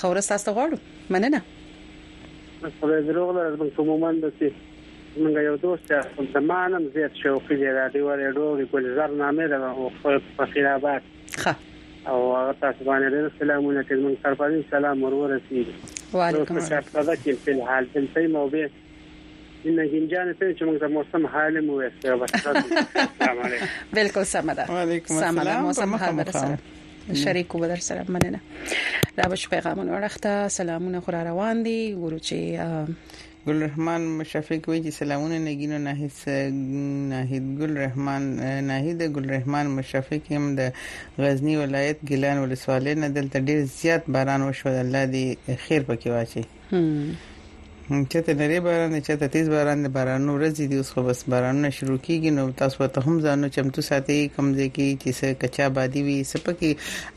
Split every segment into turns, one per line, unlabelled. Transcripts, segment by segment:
خو ورسته تاسو
غواړو مننه خدای دروغ لري موږ
په مومن د سي موږ یو دوست یو زمانم زیات شوقي دی را دی ورې ډوري ګل زر نامې ده او په خیر آباد
ښه
او هغه تاسو باندې ډېر سلامونه کوم سرپرین سلام ورور سي
وعلیکم
السلام په دې کې په حال دلته مو به نگین جان ته چې موږ د موسم حال مو وسته
بالکل سم ده
وعلیکم السلام
موسم حال برسره شریکو بدر سره مننه دا بش پیغامونه ورخته سلامونه خور روان دي ګورو چې
ګل رحمان مشفق وی چې سلامونه نګینو ناهید ناهید ګل رحمان ناهید ګل رحمان مشفق هم د غزنی ولایت ګیلان ولسوالۍ نه دلته ډیر زیات باران وشو الله دې خیر پکې واچي چته لري باران دی چته تیز باران دی بارانو ورځې دی اوس خو بس بارانونه شروع کیږي نو تاسو ته هم ځانو چمتو ساتي کم ځای کې چې څه کچا بادي وي سپکه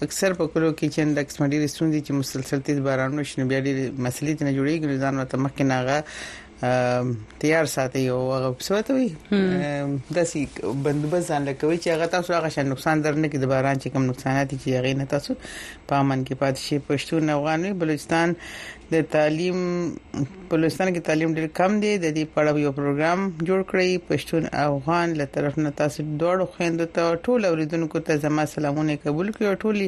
اکثر په کلو کې چې د کشمیر ستوندې چې مسلسل تیز بارانونه شنو بیا ډېر مسلې ته جوړیږي ځان ته مخکې ناغه تیار ساتي او هغه سوتوي د سي بندوبست ځان لکوي چې هغه تاسو هغه شان نقصان درنه کې د باران چې کوم نقصانات چې هغه نه تاسو په امن کې پاتې شي پښتون افغاني بلوچستان د تعلیم بلوچستان کې تعلیم ډېر کم دی د دې په اړه یو پروګرام جوړ کړی پښتون افغان له طرف نه تاسو دوړو خويندو ته ټول اوریدونکو ته زما سلامونه قبول کړئ ټولي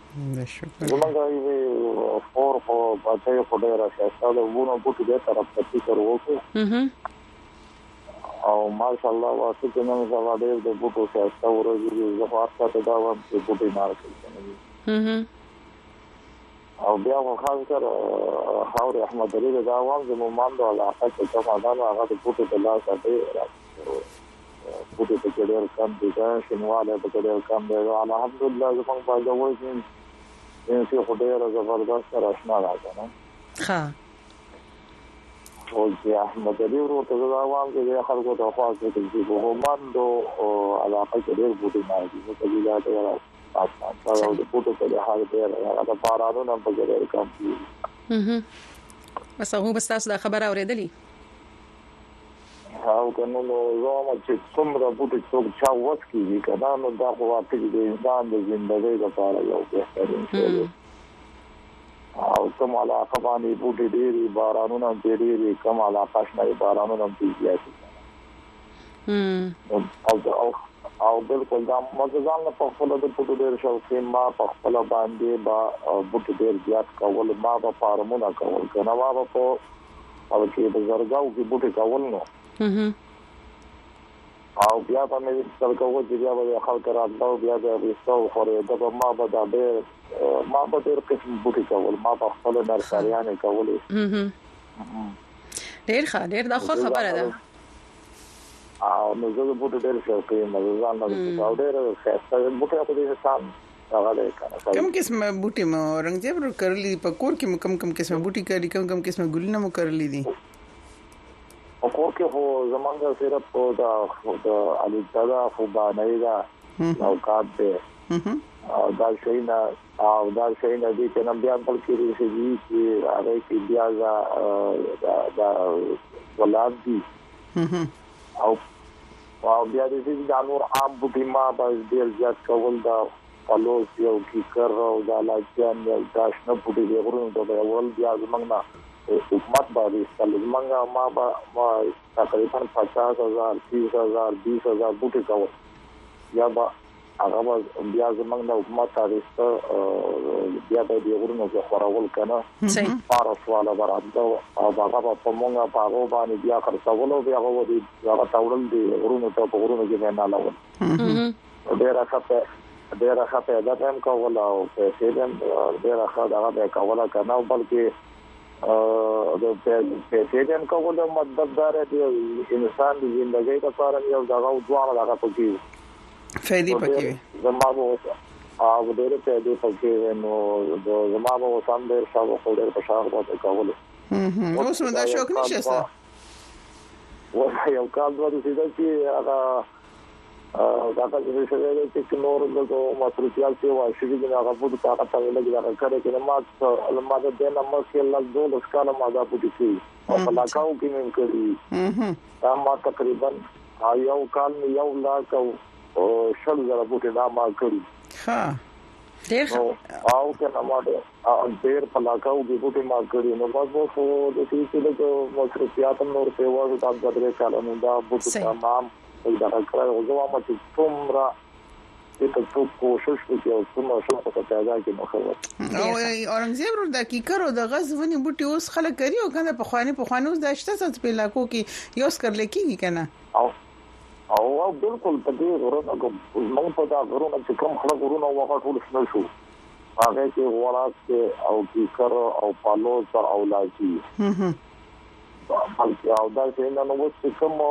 زمونږ یوې خور خو بچی خو ډیره ښایسته ده وونه بوټي دې طرف ته فکر وکړو او ماشاءالله واسه چې نن سبا ډیر د بوټو ښایسته ورځې دي زه خو هر څه دا وایم چې بوټي مارکیټ ته نه او بیا خو خاص کر خاور احمد درې دا وایم چې مو ماندو علاقه کې کومه ده هغه د بوټو د لاسه ډیر راځي بوټي پکې ډېر کم دي که شینوالی پکې ډېر کم دی الحمدلله زموږ په ځوړ کې چې خو ډېره زبردست راشنا ده که نه
ښه
ټول چې احمد علي ورو ته دا وام چې د خلکو ته خوا کې چې په مندو علاقه کې ډېر بوټي نه دي نو کله دا ډېر آسان دا د بوټو په لحاظ ډېر هغه د بارانونو په ډېر کم دي
بس هغه بس تاسو دا خبره اوریدلې
او که نه نو زه وایم چې څومره بوټي څوک چا وس کېږي که نه نو دا خو واقعي د انسان د زندګۍ لپاره یو بهترین شی دی او کوم علاقه باندې بوټي ډېر وي بارانونه هم پرې ډېر وي کوم علاقه شنه وي بارانونه هم پرې زیات وي او بلکل دا مزه ځان له خپل د بوټو ډېر شوقي ما په خپل باندې با بوټي ډېر زیات کول ما به فارمونه کول کنه ما به په او چې په زرګاو کې بوټي کول نو او بیا به مې تر کوو چې بیا به خلک راتلو بیا به وستو خورې دا به ما به دا ډېر ما به ډېر قسم بوټي کول ما په خپل نرسریانه کولې
ډېر ښه ډېر دا خو خبره ده
او نو زه بوټي ډېر شوقي مزه ځان نه او ډېر ښه بوټي په دې انسان
راغلی کنه کوم قسم بوټي مو رنگزیب ور کرلی په کور کې مو کم کم قسم بوټي کرلی کم کم قسم ګلونه مو کرلی دي
په کور کې هو زمونږ صرف په دا د الیدا دا خو باندې دا او کار دی او دا شي نه او دا شي نه دي چې نن بیا خپل کې دي چې هغه کې بیا دا دا ولادت دي او او بیا د دې د نور عام بوټي ما به ډیر زیات کول دا پلوز یو کی کر او دا لاجان یو دا شنه بوټي د غرونو ته به ورل بیا زمنګ نه حکومت به د خپل زمنګ ما به ما تقریبا 50000 30000 20000 بوټي کول یا به هغه به بیا زمنګ نه حکومت تاریخ ته بیا به دی غرونو کې خورول کنه پاره سواله برابر او هغه به په مونږه په هغه باندې بیا خرڅول او بیا هغه دی هغه تاوړل دی غرونو ته په غرونو کې نه لاول ډیره خطه ډیره خطه دا هم کوله او پیسې هم ډیره خطه هغه به کوله کنه بلکې د پیسې هم کوله مطلب دا دی انسان د ژوندۍ لپاره یو دغه دوه هغه پکې
فائدې پکې وي
زما به وسه او ډېر فائدې پکې وي نو زما به وسه هم ډېر شاو خو ډېر په شاو به
کولو اوس نو دا شوق نشته سره
وسه یو کال دوه رسیده چې هغه دا که څه شي ویل چې نور د مصروفیات کې واشي دي نه هغه په تاقه څنګه لګي دا کړی چې ما ما د دې نمبر کې لږ دوه لسکانه ما دا پټی په ملاقاتو کې مې کړی دا ما تقریبا یو کال مې یو لا کو او شل زره بوټي دا ما کړی
ها
ډیر
او کنه ما ډیر په ملاقاتو کې بوټي ما کړی نو بس وو خو د دې چې د مصرفيات نور په وړو دا بدرې کالو دا بوټي تمام دا کړو زه ما چې څومره چې تر څو کوشش وکړي او څو ماشوم په تازه کې نو خبر
او اورنګزیب ور د کیکرو د غز ونی بوټي اوس خلک کوي او کنه په خواني په خواني اوس د شته څه په علاقو کې یو سکر لکېږي کنه
او او او بالکل په دې غرونو کې موږ په دا غرونو چې کوم خلک غرونه وغه ټول شنه شو هغه کې غوړاس او کیکر او پالوس او لاچی بلکې او دا چې نن اوس چې کوم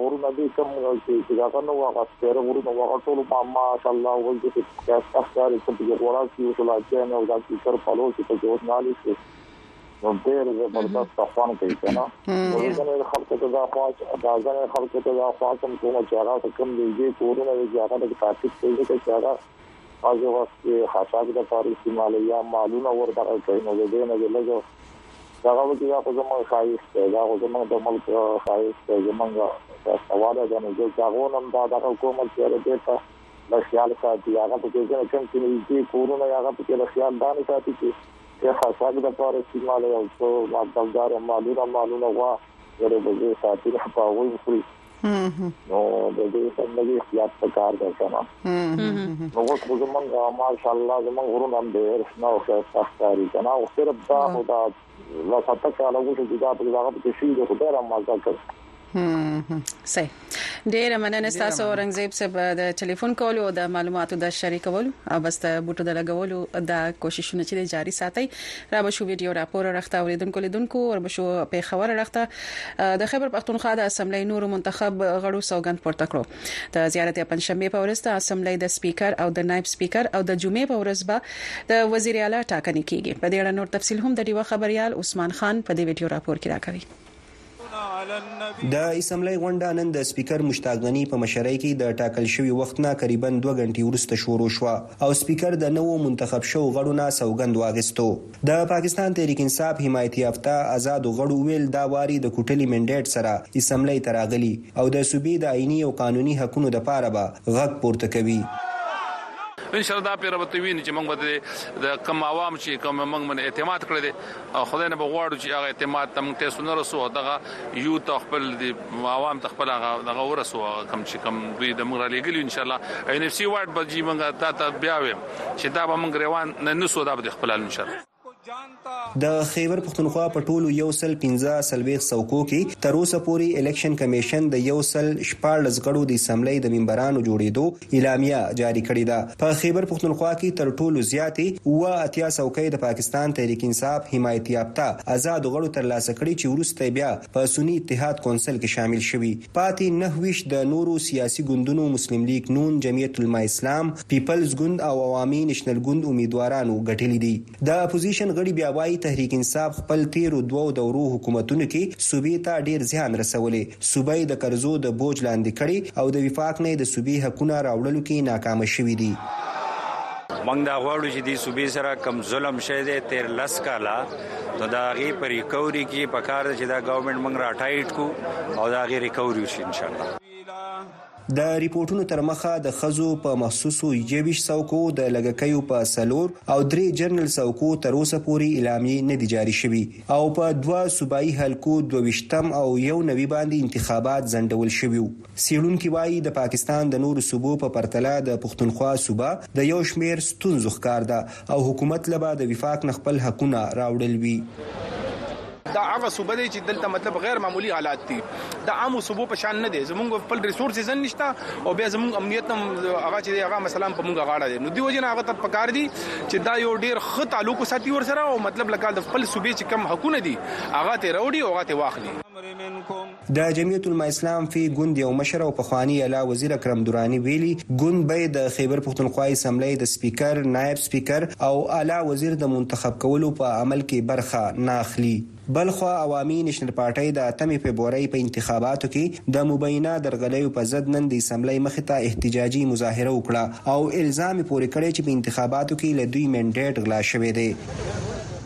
غرونه دي کوم چې هغه نو هغه سپېره غرونه هغه ټول ما ماشاءالله اوس دې تاسو ښکاري چې په غوړا کې یو ټول اچي نه او دا چې تر پلو چې په جوړ نه لشي نو ډېر زبردست خوان کوي کنه نو ځنه خلکو ته دا خواص دا ځنه خلکو ته دا خواص هم کوم چې هغه کوم دې دې کورونه دې هغه د تعقیب کوي چې هغه هغه وخت خاصه د پاره استعمال یا مالونه ورته کوي نو دې نه لږه دغه وکي دا خو زموږ ښایست دی دا خو زموږ د ملک ښایست دی زموږ سوال ده نو زه هغه نم دا دغه کوم چې راځي ته د خیال ساتي هغه په کې ځنه کوم چې دې کورونه هغه په کې د خیال دانه ساتي چې څه خاصه ده پر استعمال او څو مالدار مالونه مالونه وا ورې به ساتي په وایي نو د دې په نوې احتیاط په کار ده کنه نو اوس خو زمونږ ماشاء الله زمونږ غرونه هم ډېر شنه او ښایسته ښکاري کنه او صرف دا خو دا لا ساته کاله وشو چې دا په دغه کې شي د خدای را مزه کړ
صحیح ډیره مننه تاسو اورنګزیب صاحب د ټلیفون کولو او د معلوماتو د شریکولو او بس د بوټو د لګولو د کوششونو چې جاری ساتي را به شو ویډیو راپور راخته اوریدونکو لیدونکو او به شو په خبره راخته د خیبر پښتونخوا د اسمبلۍ نورو منتخب غړو سوګند پورته کړو د زیارت پنځشنبه په ورځ د اسمبلۍ د سپیکر او د نائب سپیکر او د جمعې په ورځ به د وزیر اعلی ټاکنې کیږي په دې اړه نور تفصیل هم د ډیوه خبریال عثمان خان په دې ویډیو راپور کې راکوي.
د اسمبلۍ غونډه نن د سپیکر مشتاق غني په مشرۍ کې د ټاکل شوي وخت نه قریباً دوه ګنټې وروسته شروع شوه او سپیکر د نوو منتخب شوو غړو نه سوګند واخیستو. د پاکستان تحریک انصاف حمایت یافته ازادو غړو وویل، دا واري د کوټلي مینډیټ سره اسمبلۍ ته راغلي او د صوبې د آئیني او قانوني حقونو دپاره به غږ پورته کوي.
ان شاءالله دا پيره به ته وينې چې موږ به دې د کوم عوام چې کوم موږ باندې اعتماد کړی دی او خدای نه به غواړو چې هغه اعتماد ته موږ تاسو نه رسو دغه یو ته خپل دې عوام ته خپل هغه دغه ورسو کم چې کم دوی د موږ را لېګلی ان شاءالله ان اف سي وارډ به جی موږ تا ته بیا ویم چې دا به موږ ګریوان نه نیسو، دا به دې خپل حالونه چارې.
د خېبر پښتونخوا په ټولو یو سل پنځه څلوېښت څوکو کې تر اوسه پورې الیکشن کمېشن د یو سل شپاړس غړو د اسمبلۍ د ممبرانو جوړېدو اعلامیه جاري کړې ده. په خېبر پښتونخوا کې تر ټولو زیاتې اووه اتیا څوکۍ د پاکستان تحریک انصاف حمایت یافته ازادو غړو تر لاسه کړې چې وروسته یې بیا په سني اتحاد کونسل کې شامل شوي پاتې نهه ویشت د نورو سیاسي ګوندونو مسلم لیګ نون، جمعیت علماء اسلام، پيپلز ګوند او عوامي نېشنل ګوند اميدوارانو ګټلي دي. د اپوزيشن غړي بيا وايي تحريک انصاف خپل تېرو دوو دورو حکومتونو کې صوبې ته ډېر زيان رسولی، صوبه يې د قرضو د بوج لاندې کړې او د وفاق نه يې د صوبې حقونه راوړلو کې ناکامه شوي دي.
موږ دا غواړو چې دې صوبې سره کوم ظلم شوی دی تېر لس کاله نو د هغې په ريکوري کې پکار ده چې دا ګورنمنټ موږ راټايټ کړو او د هغې ريکوري وشي انشاالله.
د رپوټونو تر مخه د ښځو په مخصوصو یوویشت څوکو د لږکیو په څلور او درې جنرل څوکو تر اوسه پورې اعلامیې نه دي جاري شوي او په دوه صوبایي حلقو دوه ویشتم او یو نوي باندې انتخابات ځنډول شوي وو. څېړونکي وايي د پاکستان د نورو صوبو په پرتله د پښتونخوا صوبه د یو شمېر ستونزو ښکار ده او حکومت له به د وفاق نه خپل حقونه راوړل وي.
دا هغه صوبه دی چی دلته مطلب غیر معمولی حالات دی دا عامو صوبو په شان نه دی زمونږ خپل ریسورسز هم نشته او بیا زمونږ امنیت هم هغه چی دی هغه مثلا په مونږ غاړه دی نو دی وجه نه هغه ته پکار دی چی دا یو ډیر ښه تعلق وساتی ورسره او مطلب لکه د خپل صوبی چی کوم حقونه دی هغه ته راوړی او هغه ته واخلی.
د جمعیت علماء اسلام فی ګوند یو مشر او پخواني اعلا وزیر اکرم دراني ویلي، ګوند به یې د خیبر پښتونخوا اسمبلۍ د سپیکر، نایب سپیکر او اعلا وزیر د منتخب کولو په عمل کې برخه نه اخلي. بلخوا عوامي نېشنل پارټۍ د اتمې فبرورۍ په انتخاباتو کې د مبینه درغلیو په ضد نن د اسمبلۍ مخې ته احتجاجي مظاهره وکړه او الزام یې پورې کړی چې په انتخاباتو کې له دوی مېنډېټ غلا
شوی دی.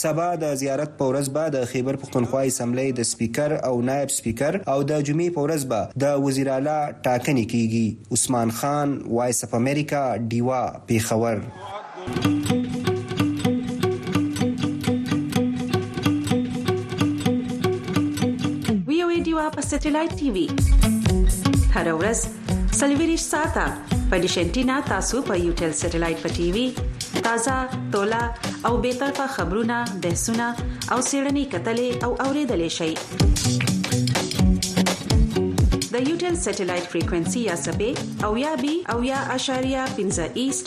سبا د زیارت په ورځ به د خېبر پښتونخوا اسمبلۍ د سپیکر او نایب سپیکر او د جمعې په ورځ به د وزیراعلی ټاکنې کېږي. عثمان خان، وایس اف امریکا، ډیوه، پېښور.
وي او ای ډیوه په سټیلایټ ټي وي هره ورځ سلویریش ساته په دیشنټینا تاسو په یو ټل سټلایټ په ټي وي تازه تولا او به طرفه خبرونه بحثونه او سیړنی کتلې او اوریدلې شي د یو ټل سټلایټ فریکوئنسي یا سبې او یا بي او یا اشاریه 15 ایست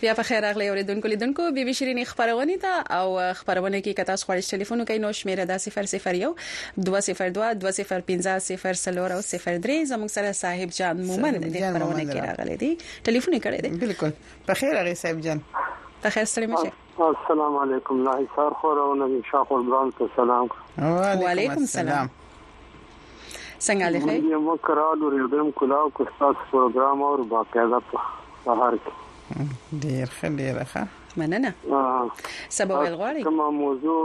بیا په خیر اغلی اوریدونکو لیدونکو بي بي شيرينې خبرونه ته او خبرونه کې کتا سو خړش ټلیفون کوي نو شمیر دا 0012022050 او 03 زموږ سره صاحب جان مومن د خبرونه کې راغلي دي ټلیفون کړي دي
بالکل په خیر اغلی صاحب جان
په خیر ستړي مشه
السلام علیکم لا حصار خور او نبی شاه خور بران ته سلام
وعلیکم السلام څنګه لې
خې یو مکراد او ریډم کلاو کو تاسو پروګرام او باقاعده په بهر کې
ډیر ښه ډیر ښه
مننه سبا ول غواړي
کومه موضوع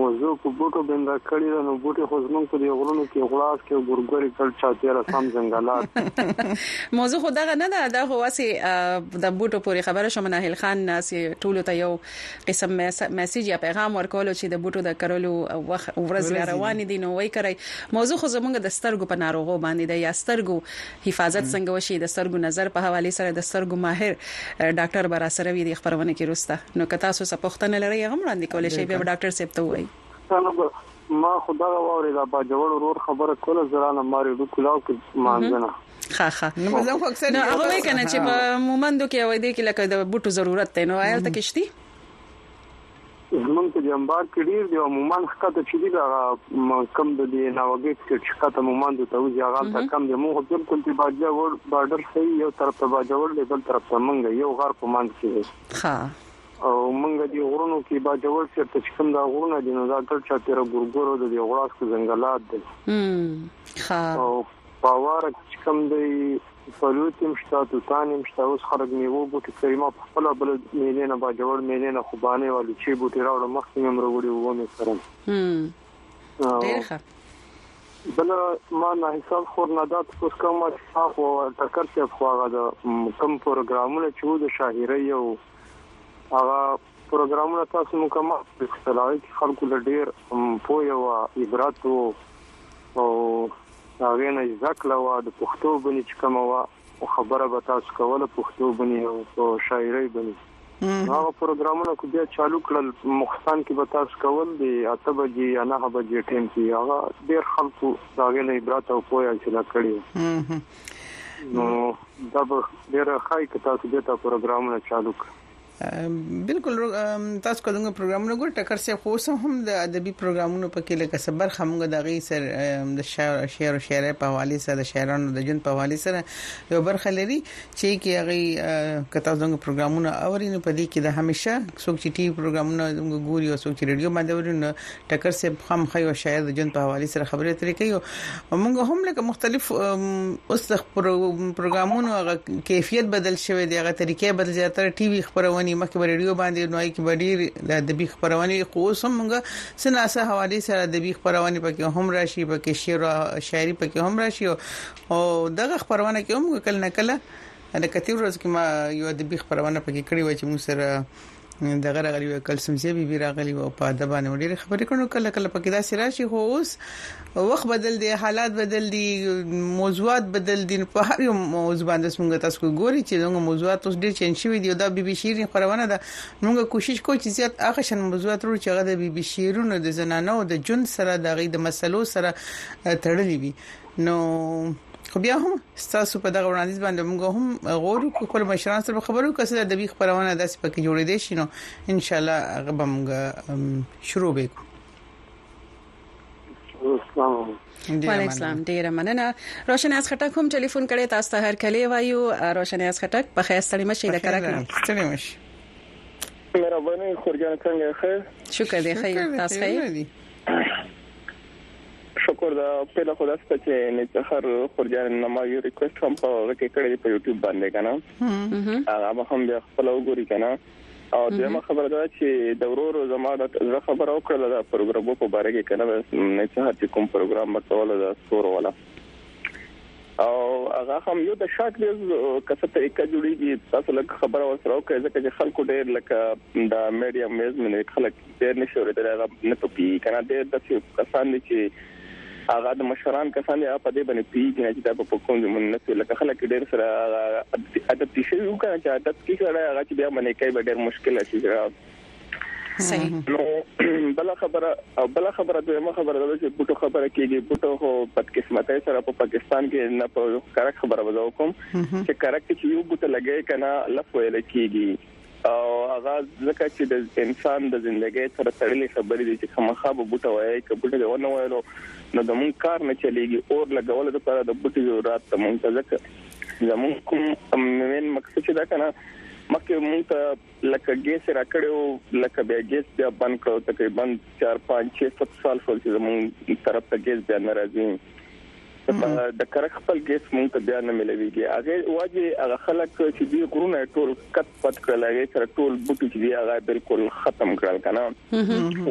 موضوع په بوټو بنده کړی ده نو بوټي خو زمونږ په دې غرونو کې غلاس کې ګورګوري کړ چا تیر سم ځنګلات
موضوع خو دغه نه ده دا خو واسي د بوټو پوری خبره شوم ناهل خان ناسي ټولو ته یو قسم میسج یا پیغام ورکول چې د بوټو د کرلو وخت ورځ روان دي نو وای کرای موضوع خو زمونږ د سترګو په ناروغو باندې د یا سترګو حفاظت څنګه وشي د سترګو نظر په حوالې سره د سترګو ماهر ډاکټر به راسره وي د خبرونه کې روسته نو که تاسو څه پوښتنه لرئ هغه وړاندې کولای شئ بیا ډاکټر صاحب ته وایي
ما خدا غواړي دا با جوړ ورور خبره کوله زرانه ماري ډو کلاو کې مانځنه
ها ها
نو مطلب خو اکثر
نو هغه کنه چې په مومندو کې وای دي کې لکه د بوټو ضرورت دی نو آیل تکشتي
زمونږ په جنبار کې ډیر دی او عموما ښکته چې دی دا کم د دی ناوګیټ کې چې ښکته عموما د توځي هغه ته کم دی موږ بالکل چې باجا ور بارډر صحیح یو طرف ته باجا ور دی بل طرف ته موږ یو غر په منځ کې
دی ښه
او موږ دی غرونو کې باجا ور چې ته کوم دا غرونه دي نو دا ټول چې تیر ګورګورو د دی غړاس کې ځنګلات دي
ښه
او باور چې کوم دی فلوت هم شته، توتان هم شته، اوس خلک مېوو بوټي کري، ما پخپله بله مېلې نه باجوړ مېلې نه خوبانې او الوچې بوټي راوړم، مخکې مې هم راوړي وو
ومې کرل. ډېر ښه.
بل ما نه حساب خور نه دا تاسو کوم صاحب او ټکر صاحب خو هغه د کوم پروګرامونه چې وو د شاهرۍ او هغه پروګرامونه تاسو مکمل کړل هغه کې خلکو له ډیر پوهه او عبرت او هغه نه ځکه وا د پښتو بنی چې کومه وا خبره به تاسو کوله پښتو بنی او شاعرۍ بنی هغه پروګرامونه کو بیا چالو کړل مخستان کې به تاسو کول دي اته بجې یا نه بجې ټیم کې هغه ډیر خلکو دا غلې عبرت او پوهه چې لا کړی نو دا به ډیر ښه کتاب دې ته پروګرامونه چالو کړل
بالکل تاسو کوم پروګرامونه ګور ټکر سي خو سم هم د ادبي پروګرامونو په کې لکه صبر خمګه د غي سر د شعر او شعر او شعر په حواله سره د شاعرانو د جون په حواله سره یو برخه لري چې کې هغه کته زموږ پروګرامونه اوري نو په دې کې د همیشه څوک چې ټي وي پروګرامونه زموږ ګوري او څوک چې رادیو باندې اوري نو ټکر صاحب خامخا یو شاعر د جون په حواله سره خبرې اترې کوي او موږ هم لکه مختلف اوس د پروګرامونو هغه کیفیت بدل شوی دی هغه طریقې بدل زیاتره ټي وي خبرونه مخکې ریډیو باندې نوای کې ډېر د ادبي خبرونه خو اوس هم موږ سناسه حواله سره د ادبي خبرونه پکې هم راشي پکې شعر او شاعري پکې هم راشي او دغه خبرونه کې هم کله نه کله د کتیور ورځ کې ما یو ادبي خبرونه پکې کړې و چې موږ سره دغه راغلی و کلسم زی بي بي راغلی و په ادب باندې ډېر خبرې کړو کله کله پکې دا سره شي خو اوس وخت بدل دی حالات بدل دي موضوعات بدل دي په هر یو موضوع باندې څنګه تاسو ګوري چې موږ موضوعات اوس ډېر چینج شوی دی دا بي بي شیرین خبرونه ده موږ کوشش کوو چې زیات هغه شن موضوعات ورو چې هغه د بي بي شیرونو د زنانو د جون سره د غي د مسلو سره تړلې وي نو خو بیا هم تاسو په دغه وړاندیز باندې موږ هم غوړو کو خپل مشران سره خبرو کسه د دوی خبرونه داسې پکې جوړې دي شنو ان شاء الله هغه به موږ شروع وکړو
وعلیکم السلام ډیره مننه روشن اس خټک هم ټلیفون کړي تاسو ته هر کله وایو روشن اس خټک په خیر ستړي مشه د کرک
ستړي مشه
مهرباني خورجان څنګه ښه
شکر دی ښه تاسو ښه
شکر دا پیدا خدا ست چې نه څخر خورجان نه ما یو ریکوست هم په هغه کې کړی په یوټیوب باندې کنه هغه به هم بیا خپل وګوري کنه او دغه خبره ده چې د ورور زما د خبرو کړل دا پروګرامو په اړه کې کنه نه څه هڅه کوم پروګرام مکوله دا سور ولا او هغه هم یو د شاک ویز کسه طریقه جوړیږي تاسو لکه خبره ورسره وکړئ ځکه چې خلکو ډیر لکه د میډیم ویز منې خلک ډیر نشي ورته هغه نه پوهیږي کنه ډیر د کسان دي چې هغه د مشران کسان یې په دې باندې پیږي چې دا په کوم ځمون نه څه لکه خلک ډیر سره عادت شي یو کنه چې عادت کې سره هغه چې بیا باندې کوي ډیر مشکل شي
صحیح
نو بل خبره بل خبره دویمه خبره ده چې بوټو خبره کیږي بوټو هو بدقسمتۍ سره په پاکستان کې نه په کرک خبره وځو کوم چې کرک چې یو بوټه لګي کنه لفوې لکېږي او هغه ځکه چې د انسان د ژوندۍ سره تړلې خبرې دي چې خامخا به بوټه وایي چې بوټه دی ونه وایلو نو د مون کار نه چلیږي اور لګول د لپاره د بوټي ضرورت ته مونږ ځکه زموږ کوم مین مقصد دا کنه مکه مونږ ته لکه ګیس را کړو لکه بیا ګیس بیا بند کړو تقریبا 4 5 6 7 سال شول چې زموږ طرف ته ګیس بیا نه راځي د کرک خپل ګیس مونږ ته بیا نه ملويږي هغه واجه هغه خلک چې دی غرونه ټول کټ پټ کړل هغه سره ټول بوټي چې دی هغه بالکل ختم کړل کنه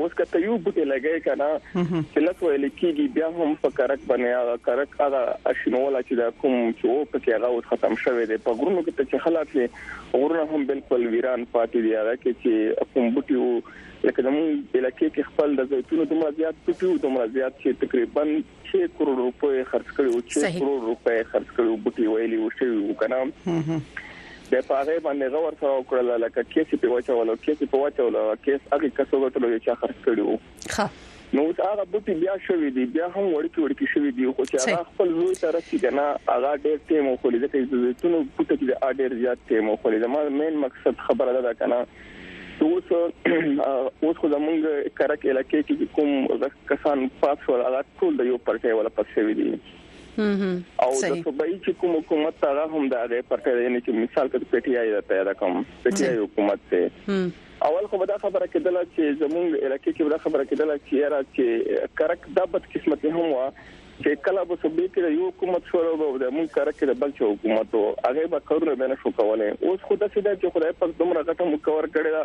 اوس کته یو بوټي لګي کنه چې لکه ویل کیږي بیا هم په کرک باندې هغه کرک هغه اشنولا چې دا کوم چې او پکې هغه ختم شوی دی په غرونو کې چې خلک غرونه هم بالکل ویران پاتې دي هغه کې چې کوم بوټي وو لکه زموږ علاقې کې خپل د زیتونو دومره زیات بوټي وو دومره زیات چې تقریبا 6 کروڑ روپۍ خرج کړي او 6 کروڑ روپۍ خرج کړي بوټي ویلي و شوی وکنه د پاغه باندې غور سره وکړل لکه کیسې په وچولو کیسې په وچولو کیس هغه کسو غټلو چې خرج کړي وو
ښه
نو اوس هغه بوټي بیا شوې دي بیا هم وړکي وړکي شوې دي خو چې هغه خپل لوی ته رسي کنه هغه ډېر ټیم خو لږه چې د زیتونو بوټي کې د ډېر زیات ټیم خو لږه ما مین مقصد خبره ده کنه اوس اوس خو زمونږ کرک علاقې کې کوم کسان پاس ول هغه ټول د یو پرټه ولا پس شوې دي او د صوبایي چې کوم حکومت هغه هم د هغه پرټه یعنی چې مثال کې پټیای راته دا کوم پټیای حکومت ته اول خو به دا خبره کېدله چې زمونږ علاقې کې به دا خبره کېدله چې یاره چې کرک دا بد قسمت هم و چې کله به صوبې کې د یو حکومت شو او د مونږ کرک کې د بل چا حکومت او هغه به کارونه به نه شو کولای اوس خو د سیده چې خدای پاک دومره غټه مکور کړی دا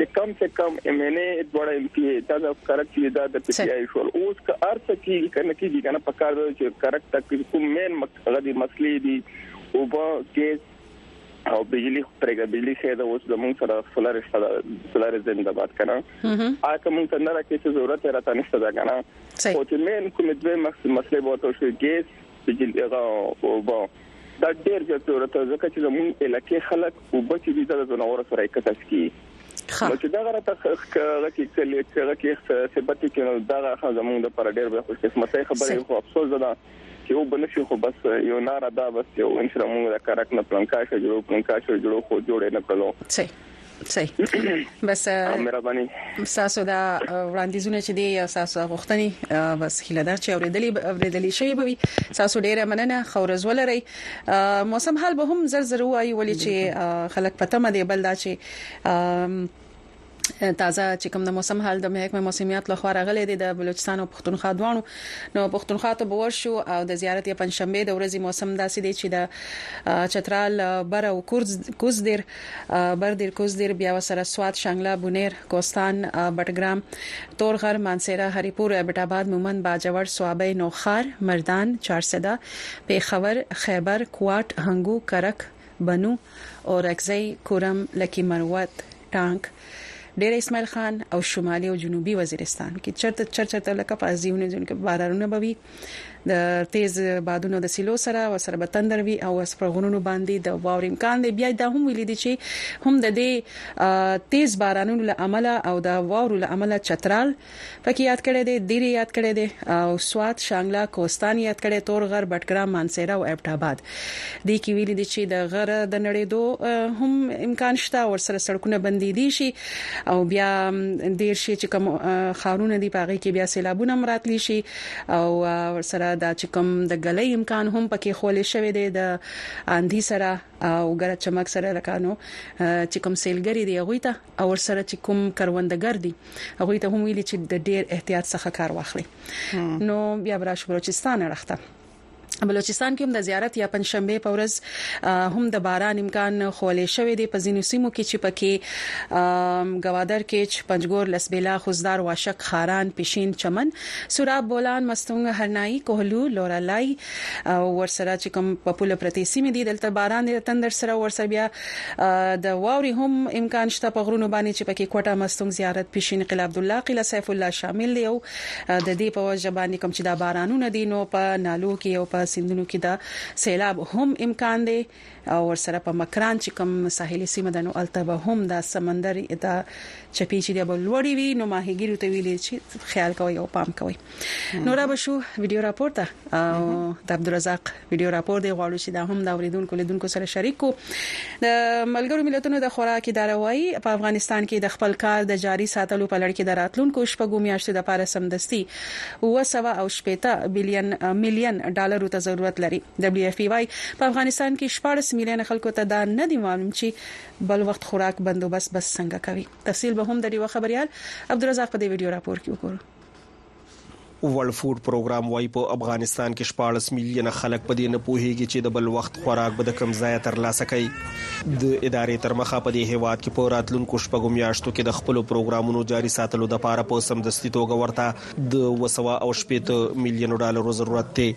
چې کم څه کم ایم ان ای دوړه ایم پی دا د کرک چې دا د پی ټی آی شو اوس که ارڅ کې کنه کې کنه پکار چې کرک تک کوم مین مقصد مسلې دي او په کې او بجلی پرګه بجلی شه دا اوس زمون سره سولر سولر زنده باد کنه ا کوم څه نه راکې څه ضرورت راته نشته دا کنه او چې مین کوم دوی مسلې به تو شو ګیس بجلی دا او با دا ډېر زیات ضرورت ځکه چې زمون علاقې خلک او بچی دي د زنور سره اکتاس کی نو چې دا غره ته هغه کې کلی هغه کې ثبت کې دا غره زمونږ د پر ډېر به خوش قسمتۍ خبرې خو افسوس ده چې او بنشي خو بس یو لار دا بس یو ان شاء الله موږ د کارک نه پلانکا شو جوړو پلانکا شو جوړو خو جوړ نه کړلو
صحیح صحیح بس
مهرباني
تاسو دا وړاندیزونه چې دی تاسو غوښتنې بس هیله ده چې اوریدلې اوریدلې شي به وي تاسو ډیره مننه خورز ولري موسم حال به هم زر زر وایي ولې چې خلک پته مده بل دا چې تازه چې کوم د موسم حال د محکمه موسمیات له خوا راغلي دي د بلوچستان او پښتونخوا دوانو نو پښتونخوا ته باور شو او د زیارت یا پنځشنبه د ورځې موسم داسې دی چې د چترال بر او کورز کوزدیر بر دیر کوزدیر بیا وسره سواد شنګلا بونیر کوستان بټګرام تورغر مانسیرا هریپور ابټ آباد مومن باجوړ سوابه نوخار مردان چارسده پیښور خیبر کوات هنګو کرک بنو، اورکزۍ، کورم، لکي مروت، ټانک، ډېره اسماعیل خان او شمالي او جنوبي وزیرستان کې چرته چر چرته لکه په ازیونو ځینو کې بارانونه به وي د تیز بادونو د سیلو سره او سره به تندر وي او اس پر غرونو باندې د واورې امکان دی بیا دا هم ویل دي چې هم د دې تیز بارانونو له امله او د واورو له امله چترال پکې یاد کړی دی، دیر یې یاد کړی دی او سوات، شانګله، کوستان یې یاد کړی، تور غر، بټګرام، مانسهره او ایبټ اباد. دې کې ویلي دي چې د غره د نړېدو هم امکان شته او ورسره سړکونه بندېدی شي او بیا دیر شي چې کوم ښارونه دي په هغې کې بیا سېلابونه هم راتلی شي او ورسره دا چې کوم د ګلۍ امکان هم پکې ښوول شوی دی د آندی سره او ګرد چمک سره لکه نو چې کوم سېلګري دي هغوی ته او ورسره چې کوم کروندګر دي هغه ته هم ویلي چې د ډیر احتیاط څخه کار واخلي نو بیا برا شو بلوچستان اړخته بلوچستان کې هم د زیارت یا پنځشنبه په ورځ هم د باران امکان خولې شوې دي په ځینو سیمو کې چې پکې گوادر کې پنځګور لسبیلا خزدار واشک خاران پښین چمن سوراب بولان مستونګ هرنای کوهلو لورالای ورسره چې کوم په پوله پرتی سیمې دي دلته باران د تندر سره ورسره بیا د واوري هم امکان شته په غرونو باندې چې پکې کوټه مستونګ زیارت پیشین قلعه عبد الله قلعه سیف الله شامل دی او د دې په وجه باندې کوم چې دا بارانونه دي نو په نالو کې او په سندونو کې د سیلاب هم امکان دی او ورسره په مکران چې کوم ساحلي سیمه ده نو الته به هم د سمندر د چپی چې د بلوړی وي نو ماهیګیرو ته ویلې چې خیال کوي او پام کوي نورا بشو ویډیو راپور ته او د عبدالرزاق ویډیو راپور دی غواړو چې دا هم دا اوریدونکو لیدونکو سره شریک کو د ملګرو ملتونو د خوراکي اداره وایي په افغانستان کې د خپل کار د جاري ساتلو په لړ کې د راتلونکو شپږو میاشتو لپاره سمدستي 280 بلین میلیون ډالرو ته ضرورت لري دبليو اف پی وایي په افغانستان کې 14 میلیون خلکو ته دا نه دی معلوم چې بل وخت خوراک بندوبست بس څنګه کوي تفصیل به هم د ډیوه خبريال عبدالرزاق په دې ویډیو راپور کې وګورئ
ورلډ فوډ پروګرام وايي په افغانستان کې شپاړس میلیونه خلک په دې نه پوهیږي چې د بل وخت خوراک به د کوم ځای ترلاسه کوي د ادارې تر مخه په دې هیواد کې په راتلونکو شپږو میاشتو کې د خپل پروګرامونو جاري ساتلو لپاره په سمدستي توګه ورته د وسوه او شپېته میلیونو ډالرو ضرورت دی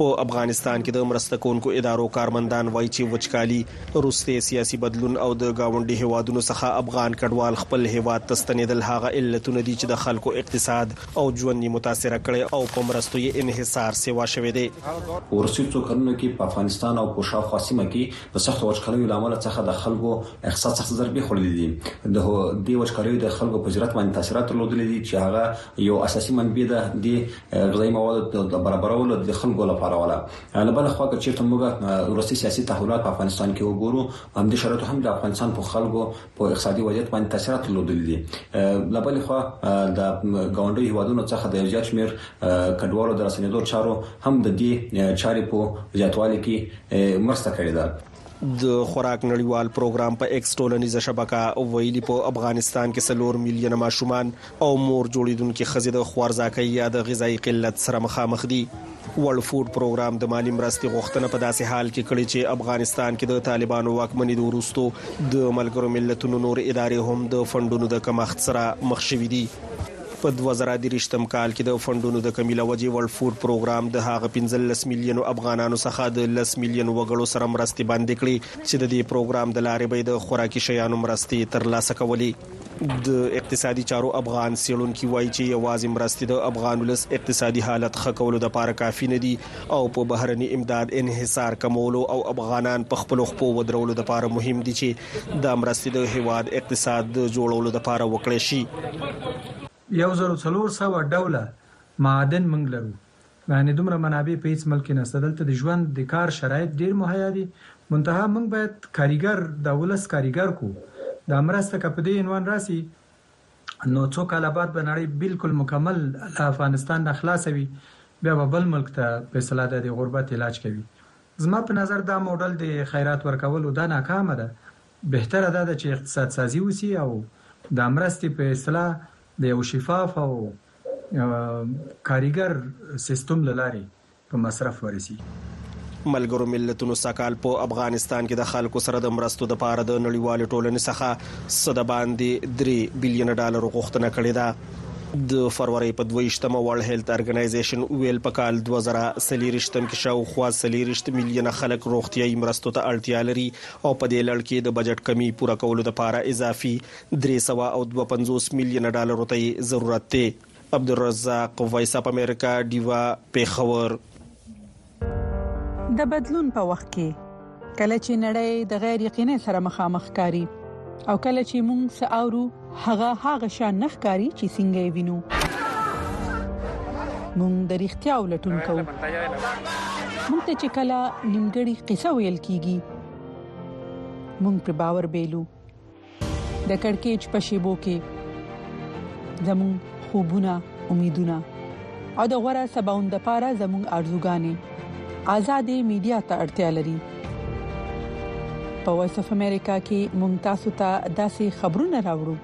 په افغانستان کې د مرسته کوونکو ادارو کارمندان وایي چې وچکالي، وروستی سیاسي بدلون او د ګاونډي هېوادونو څخه افغان کډوال خپل هېواد ته ستنېدل هغه علتونه دي چې د خلکو اقتصاد او ژوند یې متاثره کړی او په مرستو یې انحصار سېوا شوی دی.
په وروستیو څو کلونو کې په افغانستان او په شاوخوا سیمه کې د سختو وچکالیو له امله څخه د خلکو اقتصاد سختې ضربې خوړلې دي. د دې وچکالیو د خلکو په زیرت باندې تاثیرات درلودلي دي چې هغه یو اساسي منبع ده دې غذایي موادو د برابرولو د خلکو لپاره ولا له بل خوا که چیرته موږ ورسي سیاسي تحولات په افغانستان کې وګورو هم د شرایطو هم د افغانستان په خلکو په اقتصادي وضعیت باندې تاثیرات لودل دي له بل خوا د ګاونډي هوادونو څخه د زیات شمیر کډوالو د رسنیدو چارو هم د دې چارې په زیاتوالي کې مرسته کړې ده
د خوراک نړیوال پروګرام په ایکس ټولنیزه شبکه ویلي په افغانستان کې څلور میلیونه ماشومان او مور جوړیدونکو خزې د خوارځاکۍ یا د غذایی قلت سره مخامخ دي ورلډ فود پروګرام د مالی مرستې غوښتنه په داسې حال کې کړې چې افغانستان کې د طالبانو واکمنۍ د وروستو د ملګرو ملتونو نور ادارې هم د فندونو د کمښت سره مخ شوې دي په دوه زره درویشتم کال کې د فنډونو د کمي له وجې ورلډ فوډ پروګرام د هغه پنځلس میلیونو افغانانو څخه د لس میلیونو وګړو سره مرستې بندې کړې چې د دې پروګرام د لارې به یې د خوراکي شیانو مرستې تر لاسه کولې. د اقتصادي چارو افغان څېړونکي وايي چې یوازې مرستې د افغان ولس اقتصادي حالت ښه کولو لپاره کافي نه دي او په بهرني امداد انحصار کمولو او افغانان په خپلو خپو ودرولو لپاره مهم دي چې دا مرستې د هېواد اقتصاد د جوړولو لپاره وکړای شي.
یو زرو څلور سوه ډوله معادن موږ لرو یعنی دومره منابع په هیڅ ملک کې نشته دلته د ژوند د کار شرایط ډیر مهیا دي منتها موږ باید کاریګر دا ولس کاریګر کړو دا مرسته که په دې عنوان راسي نو څو کاله بعد به نړۍ بلکل مکمل له افغانستان نه خلاصه وي بیا به بل ملک ته په اصطلاح د غربت علاج کوي زما په نظر دا موډل د خیرات ورکولو دا ناکامه ده، بهتره دا ده چې اقتصاد سازي وسي او دا مرستې په اصطلاح د یو شفاف او کاریګر سیستم له لارې په مصرف ورسي.
ملګرو ملتونو سږکال په افغانستان کې د خلکو سره د مرستو دپاره د نړیوالې ټولنې څخه څه د باندې درې بیلیونه ډالرو غوښتنه کړې ده. د فرورۍ په دوه ویشت مه ورلډ هیلت ارګنایزیشن وویل په کال دوه زره څلوېښت م کې شاوخوا څلوېښت میلیونه خلک روغتیايي مرستو ته اړتیا لري او په دې لړ کې د بجټ کمي پوره کولو لپاره اضافي درې سوه او دوه پنځوس میلیونه ډالرو ته یې ضرورت دی. عبدالرزاق وایس اپ امریکا ډیوه پېښور.
د بدلون په وخت کې کله چې نړۍ د غیر یقیني سره مخامخ کاری او کله چې موږ ساورو هغه هغه شان نخ کاری چې څنګه وینو موږ د اړتیا ولټون کوو موږ ته چې کله نیمګړی قصه ویل کیږي موږ په باور بیلو د کڑکېچ په شیبو کې زموږ خوبونه امیدونه او د غوړه سباوند لپاره زموږ ارزوګانې آزادې میډیا ته اړتیا لري په وایس اف امریکا کې مونږ تاسو ته داسې خبرونه راوړو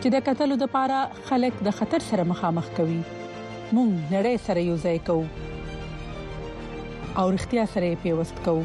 چې د قتل لپاره خلک د خطر سره مخامخ کوي مونږ نړۍ سره یو ځای کوو او اړتیا سره پیوست کوو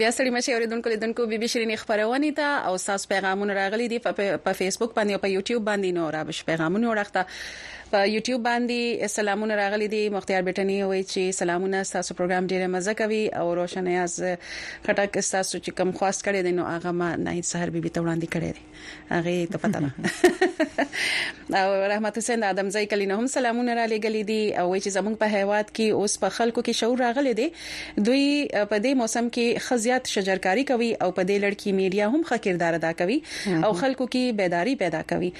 بیا ستړي مه شئ اوریدونکو لیدونکو بي بي شیرینې خپرونې ته او تاسو پیغامونه راغلي دي په فیسبوک باندې او په یوټیوب باندې نو را بش پیغامونه وړخته په یوټیوب باندې سلامونه راغلي دي مختیار بیٹنی وایي چې سلامونه تاسو پروګرام ډیره مزه کوي او روشن یاز خټک تاسو چې کم خواست کړی دی نو هغه ما ناهید سحر بیبي ته وړاندې کړی دی هغه ته پته نه او رحمت حسین د ادم ځای کلی نه هم سلامونه را لګلې دي او چې زمونږ په هیواد کې اوس په خلکو کې شعور راغلي دي دوی په دې موسم کې خزيات شجرکاری کوي او په دې لړ کې میډیا هم ښه کردار ادا کوي او خلکو کې بیداری پیدا کوي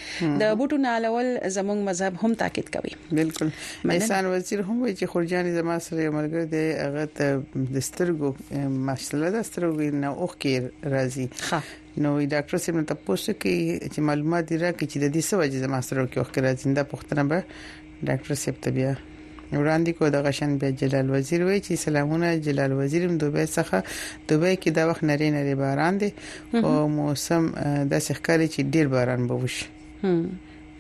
د بوټو نالول زمونږ مذهب هم تاکید کوي
بالکل احسان وزیر هم وایي چې خورجان زما سره مرګ دی هغه د سترګو مسله د سترګو نه اوخ کې راځي نو ډاکټر صاحب ته پوښتنه کوي چې معلومات دی راکړي چې د دې سوي چې زما سره کې وخت راځي دا پوښتنه به ډاکټر صاحب ته بیا وړاندې کو د غشن بیا جلال وزیر وی چې سلامونه جلال وزیرم دوبه څخه دوبه کې دا وخت نری نری باران دی او موسم د سخکاري چې ډیر باران به وشي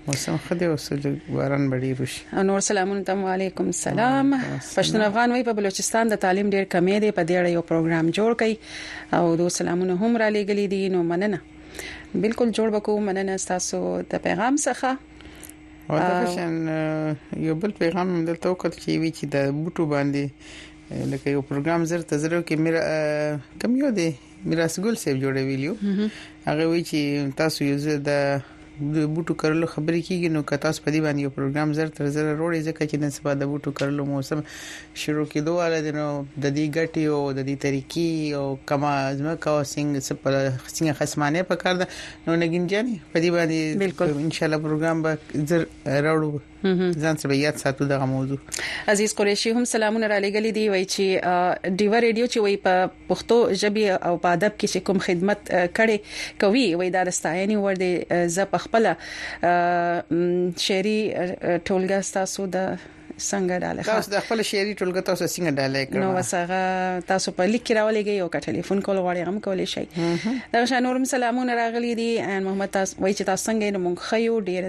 موسم خدای اوسل باران به ډیر وشي
نور سلامونه تم علیکم سلام پښتون افغان وای په بلوچستان د تعلیم ډیر کمی دی په دې اړه یو پروګرام جوړ کړي او دو سلامونه هم را لېګلې دي نو مننه بالکل جوړ بکو مننه تاسو د پیغام څخه
او دا شان یو بل پیغام دلته وکړ چې وی چې د بوټو باندې لکه یو پروګرام زر تزرو کې مې کم یو دی میراث ګل صاحب جوړ ویلو هغه وی چې تاسو یو زه د بوټو کرلو خبرې کیږي نو که تاسو په دې باندې یو پروګرام زر تر زر وروړي ځکه چې نن سبا د بوټو کرلو موسم شروع کېدو والا دی نو د دې ګټي او د دې طریقې او کما زما کا سنگ سپل څنګه خصمانه پکار ده نو نګین جان په دې باندې ان شاء الله پروګرام به زر راوړو ځان سره یاد ساتو دغه موضوع
عزیز قریشی هم سلامونه را لګلې دی وای چې ډیو ریډیو چې وای په پښتو ژبه او په ادب کې کوم خدمت کړي کوي وای دا رستاینې ور دي ز په خپل شعري ټولګه تاسو د څنګه ډاله
تاسو د خپل شعري ټولګه تاسو څنګه ډاله کړم
نو وسغه تاسو په لیک کې راولېږي او کټ ټلیفون کول غواړي هم کولای شي دا شان نورم سلامونه راغلي دي محمد تاسو وای چې تاسو څنګه نو مونږ خيو ډیر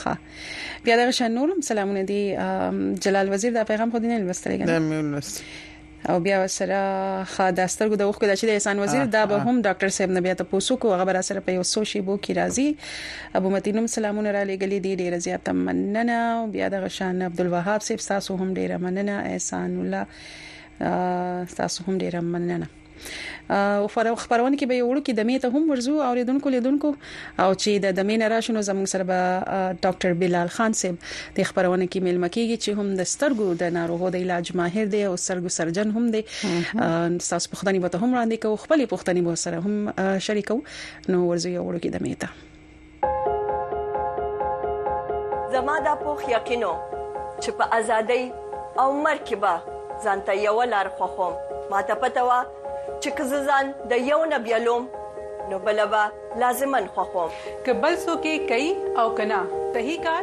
ښه بیا دغه شان نورم سلامونه دي جلال وزیر دا پیغام خو دې نه لوستل
کېږي نه مې لوست
او بیا سره خاداستر د وخت د چې د احسان وزیر دا به هم ډاکټر صاحب نه بیا ته پوسو کو هغه بر سره په یو سو شی بو کی راځي ابو متینم سلامونه را لګلې دي ډیر زیات مننه او بیا د غشان عبد الوهاب صاحب تاسو هم ډیر مننه احسان الله تاسو هم ډیر مننه او فرو خبرونه کې به یو وړوکی دمه ته هم ورزو او ردونکو لیدونکو او چې د دمه نه راشنو زموږ سره به ډاکټر بلال خان صاحب د خبرونه کې مل مکیږي چې هم د سترګو د ناروغو د علاج ماهر دی او سترګو سرجن هم دی تاسو په خداني به ته هم وړاندې کوو خپل پښتني به سره هم شریکو نو ورزو یو وړوکی دمه ته
زما دا پوخ یقین و چې په ازادۍ او مرګ کې به ځانته یو لار خوښوم ماته پته وه چې
که زه ځان
د یو
نه بیلوم نو بل به لازمن خوښوم که بل څوک کوي او کنا تهي کار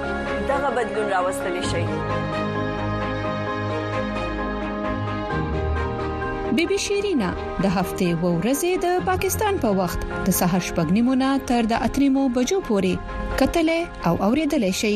دغه بدلون راوستلی شي
بیبي شیرینا د هفته و ورځې د پاکستان په وخت د سهار شپږ نیمو نه تر د اتریمو بجو پورې کتل او اوریدل شي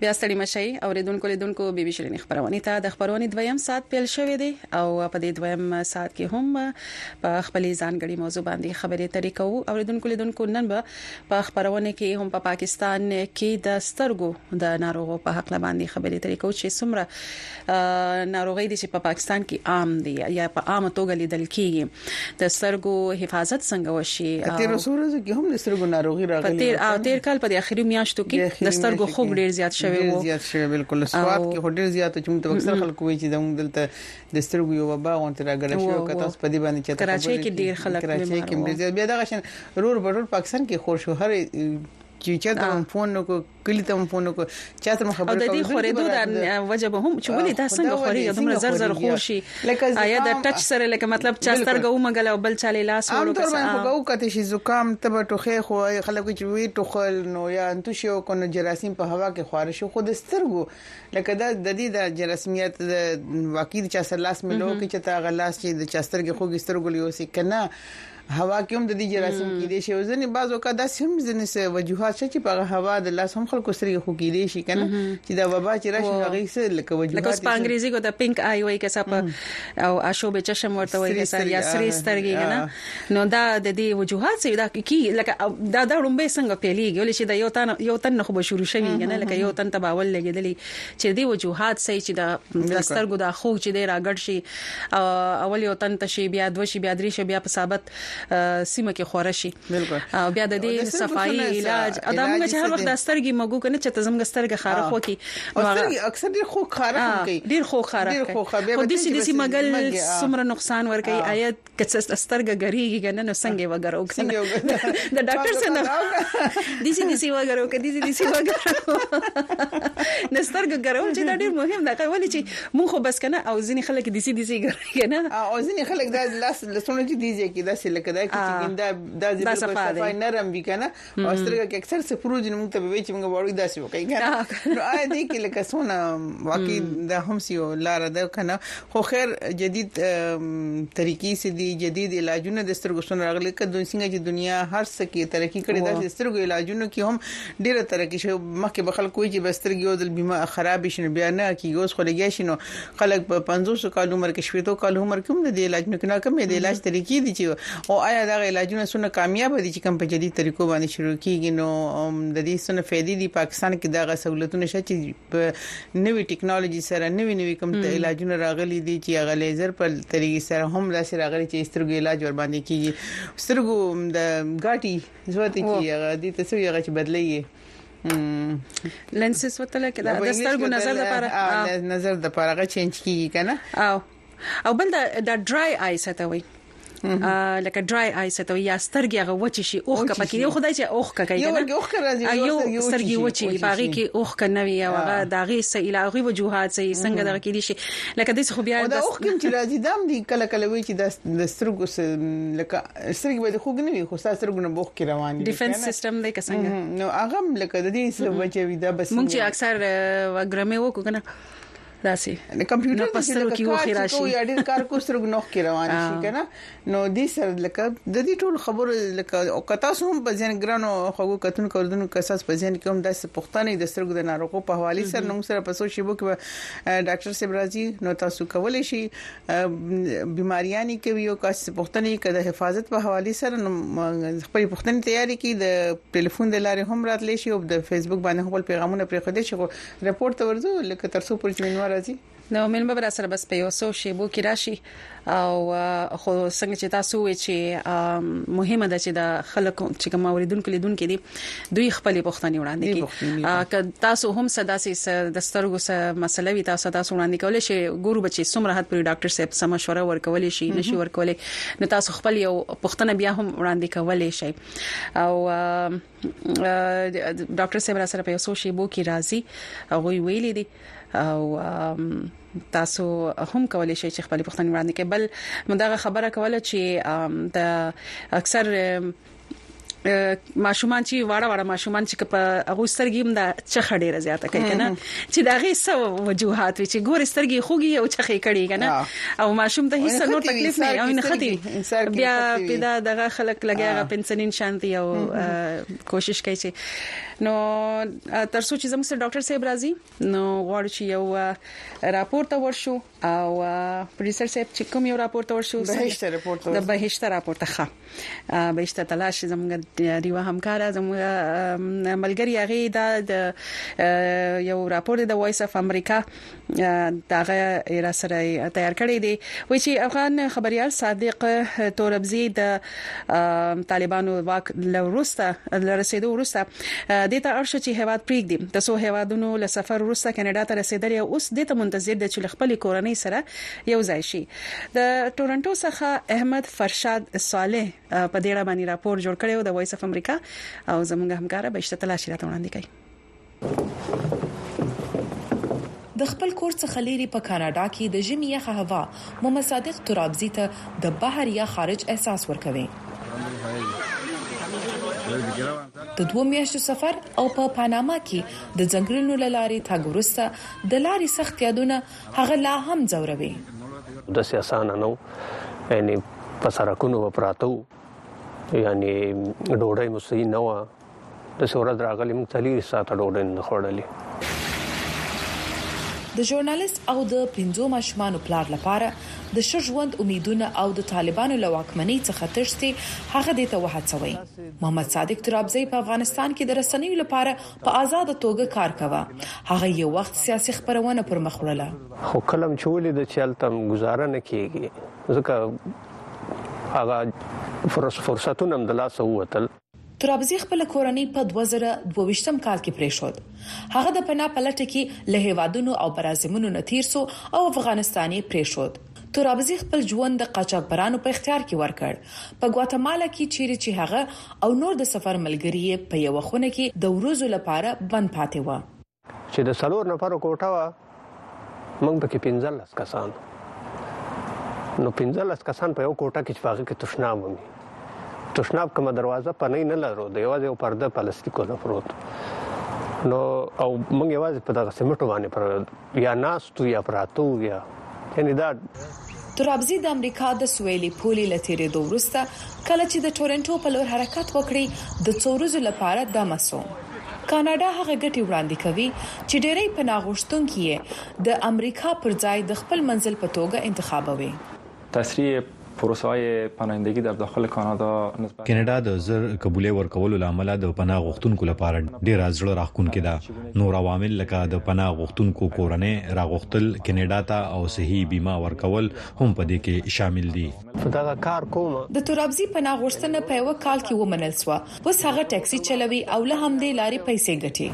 بیا ستړي مه شئ اوریدونکو لیدونکو بي بي شیرینې خپرونې ته د خپرونې دویم ساعت پیل شوی دی او په دې دویم ساعت کې هم په خپلې ځانګړي موضوع باندې خبرې اترې کوو اوریدونکو لیدونکو نن به په خپرونه کې هم په پا پاکستان کې د سترګو د ناروغو په حق باندې خبرې اترې کوو چې څومره ناروغي دي چې په پا پاکستان کې عام دي یا په عامه توګه لیدل کیږي د سترګو حفاظت څنګه وشي په
تیر څو ورځو کې هم د سترګو ناروغي راغلي
په تیر او تیر کال په اخیری میاشتو کې د سترګو خوب ډیر زیات شوی
وو زیات شوی بالکل سواد کې ډیر زیات چې موږ اکثر خلک وایي چې زموږ دلته د سترګو یو وبا غونډه راګړه شو کته اوس په دې باندې چې
کراچۍ کې ډیر خلک
کراچۍ کې بیا دغه شان رور بټول پاکستان کې خور شو هر چې چا ته فون نو کلی ته مو فون وکړ چاته مو خبر
کړو د دې خورېدو د وجه به هم چې ولې دا څنګه خوري دومره زر زر خور شي آیا د ټچ سره لکه مطلب چا سترګه ومګل او بل چاله لاس
ورو کړ عام طور باندې کته شي زکام تب ټوخه خو خلک چې وی ټوخل نو یا انتو شو کو نو جراثیم په هوا کې خور شو خو د سترګو لکه دا د دې د جراثیمیت واقعي چا سره لاس ملو کې چې تا غلاس چې د چا سترګې خوګي سترګو لیو سي کنه هوا کې هم د دې جراثیم کې دي شي ځنې بعضو کا د سیم ځنې سه وجوهات چې په هوا د لاس هم خلکو سره خو کې دي شي کنه چې دا وبا چې راشي هغه سه لکه وجوهات
لکه په انګریزي کو د پینک آی وای کسا په او اشو به چشم ورته وای کسا یا سری سترګي کنه نو دا د دې وجوهات سه دا کی لکه دا د رومبه څنګه پیلېږي ولې چې دا یو تن یو تن خو به شروع شوی کنه لکه یو تن تباول لګیدلی چی دی وجوهات سه چی د سترګو دا خوک چی دی راګډ شی اول یو تن ته شی بیا دوه شی بیا درې شی بیا په ثابت سیمه کې خور شی او بیا د دې صفائی علاج ادا موږ چې هر وخت د سترګې مګو کنه چې تزمګ سترګې خارخ وکي نو
سترګې اکثر ډیر خوک خارخ کوي
ډیر خوک خارخ کوي خو د سې د سې مګل سمره نقصان ور کوي آیت که څه سترګه ګریږي کنه نو څنګه وګرو کنه د ډاکټر څنګه دیسی دیسی وګرو که دیسی دیسی وګرو نو سترګه ګرو چې دا ډیر مهم ده ولې چې مونږ خو بس کنه او ځینې خلک دیسی دیسی ګرو کنه
او ځینې خلک دا لاس لسونه چې دیږي کې دا سې لکه دا کې چې ګنده دا ځینې صفای نرم وی کنه او سترګه کې اکثر څه پروت نو موږ ته به چې موږ وړو داسې وکړي کنه نو آیا دې کې لکه سونه واقعي د هم سیو لار ده کنه خو خیر جدید طریقې سي دي جدید علاجونه د سترګو سره راغلي کله دوی څنګه چې دنیا هر څه کې ترقی کړې ده د سترګو علاجونو کې هم ډیره ترقی شو مخکې به خلکو چې بسترګي او د بیمه خراب شنو بیا نه کیږي اوس خلګیا شنو خلک په پنځوسو کالو عمر کې شپېتو کالو عمر کې هم د دې علاج نه کنه کومې د علاج طریقې دي چې او آیا دا علاجونه څونه کامیاب دي چې کوم په جدي طریقو باندې شروع کیږي نو د دې څونه فائدې دي پاکستان کې دا غ سہولتونه شته چې په نوي ټیکنالوژي سره نوي نوي کوم ته علاجونه راغلي دي چې هغه لیزر په طریقې سره هم داسې راغلي چې سترګو علاج ور باندې کیږي سترګو د ګاټي زوته کې هغه دي تاسو یې هغه چې بدلې
لنسز وتل کې د سترګو نظر لپاره
نظر د لپاره غو چینج کیږي کنه
او او بل د ډرای آی ساته وي لکه ډرای آی ستو یا سترګي هغه وچ شي اوخ کا پکې یو خدای چې اوخ کا کوي
یو اوخ کا راځي
یو سترګي وچ شي باغی کې اوخ کا نه وي او هغه داغي سه الهي وجوهات سه څنګه دغه کې دي شي لکه د خو بیا
د اوخ کې چې راځي دام دي کله کله وی چې د سترګو لکه سترګې به خوګ نه وي خو تاسو سترګونه بوخ کې روان
دي ډیفنس سیستم دې کسانګ
نو هغه لکه د دې سره بچوي دا بس
مونږ چې اکثر وګرمه وکړو کنه داسي
د کمپیوټر په سترګو کې وخی راشي یا ډیر کار کو سترګو نوخ کې روان شي کنه نو دې سره لکه د دې ټول خبرو لکه او کتا سوم په ځین ګرانو خو کتون کوردونو کساس په ځین کوم د پښتنې د سترګو د ناروغو په حواله سره نو سره په سوشي بو کې ډاکټر سیب راځي نو تاسو کولای شي بیماریانی کوي او کاس پښتنې کده حفاظت په حواله سره خپل پښتنې تیاری کوي د ټلیفون د لارې هم راتلی شي او د فیسبوک باندې خپل پیغامونه پرې خو دې شي رپورت ورزو لکه تر څو پرځ مینوار راځي
نو ملمه بر سره بس په یو سو شیبو کې راشي او خو څنګه چې تاسو وی چې مهمه ده چې د خلکو چې کوم اوریدونکو لیدونکو دي دوی خپلې پوښتنې وړاندې کړي که تاسو هم صدا سي د سترګو سره مسله وي تاسو تاسو وړاندې کولای شي ګورو بچي څومره حد پر ډاکټر صاحب سم مشوره ورکول شي نشي ورکول نو تاسو خپل یو پوښتنه بیا هم وړاندې کولای شي او ډاکټر صاحب سره په یو شی بو کې راضي هغه ویلي دي او تاسو هم کولای شئ چې خپل پوښتنې وړاندې کړئ بل مداغه خبره کوله چې د اکثر ماشومان چې واړه واړه ماشومان چې په هغه سترګې هم دا چخه ډیره زیاته کوي کنه چې دا غي سو وجوهات وي چې ګور سترګې خوږي او چخه کړي کنه او ماشوم ته هیڅ نور تکلیف نه او نه خدي بیا پیدا دغه خلک لګیا پنسلین شانتي او کوشش کوي چې نو ترڅو چې زموږ ډاکټر صاحب راځي نو غواړو چې یو راپور ته ورشو او پروډوسر صاحب چې کوم یو راپور ته ورشو
بهشته راپور
ته د بهشته راپور ته ښه بهشته تلاش زموږ دیو همکارا زموږ ملګری هغه دا د یو راپور د وایس اف امریکا دغه را سره تیار کړی دی وای چې افغان خبريال صادق توربزي د طالبانو واک لورسته لرسیدو ورسته دې ته اړ شو چې هېواد پرېږدي. د څو هېوادونو له سفر وروسته کاناډا ته رسېدلی او اوس دې ته منتظر دی چې له خپلې کورنۍ سره یو ځای شي. د ټورنټو څخه احمد فرشاد صالح په دې اړه باندې راپور جوړ کړی او د وایس اف امریکا او زموږ همکاره بهشته تلاشي راته وړاندې کوي.
د خپل کور څخه ليري په کاناډا کي د ژمي يخه هوا محمد صادق ترابزي ته د بحر يا خارج احساس ورکوي. د دوو مياشتو سفر او په پاناما کي د ځنګلونو له لاري تګ وروسته د لاري سخت يادونه هغه لا هم ځوروي.
داسي اسانه نه وو يعني په سرکونو به پراته وو يعني ډوډۍ مو صحيح نه وه. د سورد راغلی موږ ته لري ساته ډوډۍ نه خوړلې
د ژورنالیست او د پنځو ماشومانو پلار لپاره د ښه ژوند امیدونه او د طالبانو له واکمنۍ څخه تښتي هغه دې ته وهڅوي محمد صادق ترابزی په افغانستان کې د رسنیو لپاره په آزاد توګه کار کاوه هغه یو وخت سیاسي خبرونه پر مخ وړله
خو کلم چې ولې د چلتم گزاره نه کیږي ځکه هغه فرصتونه هم د لاسه ووتل
ترابزي خپله کورنۍ په دوه زره دوه ویشت کال کې پرېښود. هغه د پناه په لټه کې له هېوادونو او برازیمونو نه تېر شو او افغانستان یې پرېښود. ترابزي خپل ژوند د قاچاقبرانو په اختیار کې ورکړ. په ګواتمالا کې چېرې چې هغه او نور د سفر ملګري یې په یوه خونه کې د ورځو لپاره بند پاتې وه.
چې د څلور نفرو کوټه وه موږ پکې پنځلس کسان نو پنځلس کسان په یو کوټه کې چې په هغه کې تشناب ومي تشناب کومه دروازه پنۍ نه لرو د یوازې یو پرده پلاستیک ولا پروت نو او موږ یوازې په دغه سیمټو باندې پر یا ناستو یا پراتو یا کاندیدان
ترابزي د امریکا د سویلي پولې له تیریدو وروسته کله چې د ټورنټو په لور حرکت وکړي د څو ورځو لپاره دمه سو کاناډا هغه ګټي وړاندې کوي چې ډیری پناه غوښتونکي یې د امریکا پر ځای د خپل منزل په توګه انتخابوي.
تصریح کاناډا د زر قبولې ورکولو له امله د پناه غوښتونکو لپاره ډېره زړه راښکونکې ده. نور عوامل لکه د پناه غوښتونکو کورنۍ راغوښتل کاناډا ته او صحي بیمه ورکول هم په دې کې شامل دي.
د ترابزي پناه غوښتنه په یوه کال کې ومنل شوه، اوس هغه ټکسي چلوي او له همدې لارې پیسې ګټي.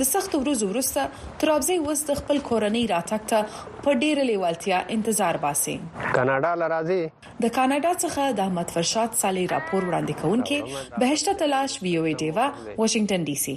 د
سختو ورځو وروسته ترابزی اوس د خپل کورنۍ راتګ ته په ډېره لیوالتیا انتظار باسي.
کاناډا له راځي.
د کاناډا څخه د احمد فرشاد صالح راپور وړاندې کوونکې بهشته تلاش، وي او ای ډیوه، واشنګټن ډي سي.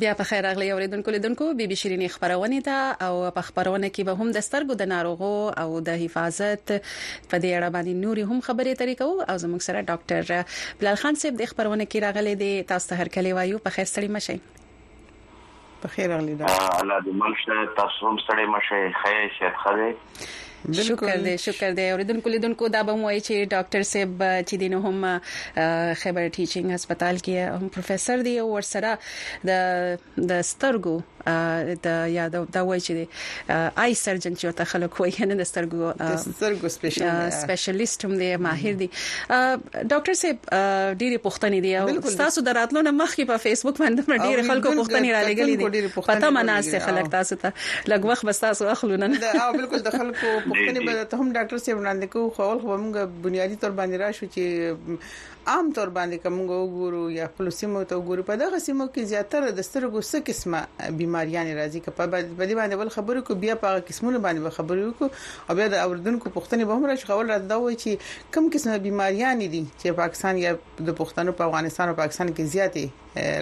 بیا پخیر راغلی اوریدونکو لیدونکو بی بی شیرینی خپرونې ته او په خپرونه کې به هم د سترګو د ناروغو او د حفاظت په دې اړه باندې نوري هم خبرې ترې کوو او زموږ سره ډاکټر بلال خان صاحب د خپرونه کې راغلی دی تاسو ته هر کله وایو په خیر ستړي مشئ
په خیر راغلی
ډاکټر الله دې مل شه تاسو هم ستړي مشئ خیر شیخ خدای
شکر دې شکر دې اوریدونکو لیدونکو دا به وایي چې ډاکټر صاحب چې دین هم خبر ټیچینګ هسپتال کې هم پروفیسور دی او ورسره د د سترګو د یا د دا وایي چې آی سرجن چې ته خلک وایي نه د سترګو
د سترګو
سپیشلیست هم دی ماهر دی ډاکټر صاحب ډېرې پوښتنې دي او تاسو د راتلو نه مخکې په فیسبوک باندې پر ډېر خلکو پوښتنې را لګلې دي پته مناسته خلک تاسو ته لګ وخت بس تاسو اخلو نه
او بالکل د خلکو پوښتنې به ته هم ډاکټر صاحب وړاندې کوو خو اول خو موږ بنیادی تور باندې راشو چې عام تور باندې کوم وګورو یا خپل سیمو ته وګورو په دغه سیمو کې زیاتره د سترګو څه قسمه بيماریاں راځي که په دې باندې ول خبرو کو بیا په قسمونو باندې خبرو کو او بیا د اوردونکو پوښتنې به هم راشي خول راځي دا وایي چې کوم قسمه بیماریانې دي چې پاکستان یا د پښتنو په افغانستان او پاکستان کې زیاتې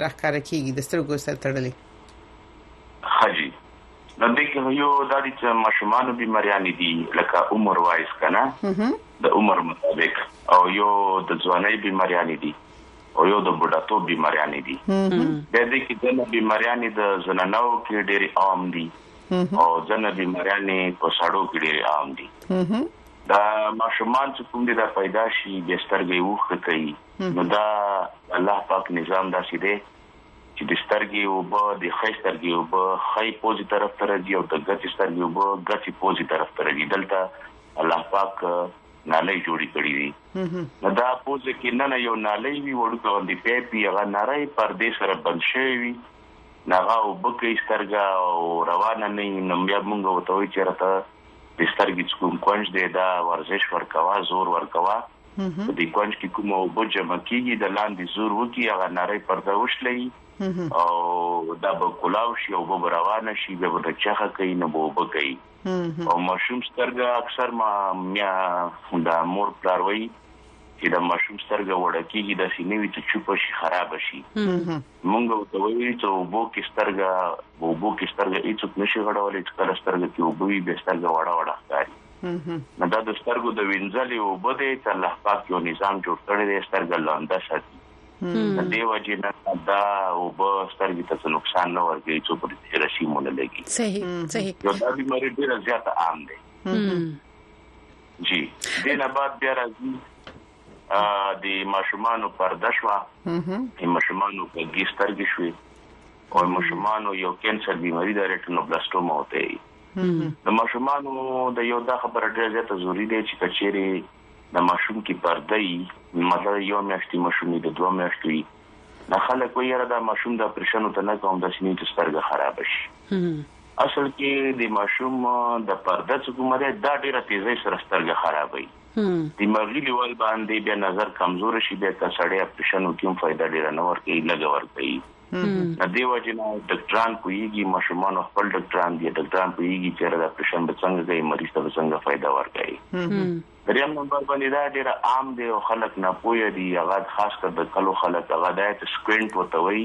راخکاره کیږي د سترګو سره تړلې
حاجی نو د کې یو د دې چې ماشومان بیماریانې دي لکه عمر وایس کنه د عمر مطابق او یو د ځواني بیماریانې دي او یو د بډاتو بیماریانې دي د دې کې د بیماریانې د زنانو کې ډېری عام دي او ځنه بیماریانې په سړو کې ډېری عام دي دا ماشومان چې کوم دي دا پیدا شي بیا سترګې یې اوښکه کوي نو دا الله پاک نظام داسې دی چې د سترګې اوبه د ښۍ سترګې اوبه ښۍ پوزې طرف ته راځي او د ګچې سترګې اوبه ګچې پوزې طرف ته راځي دلته الله پاک نالۍ جوړې کړې دي نو دا پوزې کې نه نه یو نالۍ وی وړوکه باندې پیپ یې هغه نری پردې سره بند شوی وي ناغه وبکې سترګه او روانه نه نو بیا موږ وته وی چې راته د سترګې چې کوم کونج دی دا ورزش ورکوه زور ورکوه په دې کونج کې کومه اوبه جمع کیږي د لاندې زور وکي هغه نری پرده وشلې او دا به کلاو شي او به روانه شي بیا به چخه کوي نه به وبه کوي او ماشوم سترګه اکثر ما میا دا مور پلاروي چې د ماشوم سترګه وړه کیږي د سینوي ته چوپ شي خراب شي مونږ ورته وایو چې اوبو کې سترګه په اوبو کې سترګه هیڅوک نشي غړولی چې کله سترګه کې اوبه وي بیا سترګه وړه وړه ښکاري نو دا د سترګو د وینځلې اوبه دی چې الله پاک یو نظام جوړ کړی دی سترګه لانده ساتي د دې وجې نه دا او به سترګې ته نقصان نه ورګي چې پر دې رشي مونږ لګي
صحیح صحیح
یو دا بیماری ډیره زیاته عام ده جی دینه بعد بیا راځي د ماشومانو پرده شو د ماشومانو په ګیستر کې شوې او ماشومانو یو کینسر بیماری د ریټینوبلاستوما وته د ماشومانو د یو د خبره ډیره زیاته ضروری دی چې کچېری د ماشوم کې پردای مطلب یو میاشتې ماشومې د دوه میاشتې نه خلک ویره د ماشوم د پرشن ته نه کوم د سینې د سترګه خراب شي اصل کې د ماشوم د پرده څخه مده دا ډیره تیزه سره سترګه خرابوي دماغي لیول باندې بیا نظر کمزور شي بیا که سړی اپریشن وکړي هم فائدہ ډیره نه ورکوي لږ ورکوي د دیو جنا ډاکټران کویږي ماشومان خپل ډاکټران دي ډاکټران کویږي چې د اپریشن به څنګه کوي مریض ته څنګه فائدہ ورکوي دریم نمبر باندې دا ډیر عام دی او خلک نه پوهه دي هغه خاص کر د کلو خلک هغه د سکوینټ وتوي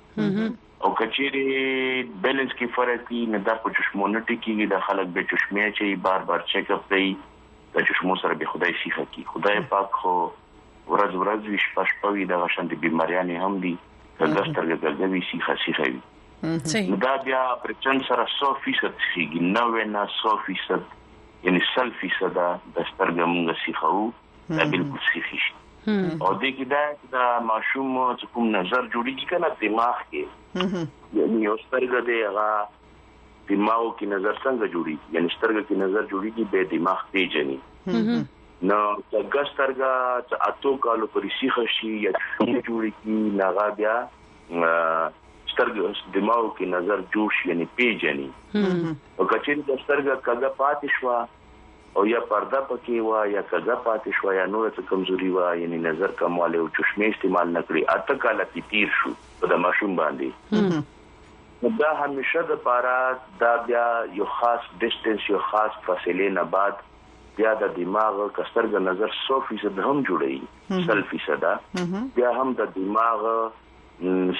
او کچيري بیلنس کې فرق وي نه دا په چشمو نه ټکیږي د خلک به چشمه چي بار بار چیک اپ کوي د چشمو سره به خدای سیخه کی خدای پاک خو ورځ ورځ وي شپه شپه وي دغه شان د بیماریان هم دي دغه سترګه ګرځوي سیخه سیخه وي دا بیا پرچن سره 100% سیږي 90 نه 100% یعنی 100% د سترګه مونږ سیخه وو دا بالکل صحیح شي او دې کې دا چې دا ماشوم چې کوم نظر جوړیږي کنه دماغ کې یعنی یو سترګه دی هغه دماغ کې نظر څنګه جوړیږي یعنی سترګه کې نظر جوړیږي به دماغ پیژني نو څنګه سترګه چې اتو کالو پر سیخه شي یا جوړیږي نغا بیا سترګه دماغ کې نظر جوړ شي یعنی پیژني او کچېری د سترګه کګه پاتې شو او یا پرده پکې وه یا کږه پاتې شوه یا نوره څه کمزوري وه یعنی نظر کموالی او چشمې استعمال نه کړې اته کاله پې تیر شو په د ماشوم باندې نو دا همیشه د پاره دا بیا یو خاص ډیسټنس یو خاص فاصله نه بعد بیا د دماغ کسترګ نظر 100% هم جوړي 100% بیا هم د دماغ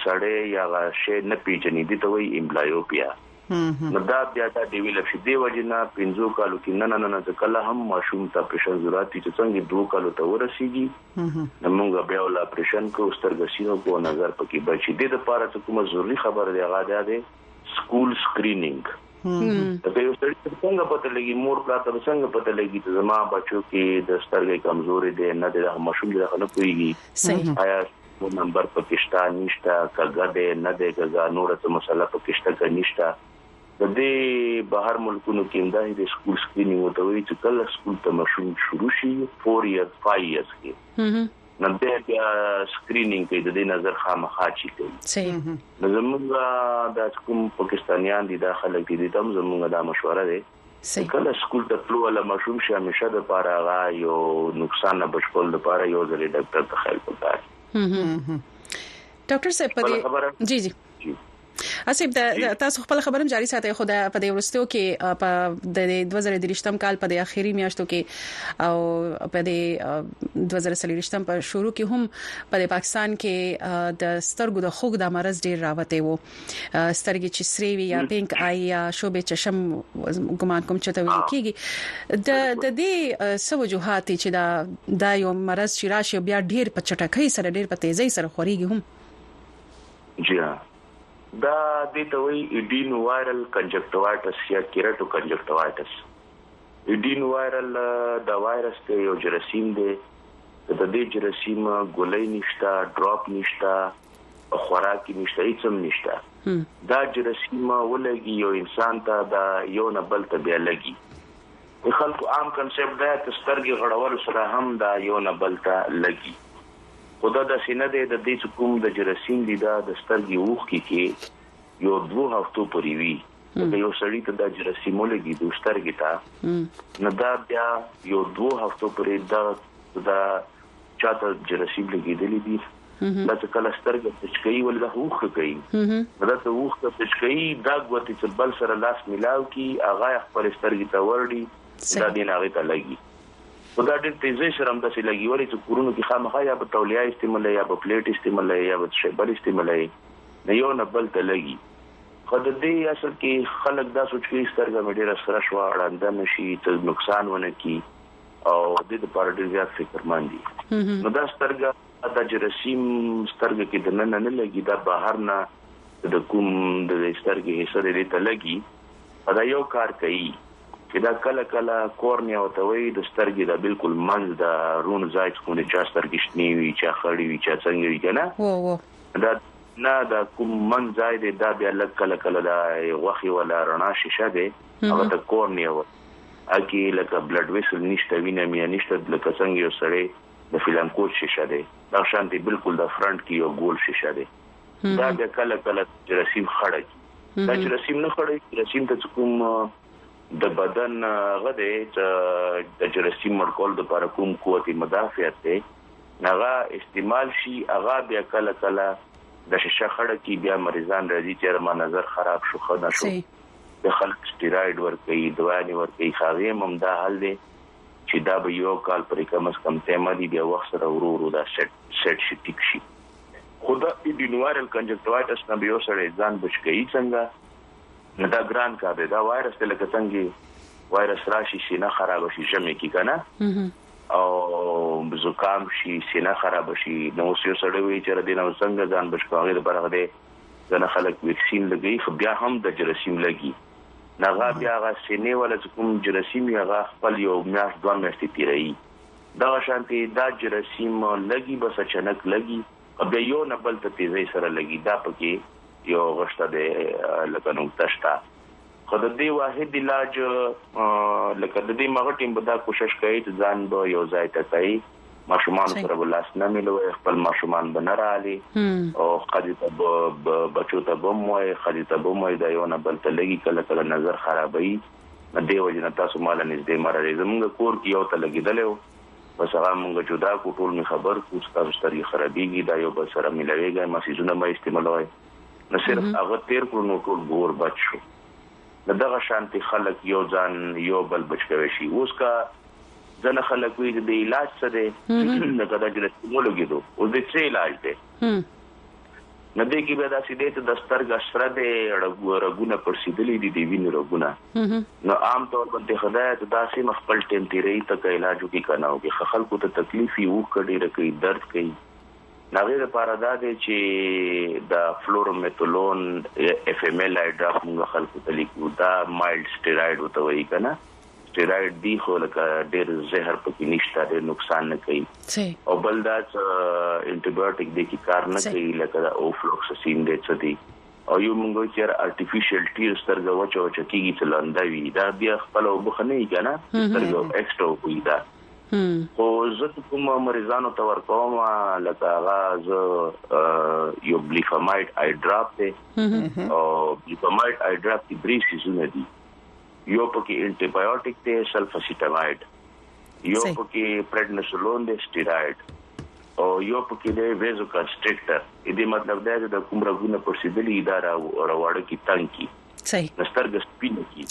سړی یا هغه شی نه پیژني دي ته وایي امبلایوپیا نو دا بیا دا ډیولپ شي دی وجنه 15 کالو کې نه نه نه کله هم ماشوم ته پرشن ضرورت چې څنګه دوه کالو ته ورسیږي نو موږ بیا ول اپریشن کو سترګسینو کو نظر پکې بچي د لپاره چې کومه ضروری خبره دی هغه ده سکول سکرینینګ دا یو څه څنګه پته لګي مور پلا ته څنګه پته لګي چې زما بچو کې د سترګې کمزوري دي نه د ماشوم د خلکو یي
صحیح
خو نمبر پکې شته نشته که ګه دی نه دی که ګه نوره څه مسله پکې شته که نشته د دې بهر ملکونو کې همدا د سکول سکرینینګ وته وي چې کله سکول ته ماشوم شروع شي 4 ایئرز 5 ایئرز کې نو د بیا سکرینینګ کې د دې نظر خامخا چي کوي
صحیح
زموږ د کوم پاکستانیان دي داخله کې دي تم زموږ د مشوره ده سي. کله سکول ته تلو هله ماشوم شي هميشه د پاره هغه يو نقصان نه بشکول د پاره يو ځلې ډاکټر ته خيل پکار دي
ډاکټر صاحب په دې جی جی اسیب د تاسو خپل خبرم جاری ساتي خو د په دې ورستو کې په د 2023م کال په د اخیری میاشتو کې او په دې 2023م په شروع کې هم په پاکستان کې د سترګو د خوګ د مرز ډیر راوته وو سترګې چې سری وي یا پینک آی یا شوبې چشم ګمان کوم چې ته ویل کیږي د د دې سو وجوهات چې دا دا یو مرز چې راشي بیا ډیر په چټکۍ سره ډیر په تیزۍ سره خوريږي هم
جی دا د توي ایډین وایرل کنجکټیوایټس یا کیرټو کنجکټیوایټس ایډین وایرل دا وایرس ته یو جراثیم دی د دې جراثیم ګولۍ نشته ډراپ نشته خوراک کې نشته هیڅ هم نشته دا جرثیم ولګي یو انسان ته دا یو نه بل ته بیا لګي د خلکو عام کنسپټ دا چې سترګې غړول سره هم دا یو نه بل ته لګي خدا د سینه د دې چې کوم د جرثیم دی دا د سترګې وښ کې کې یو دوه هفتو پورې وي د یو سړی ته د جرثیم ولګي د سترګې ته نه دا بیا یو دوه هفتو پورې دا دا چاته جرثیم لګیدلی دی دا چې کله سترګې پچکوي ولې دا اوښکه کوي نو دا ته اوښکه پچکوي دا ګوتې چې بل سره لاس ملاو کی هغه خپل سترګې ته ورډي دا دې نه غي ته لګي خو دا ډېر تیزې سره هم داسې لګي ولې چې کورونو کې خامخا یا په تولیا استعمال یا په پلیټ استعمال یا په شی بل استعمال نه یو نه بل ته لګي خو د دې اصل کې خلک دا سوچ کوي سترګه مې ډیره سره شو اړاند نشي ته نقصان ونه کی او د دې لپاره ډیر زیات فکر مان دي نو دا سترګه دا جراسیم سترګه کې دننه نه لګي دا بهر نه د کوم د سترګې حصه دې ته لګي دا یو کار کوي چې دا کله کله کورنیا او توي د سترګې دا بالکل منځ دا رون ځای چې کوم چا سترګې شنی وي چا خړی وي چا څنګه وي کنه
وو وو
دا نه دا کوم منځ ځای دی دا بیا لک کله کله دا غوخي ولا رڼا شیشه دی هغه د کورنیا و اکی لکه بلډ ویسل نشته وینه مې نشته لکه څنګه یو سړی د فلم کوچ شیشه دی دا شانتي بالکل د فرنټ کې یو ګول شیشه دی دا د کله کله جرسیم خړه کی دا جرسیم نه خړه جرسیم ته کوم د بدن غده چې د جرسیم مرکول د پر کوم قوت مدافعت دی هغه استعمال شي هغه بیا کله کله د شیشه خړه کی بیا مریضان راځي چې ما نظر خراب شو خدا شو د خلک سټیراید ورکړي دوا نه ورکړي هغه هم دا حل دی چی دا به یو کال پری کم از کم تیمه دی بیا وخت سره ورو ورو دا سیټ سیټ شی ټیک شی خو دا ادینوایرل کنجکتوایتس نه به یو سړی ځان بچ کوي څنګه دا ګران کار دی دا وایرس ته لکه څنګه وایرس راشي سینه خراب شي ژمه کی کنه او زکام شي سینه خراب شي نو اوس یو سړی وی چې ردینه څنګه ځان بچ کوي د برغه دی ځنه خلک وکسین لګي خو بیا هم د جرثیم لګي نو هغه بیا هغه سینې والا چې کوم جراثیم وي هغه خپل یو میاشت دوه میاشتې تیروي دغه شانتې دا جراثیم لګي بس اچانک لګي او بیا یو نه بل ته تیزۍ سره لګي دا پکې یو غشته دی لکه نقطه شته خو د دې واحد علاج لکه د دې مغه ټیم به دا کوشش کوي چې ځان به یو ځای ته کوي ماشومانو سره به لاس نه ملوي خپل ماشومان به نه رالي او خځې ته به بچو ته به مو وي خځې ته به مو وي دا یو نه بل ته لګي کله کله نظر خرابوي نه دی وجه نه تاسو مال نږدې مرلې زمونږ کور کې یو ته لګیدل و بس هغه مونږ جدا کو ټول می خبر کو تاسو سترګې خرابېږي دا یو بل سره ملويږي مسیزونه مې استعمالوي نو صرف هغه تیر کړو نو ټول ګور بچ شو نه دغه شانتې خلک يو ځان يو بل بچ کوی شي اوس که ځنه خلک وي د علاج څه دی نه کدا چې د مولو کېدو اوس د څه علاج دی نه دې کې به دا سیده ته د سترګ سره د رګونه پرسیدلې دي د وینې رګونه نو عام طور باندې خدای ته دا سیم خپل ټیم تیرې ته علاج وکي کنه او خلکو ته تکلیف یو کډی رکی درد کوي د هغې لپاره دا دی چې دا فلورومیتولون اف ایم ایل آی ډراپ موږ خلکو ته لیکو دا مایلډ سټیرایډ وته وایي کنه سټیرایډ دی خو لکه ډیر زهر پکې نشته ډیر نقصان نه کوي او بل دا انټي بایوټیک دی کې کار نه کوي لکه دا اوفلوکساسین دی څه دی او یو موږ چې ارتفیشل ټیر سترګه وچه وچه کیږي چې لاندوي دا بیا خپل وبخنه یې کنه سترګه ایکسټرا وي دا خو زه چې کوم مریضانو ته ورکوم لکه هغه زه یو بلیفاماید آی ډراپ دی او بلیفاماید آی ډراپ کې درې سیزونه دي یو پکې انټي بایوټیک دی سلفاسیټاماید یو پکې پرډنسولون دی سټیراید او یو پکې دی ویزو کنسټریکټر دې مطلب دا دی د کوم رګونه پرسیدلې اداره او راوړ کی تنګ کی
صحیح
نسترګ سپین کی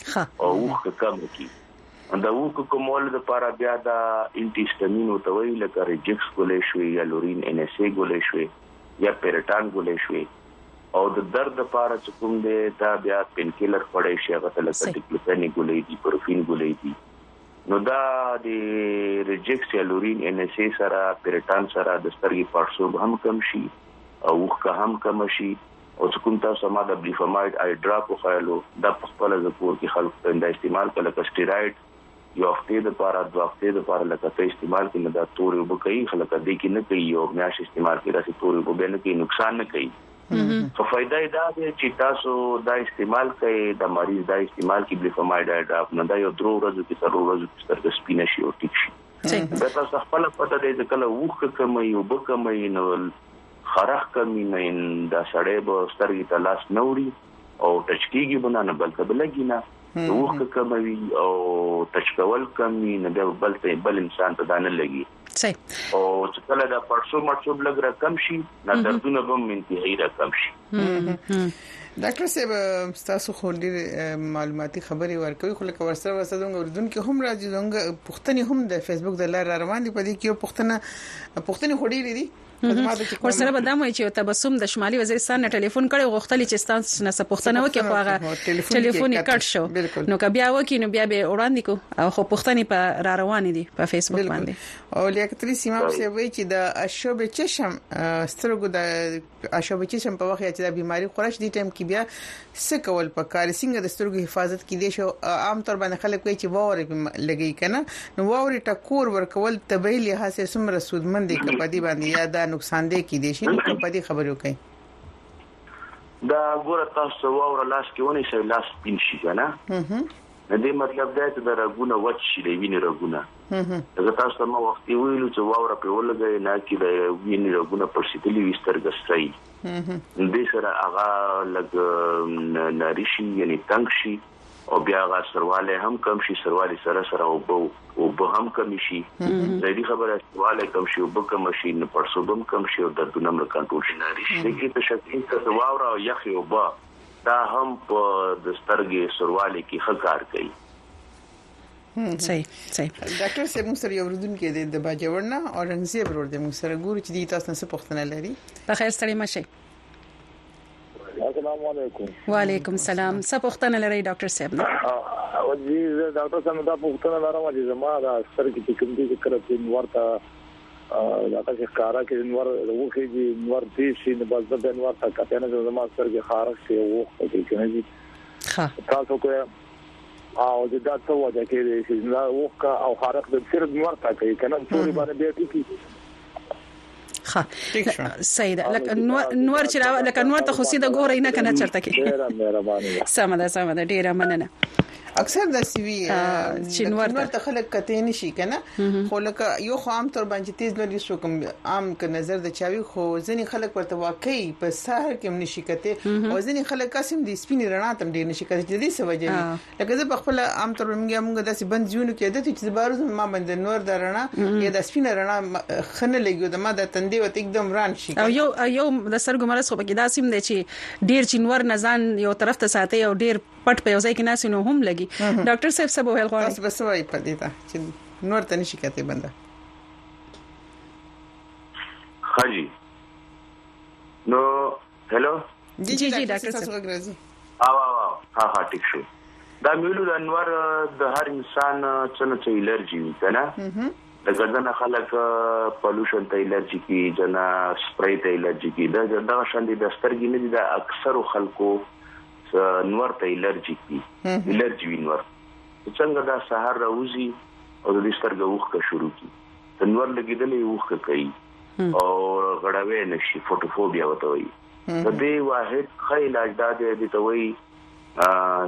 او وخت کم کی د اوښکو کمولو لپاره بیا دا انټي هیسټامین ورته وایي لکه ریجکس ګولۍ شوې یا لورین ان اس ای ګولۍ شوې یا پیرټان ګولۍ شوې او د درد لپاره چې کوم دی دا بیا پین کیلر خوړی شي هغه ته لکه ډیکلوفینی ګولۍ دي بروفین ګولۍ دي نو دا د ریجکس یا لورین ان اس ای سره پیرټان سره د سترګې پړسوب هم کم شي او اوښکه هم کم شي او چې کوم تاسو ما د بلیفماید آی ډراپ وخایلو دا په خپل ز کور کې خلکو ته دا استعمال کړه لکه سټیراید یو هفته د پاره دوه هفته د پاره لکه ته استعمال کړي دا تورې وب کوي خلک دې کې نه کوي او میاش استعمال کړي داسې تورې وب نه کوي نقصان نه کوي خو فائدہ دا دی چې تاسو دا استعمال کړئ د مریض دا استعمال کې بلیفماید آی ډراپ نه دا یو درو ورځې کې تر ورځې کې سترګې سپینه شي او ټیک شي دا تاسو خپل پته دی چې کله وښه کمې او بکمې نو خرخ کمی نه ان دا سړی به سترګې ته لاس نه وړي او ټچ کیږي به نه بل ته بلګي نه اوخ کموي او ټچ کول کمی نه بیا بل ته بل انسان ته دا نه لګي
صحیح
او چې کله دا پړسو مرسو بلګ را کم شي نه دردونه به منتهي را کم شي
ډاکټر صاحب تاسو خو ډېر معلوماتي خبري ورکوي خو لکه ورسره ورسره دغه اردن کې هم راځي دغه پښتني هم د فیسبوک د لار روان دي په دې کې یو پښتنه پښتني خو ډېر دي
ورسره به دا مې چې تبسم د شمالي وزیرستان نه ټلیفون کړي غوښتل چې ستان نه سپوښتنه وکړي خو هغه ټلیفون یې کټ شو نو که بیا وکی نو بیا به وړاندې کو او خو پښتنې په را روان دي په فیسبوک باندې
او لیاقتري سیمه سي وی چې د اشوب چشم سترګو د اشوب چشم په وخت چې د بيماري خورش دي ټیم کې بیا سه کول پکار سنګه د سترګو حفاظت کې دي شو عام طور باندې خلک وایي چې ووري په لګي کنه نو ووري ټکور ورکول طبي لحاظ سره سمره سودمن دي کپدي باندې یا دا نقصان دي کې دي شي نو کپدي خبرو کوي
دا ګوره تاسو ووره لاس کې ونی شي لاس پین شي کنه د دې مطلب دا چې د رګونه وچ شي د وینې رګونه زه تاسو ته ما وخت ویلو چې ووره په ولګي نه کې د وینې رګونه پر سیدلی وستر ګسري دې سره هغه لګ ناری شي یعنی تنګ شي او بیا غا سرواله هم کم شي سرواله سره سره او بو او به هم کم شي زیدی خبره سرواله کم شي او به کم شي نه پړسو بم کم شي او دردونه مر کنټرول شي ناری شي کې ته شکل ته واور او یخ او با دا هم په د سترګې سرواله کې خکار کوي
صحیح صحیح
ډاکټر صاحب موږ سره یو وردون کې دی د باجوړنا اورنګزیب ورور دی موږ سره ګورو چې تاسو نه څه پوښتنه لري
په خیر ستړي مشه
السلام علیکم
وعلیکم السلام څه پوښتنه لري ډاکټر صاحب نه
او جی زه ډاکټر صاحب دا پوښتنه لرم چې زما دا سر کې چې کوم دي چې کله په ورته دا چې کارا کې نور وکړي چې نور دې شي نه بس د نور تا کته نه زما سر کې خارښ شي وو چې کنه جی
ها
تاسو کوه او دا څه وجه کېدای شي دا وخت او حرکت د صرف نور تا کوي کنه ټول باندې بیا
ټکی ښه سید لکه نور چې لکه نور ته خو سیده ګورې نه کنه چرته کې
ډیره مهرباني
سم ده سم ده ډیره مننه
اکثر د سی وی
چې نور
ته خلک کته نشي کنه خو لکه یو خو عام تور باندې تیز نور یو کوم عام ک نظر د چاوي خو ځنی خلک ورته واقعي په سحر کې نشي کته او ځینې خلک قسم دي سپینې رڼا تم ډیر نشي کته چې دې څه وجه وي لکه زه په خپل عام تر موږ موږ داسې بند جونو کې عادت چې بارو ما باندې نور د رڼا یا د سپینې رڼا خنه لګي د ما د تندې وته एकदम ران شي
او یو یو د سرګو مرز خو پکې داسیم دی چې ډیر چینور نزان یو طرف ته ساتي او ډیر پټ په یو ځای کې ناسینو هم لګي ډاکټر صاحب سبو هیل غواړي
تاسو بس وای په دې ته چې نور ته نشي کته بنده
خاجي نو هلو
جی جی جی ډاکټر صاحب
څنګه راځي او او او ها ها ټیک شو دا میلو د انور د هر انسان څه نه څه الرجی وی کنه د ګردنه خلک پولوشن ته الرجی کی جنا سپری ته الرجی کی دا دا شان دي د سترګې نه دي د اکثر خلکو نور ته الرجی کی الرجی وی نور څنګه دا سحر راوځي او د سترګې وښکه شروع کی د نور لګیدلې وښکه کوي او غړوي نشي فوټوفوبیا وته وي د دې واحد خې علاج دا دی د توي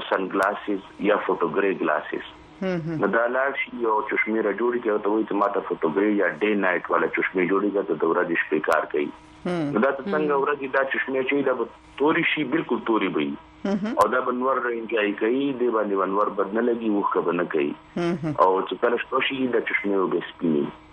سن ګلاسز یا فوټوګری ګلاسز نو دا لاړ شي یو چشمه را جوړ کړي او ته وایي چې ماته فوټوګری یا ډی نایټ والا چشمه جوړی کړه ته د ورځې شپې کار کوي نو دا څنګه ورځې دا چشمه چې دا به توري شي بالکل توري وي او دا بنور رنګي کوي دی باندې بنور بدنه لګي وښه بنه کوي او چې کله شپه شي دا چشمه وبسپي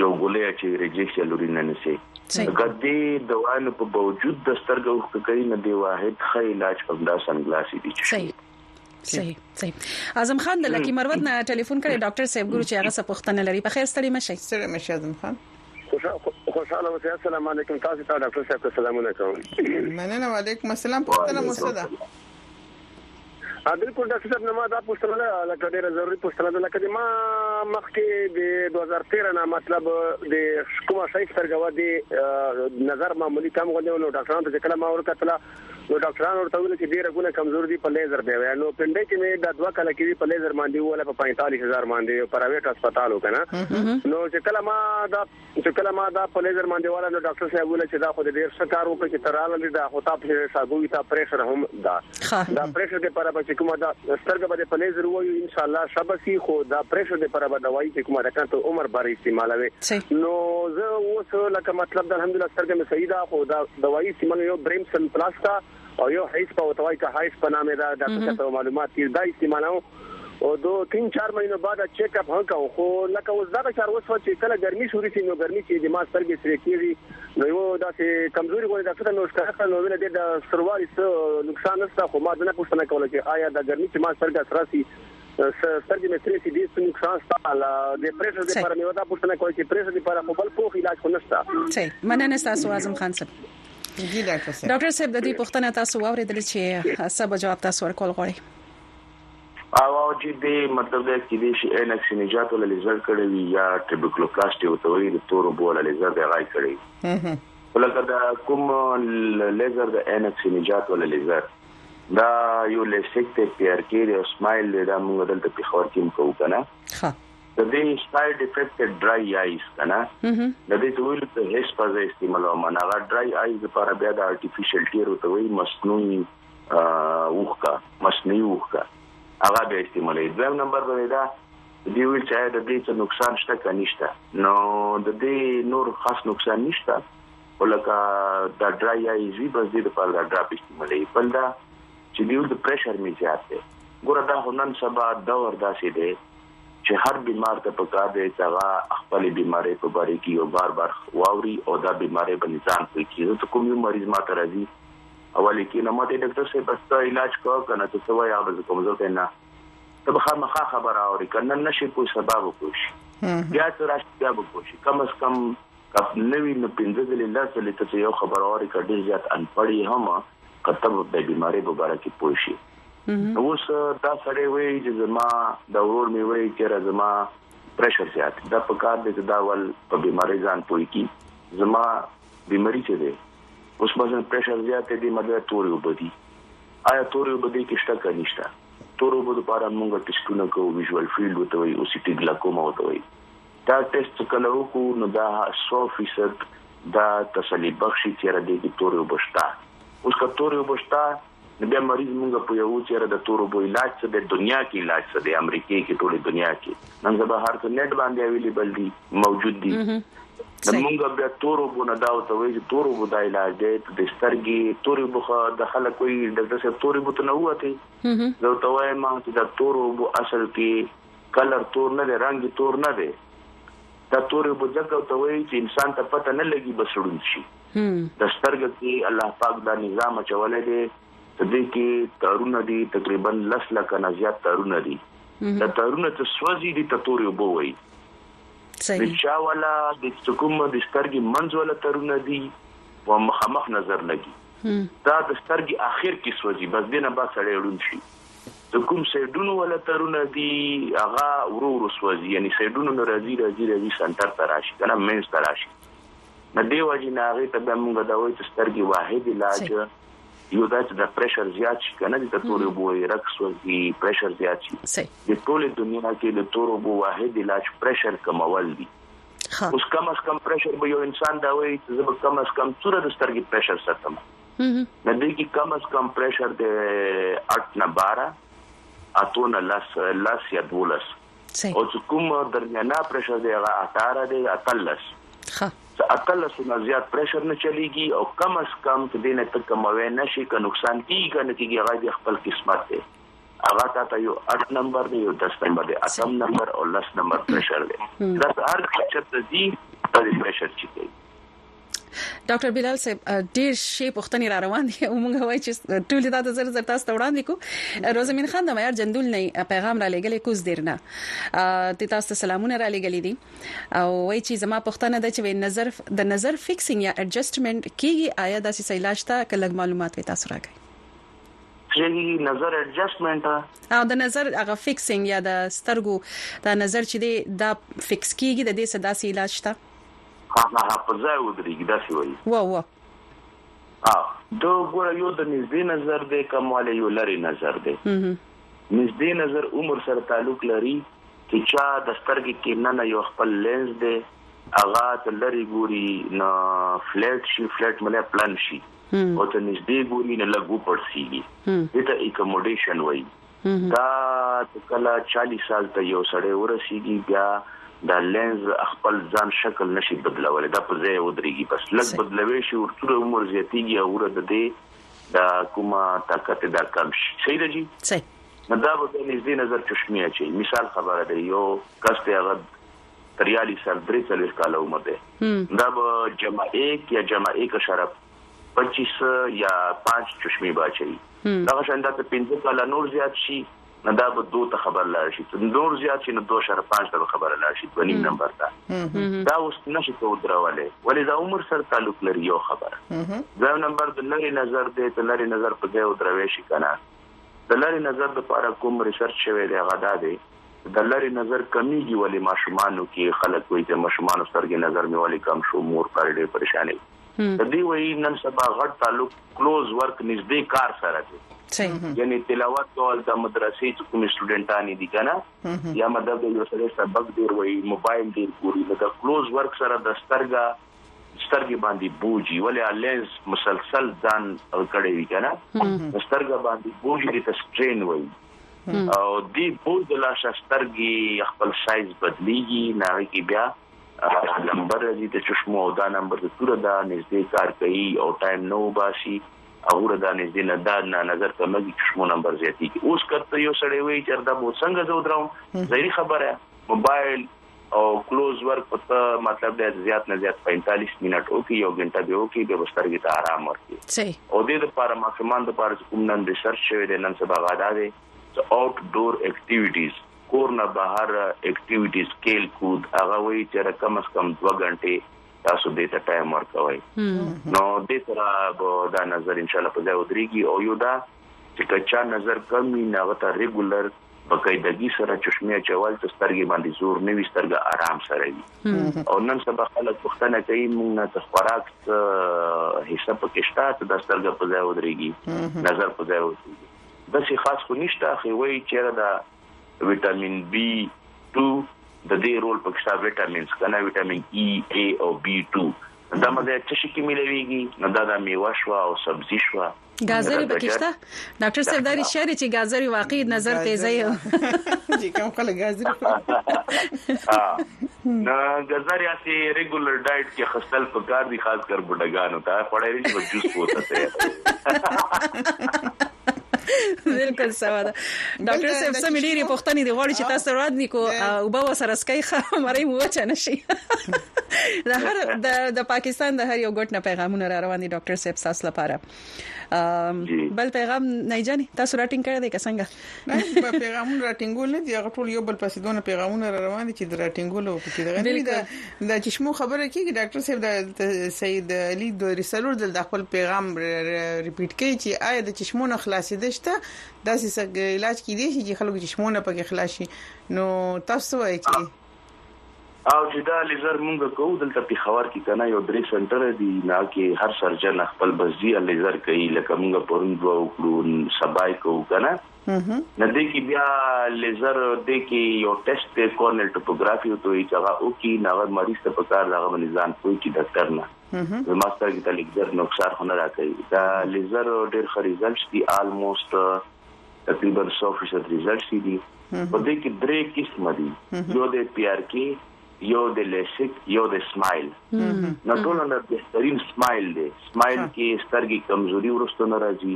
یو ګولې چې رجیکس یا لوري نه نسی غدې دوانو په باوجود د سترګو ښککې نه دی واحد خې علاج په دا سنګلاس دي چې
صحیح صحیح صحیح اعظم خان د لکی مروت نه ټلیفون کړي ډاکټر صاحب ګورو چې هغه څه پوښتنه لري په خیر ستړي مشي
ستړي مشي اعظم خان
خوشاله اوسئ السلام علیکم تاسو ته ډاکټر صاحب ته سلامونه کوم
مننه وعلیکم السلام پوښتنه مو څه ده
بالکل ډاکټر صاحب نما دا پوښتنه ده لکه ډیره ضروري پوښتنه ده لکه ما مخکې د 2013 نه مطلب د کومه شای سترګوه د نظر معمولی کم غوندې نو ډاکټرانو ته کله ما ورکتله نو ډاکټرانو ورته ویل چې ډیر غونه کمزور دي په لیزر به وای نو پنده کې مې د دوه کال کې په لیزر باندې وله په 45000 باندې پرایویټ هسپتال وکنه نو چې کله ما دا چې کله ما دا په ليزر باندې واله نو ډاکټر صاحب ويل چې دا خو دې ډېر ښه کار وکړ چې ته راغلې دې دا خو تا په ساګوي تا پريشر هم دا دا پريشر دې پر به چې کومه دا سترګه به په ليزر وایو ان شاء الله شبسي خو دا پريشر دې پر به دوايي چې کومه رکان ته عمر بار استعمالوي نو زه اوس لکه مطلب د الحمدلله سترګه مې صحیح ده خو دا دوايي چې من یو بریم سن پلاستا او یو حیث په وتوای که حیث په نامه دا د فکر ته معلومات تیر دا استعمالو او دو تین چار مهینو بعد چیک اپ هم کوو خو لکه اوس دا چار اوس چې کله ګرمي شوري سي نو ګرمي چې د ما سترګې سره کیږي نو یو داسې کمزوري غوړي د څه نو ښکاره نو ویل د سروالي څه نقصان نشته خو ما دنه پوښتنه کوله چې آیا د ګرمي چې ما سترګې سره سي سترګې مې سرې سي دي څه نقصان ستا لا د پریشر لپاره مې ودا پوښتنه کوي چې پریشر لپاره خپل پوخ علاج خو نشته
صحیح مننه تاسو اعظم خان صاحب
جی ډاکټر صاحب
ډاکټر صاحب د دې پوښتنه تاسو واوریدل چې څه به جواب تاسو ورکول غواړي
او او چې دې مطلب دا کې دې شي ان اکسینجات ول لیزر کړی وي یا ټریبیکلوپلاسټي او توي د تور بو ول لیزر دی غای کړی ولکه دا کوم لیزر د ان اکسینجات ول لیزر دا یو لیسک ته پی ار کې دی او سمایل دی دا موږ دلته په خبر کې مکو کنه
ها
د دې سايډ افيکټ ډرای آیز کنه د دې ته ویل ته هیڅ پزه استعمالو من هغه ډرای آیز لپاره بیا د ارتفیشل ټیر ته وی مصنوعي وښکا مصنوعي وښکا هغه به استعمالي دویم نمبر به دا دی ویل چې د دې څه نقصان شته که نشته نو د دې نور خاص نقصان نشته ولکه دا ډرای یا ایزی بس دې لپاره دا ډراپ استعمالي بل دا چې دیو د پريشر می زیات دی ګوره دا هنن سبا دور داسې دی چې هر بیمار ته پکار دی چې هغه خپلې بیمارۍ په باره کې یو بار بار واوري او دا بیمارۍ باندې ځان پوه کړي زه ته کوم یو مریض ماته راځي اول یې کینه ماته ډاکټر صاحب بس ته علاج کوه کنه ته څه وایې هغه زه کوم زه ته نه ته به خامخا خبره اوري کنه نشي پوه سبب پوه شي بیا ته راشي بیا به پوه شي کم از کم که نه وي نو پنځه ځلې لس ځلې ته څه یو خبر اورې که ډېر زیات انپړ یې هم که ته به د بیمارۍ په باره کې پوه شي نو اوس دا سړی وایي چې زما د ورور مې وایي چې را زما پرشر زیات دا په کار دی چې دا ول په بیمارۍ ځان پوي کی زما بیماری څه دی اوس مثلا پرشر زیات دی مده تورې وبدي آیا تورې وبدي کې شته که نشته تورې وبدو لپاره موږ ټیسټونه کوو ویژوال فیلډ وته وي او سي ټي ګلاکوما وته وي دا ټیسټ چې کله وکړو نو دا سوه فیصد دا تسلي بخش شي چې یاره دې کې تورې اوبه شته. اوس که تورې اوبه شته نو بیا مریض مونږ پوهوو چې یاره د تورو اوبو علاج څه دی، دنیا کې علاج څه دی، امریکې کې، ټولې دنیا کې نن سبا هر څه نیټ باندې اویلیبل دي، موجود دي. نو مونږ بیا تورو اوبو نه دا ورته وایو چې تورو اوبو دا علاج دی، ته دې سترګې تورې اوبه خو د خلک وایي ډاکټر صاحب تورې اوبو ته نه ووتې، زه ورته وایم چې دا تورو اوبو اصل کې کلر تور نه دی رنګ یې تور نه دی دا تور اوبه ځکه ورته وایي چې انسان ته پته نه لګي بس ړوند شي د سترګه کې الله پاک دا نظام اچولی دی په دې کې تارونه دي تقریبا لس لکه نه زیات تارونه دي دا تارونه ته سوځي دي ته تور اوبه وایي د چا ولا د کوم د سترګې منځ ولا ترونه دي و مخامخ نظر لګي دا د سترګې اخر کې سوځي بس دینه با سړی ړوند شي د کوم سایډونو والا تارونه دي هغه ورو ورو سوځي یعنی سایډونو نه راځي راځي راځي سنټر ته راشي کنه منځ ته راشي نه دی واجی نه هغه ته به موږ دا وایي چې سترګې واحد علاج یو دا چې د پرېشر زیات شي کنه د تورې بو رک سوځي پرېشر زیات شي د ټوله دنیا کې د تورو بو واحد علاج پرېشر کمول دي اوس کم از کم پرېشر به یو انسان دا وایي چې زه به کم از کم څوره د سترګې پرېشر ساتم نه دی کی کم از کم پریشر دی 8 نه 12 اتو نه لس لس یا دولس او چې کوم درمیانه پریشر دی هغه 18 دی اتلس ښه چې اتلس نه زیات پریشر نه چلیږي او کم از کم چې دینه ته کموي نشي که نقصان کیږي کنه کیږي هغه د خپل قسمت دی هغه تا ته یو 8 نمبر دی یو 10 نمبر دی اتم نمبر او 10 نمبر پریشر دی دا هر څه چې ته دي په پریشر چي کوي
ډاکټر بلال صاحب ډیر شی پښتني را روان دي او موږ وایو چې ټول دا د زر زر تاسو ته وړاندې کو روزمین خان د معیار جندول نه پیغام را لګلې کوز دیر نه ته تاسو ته سلامونه را لګلې دي او وایي چې زما پښتنه د چې نظر د نظر فکسینګ یا اډجستمنت کیږي آیا دا سې علاج ته کله معلومات وي تاسو راکړئ
کېږي نظر اډجستمنت
او د نظر هغه فکسینګ یا د سترګو د نظر چې دا فکس کیږي د دې صدا سي علاج ته
ها ها ها په ځای ودرېږي داسې وایي.
وه وه.
ها ته ګوره یو د نږدې نظر دی که ماله یو لرې نظر دی. نږدې نظر عمر سره تعلق لري چې چا د سترګې کې ننه یو خپل لینز دی هغه ته لرې ګوري نو فلټ شي فلټ مله پلن شي او ته نږدې ګوري نو لږ وپړسېږي دې ته ایکموډېشن وایي. دا کله 40 سال ته یو سړی ورسیږي بیا دا لینز خپل ځان شکل نشي بدلول دا په ځای ودرېږي بس لږ بدلوي شي ورته عمر زیاتیږي او ور د دې دا کومه طاقت دا کم شي صحیح ده جی
صحیح نو
دا به نږدې نظر چشمه اچي مثال خبره ده یو کس ته هغه تریالي سر درې څلور کال عمر ده دا به جمع 1 یا جمع 1 شرف پچیس یا پانچ چشمې به اچوي دغه شان دا ته پنځه کاله نور زیات شي نو دا به دوه ته خبر لاړ شي نور زیات شي نو دوه شر پنځه ته خبر لاړ شي دوه نیم نمبر ته دا اوس نشي کوو درواله ولې دا عمر سره تعلق لري یو خبر دا نمبر د لری نظر دی د لری نظر په ځای او دروي شي کنه د لری نظر د لپاره کوم ریسرچ شوی دی هغه دا دی د لری نظر کمیږي ولې ماشومانو کې خلک وایي چې ماشومانو سترګې نظر مې ولې کم شو مور پر ډېر پریشانې د دې وایي نن سبا غټ تعلق کلوز ورک نږدې کار سره دی یعنی تلاوت کول د مدرسې چې کوم سټوډنټان دي کنه یا مطلب د یو سره سبق ډیر وایي موبایل ډیر ګوري نو د کلوز ورک سره د سترګه سترګې باندې بوجي ولې لینز مسلسل ځان کړی وی کنه سترګې باندې بوجي د سټرین وایي او دی بوج لا شسترګي خپل سایز بدليږي نه کې بیا نمبر راځي د چشمو او دا نمبر د توره دا نږدې کار کوي او ټایم نه وباسي هغه دا نږدې نه دا نه نظر ته مګي چشمو نمبر زیاتی اوس کته یو سړی وی چې دا به څنګه زو دراوم ځای خبره موبایل او کلوز ورک پته مطلب دی زیات نه زیات 45 منټ او کې یو غنټه به او کې د بسترګې ته آرام ورکړي او د لپاره ماشومان د لپاره کوم نن ریسرچ شوی دی نن سبا غاډه دی د آوټ ډور اکټیویټیز، کور نه بهر اکټیویټیز، کیل کود، هغه وایي چې را کم از کم دوه ګنټې تاسو دې ته ټایم ورکوئ. نو دې سره به دا نظر ان شاء الله په ځای ودرېږي او یو دا چې که چا نظر کم وي نو هغه ته ریګولر باقاعدګي سره چشمې اچول چې سترګې باندې زور نه وي سترګه آرام سره وي او نن سبا خلک پښتنه کوي موږ نه ته خوراک حصہ پکې شته ته د سترګې په ځای ودرېږي نظر په ځای ودرېږي داسې خاص خو نشته خې وایي چېره دا ویټامین بی ټو ددې رول په کښتا ویټامینز کنه ویټامین ای ای او بی ټو دا مزه څه شي کې ملویږي نو دا دا میوه شوه او سبزی شوه
ګازرې په کې شته ډاکټر صاحب دا رښتیا دی چې ګازرې واقعي نظر تیزوي
جی کوم خلک ګازرې خوري
نه غذا ریاسي ریګولر ډایټ کې خستل پکار دي خاص کر بډګانو ته خړای ریږي په جوس پوته ته
بالکل سوا ده ډاکټر صاحب سم ډیری پښتني دی غواړي چې تاسو رات نیکو او به وسره سکای خه مړی مو وچ نشي د هر د پاکستان د هر یو ګټ نه پیغامونه را روان دي ډاکټر صاحب ساس لپاره بل پیغام نه جاني تاسو راټینګ کړی دی که څنګه
نه په پیغامونو راټینګول نه دی هغه ټول یو بل پسې دونه پیغامونه را روان دي چې د راټینګول او پکې دغه نه ده د چشمو خبره کیږي ډاکټر صاحب د سید علي د رسالور د خپل پیغام ریپیټ کوي چې آیا د چشمو نه خلاصې دشته داسې علاج کې دي چې خلکو چشمونه پکې خلاصي نو تاسو وایي چې
او چې دا لیزر مونږ کوو دلته پیښور کې کنه یو درې سنټره دي نه کې هر سرجن خپل بس ځي لیزر کوي لکه مونږ پرون دوه وکړو سبا یې کوو کنه نه دې کې بیا لیزر دې کې یو ټیسټ دی کورنل ټوپوګرافي او دوی چې هغه او کې نغه مریض ته په کار دغه باندې ځان کوی چې ډاکټر نه زما سره کې ته لیزر نوکسار خو نه راکوي دا لیزر ډېر خري ځل شي آلموست تقریبا 100% ریزلټ شي دي په دې کې درې قسمه دي یو د پی آر کې یو د لیسک یو د سمایل نو ټول نه بهترین سمایل دی سمایل کې سترګې کمزوري ورسته ناراضي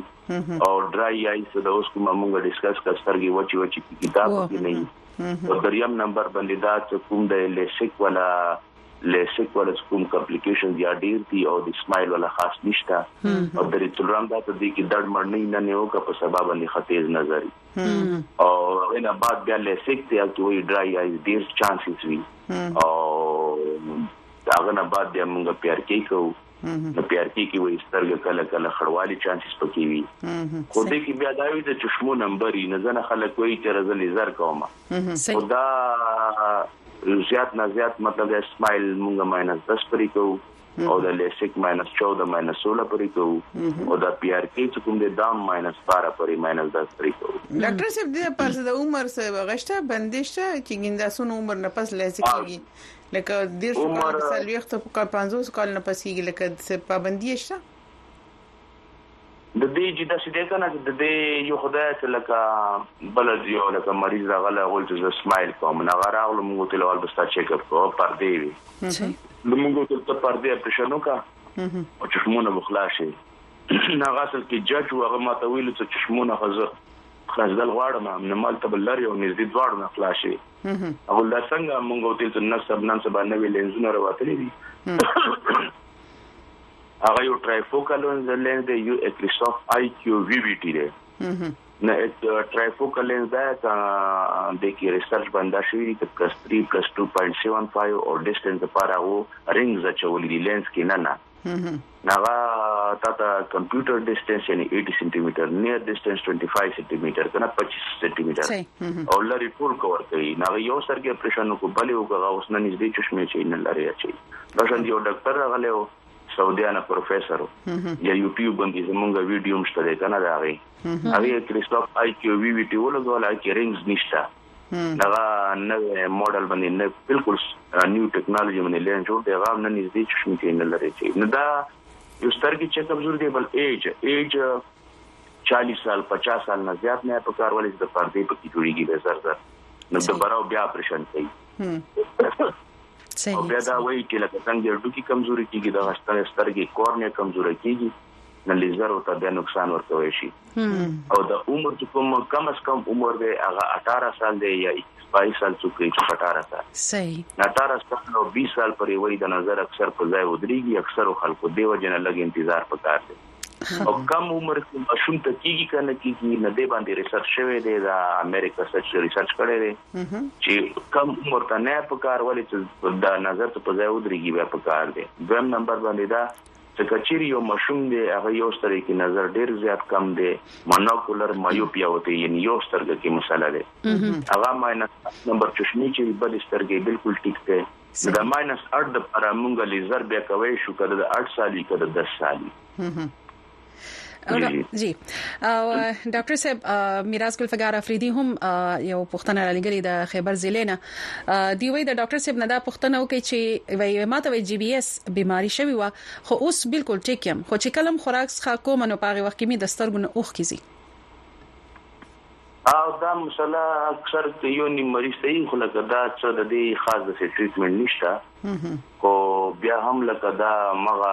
او ډرای آی څه د اوس کومه مونږه ډیسکس کا سترګې وچی وچی کتاب کې نه او دریم نمبر باندې دا چې کوم د لیسک ولا لیسک ولا چې کوم کمپلیکیشنز یا ډیر دي او د سمایل ولا خاص نشته او د ریتولرام دا ته دي کې دړ مړ نه نه نیو که په سبب باندې ختیز نظر او غینا بعد بیا لیسک ته چې وی ډرای ایز ډیر چانسز وي او دا غنه بعد بیا موږ پیار کې کوو نو پیارتي کې وي سترګه کله کله خړوالي چانسز پکې وي خو دې کې بیا دا وي د چشمو نمبر یې نه ځنه خلک وایي چې راځه لیزر کوم خو دا زیات نه زیات مطلب د سمایل مونږه ماینس 10 پرې کوو او د لیسک ماینس 14 ماینس 16 پرې کوو او د پی آر کې چې کوم د دام ماینس 12 پرې ماینس 10 پرې کوو
ډاکټر صاحب د پرز د عمر سره غشته بندش چې ګنداسونو عمر نه پس لیسک کیږي لکه دیر شو کال د سلويختو په کال 50 کال نه پسیږي لکه څه پابندي شته
د دې چې داسې دی کنه چې د دې یو خدای چې لکه بل دی یو لکه مریض راغله غول چې زه سمایل کوم نه غراغلو موږ ته لوال بستا چیک اپ کوو پر دی وی د موږ ته ته پر دی اپریشن وکا او چشمونه بخلاشي نه غسل کې جج وغه ما ته ویل چې چشمونه خزه خلاص دل غواړم نه مال ته بل لري او نږدې دواړو نه خلاصي او دا څنګه موږ او تاسو نن سبا نن سبا نوې لینزونه راوتلې دي هغه یو ټرایفوکل لینز دی یو اکریسوف آی کیو وی وی ټی دی نه ټرایفوکل لینز دا د کې ریسرچ بندا شوی دی پلس 3 پلس 2.75 او ډیسټنس لپاره وو رینګز چولې دي لینز کې نه نه نغه تا ته کمپیوټر ډیسټنس یعنی 80 سانتي متر نیر ډیسټنس 25 سانتي متر کنه 25 سانتي متر او لری ټول کور کوي نغه یو سر کې اپریشن کو بلې وګغه اوس نه نږدې چشمه چي نه لري اچي دا شان یو ډاکټر غلې او سعودیانه پروفیسور یا یوټیوب باندې زمونږه ویډیو مشته ده کنه دا غي هغه کریسټاپ آی کیو وی وی ټی ولګول آی کی رینګز نشته دغه نوې ماډل باندې نه بالکل نیو ټیکنالوژي باندې لین جوړ دی هغه نه نږدې چې شون کې نه لري چې نه دا یو سترګې چې کمزور دی بل ایج ایج 40 سال 50 سال نه زیات نه په کار ولې د پردې په کې جوړیږي به زر زر نو د براو بیا اپریشن کوي
صحیح
او بیا دا وایي چې لکه څنګه ډوکی کمزوري کیږي د غشتنې سترګې کورنیا کمزوري کیږي نه لیزر او ته به نقصان ورکوي شي او د عمر چې کوم کم از کم عمر دی هغه 18 سال دی یا 22 سال څوک یې 18 سال
صحیح
18 سال او 20 سال پرې وای د نظر اکثر په ځای ودرېږي اکثر خلکو دیو جن لګ انتظار پکار دی او کم عمر کې ماشوم ته کیږي کنه کیږي نه دی باندې ریسرچ شوی دی دا امریکا سچ ریسرچ کړی دی چې کم عمر ته نه پکار ولې چې دا نظر ته په ځای ودرېږي بیا پکار دی دویم نمبر باندې دا څه که چیری یو ماشوم دی هغه یو سترګی کی نظر ډیر زیات کم دی ماناکولر مایوپیا وته یعنی یو سترګه کی مسله دی هغه ماینس نمبر چشمی چی بل سترګی بالکل ټیک دی نو د ماینس 8 د پر مونږ لیزر بیا کوي شو کده د 8 سالی کده د 10 سالی
جی او ډاکټر صاحب میراث ګلفګار افریدي هم یو پښتنه را لګلی د خیبر ضلع نه دی وی د ډاکټر صاحب نه دا پښتنه وکي چې وی ماته وی جی بي اس بيماري شوی و خو اوس بالکل ټیک يم خو چې کلم خوراک څخه کوم نو پاغه وخت کې می د سترګو نه اوخ کیږي
او دا مسله اکثر یو نیم مریض ته خو لکه دا څه د دې خاص د ټریټمنټ نشته خو بیا هم لکه دا مغه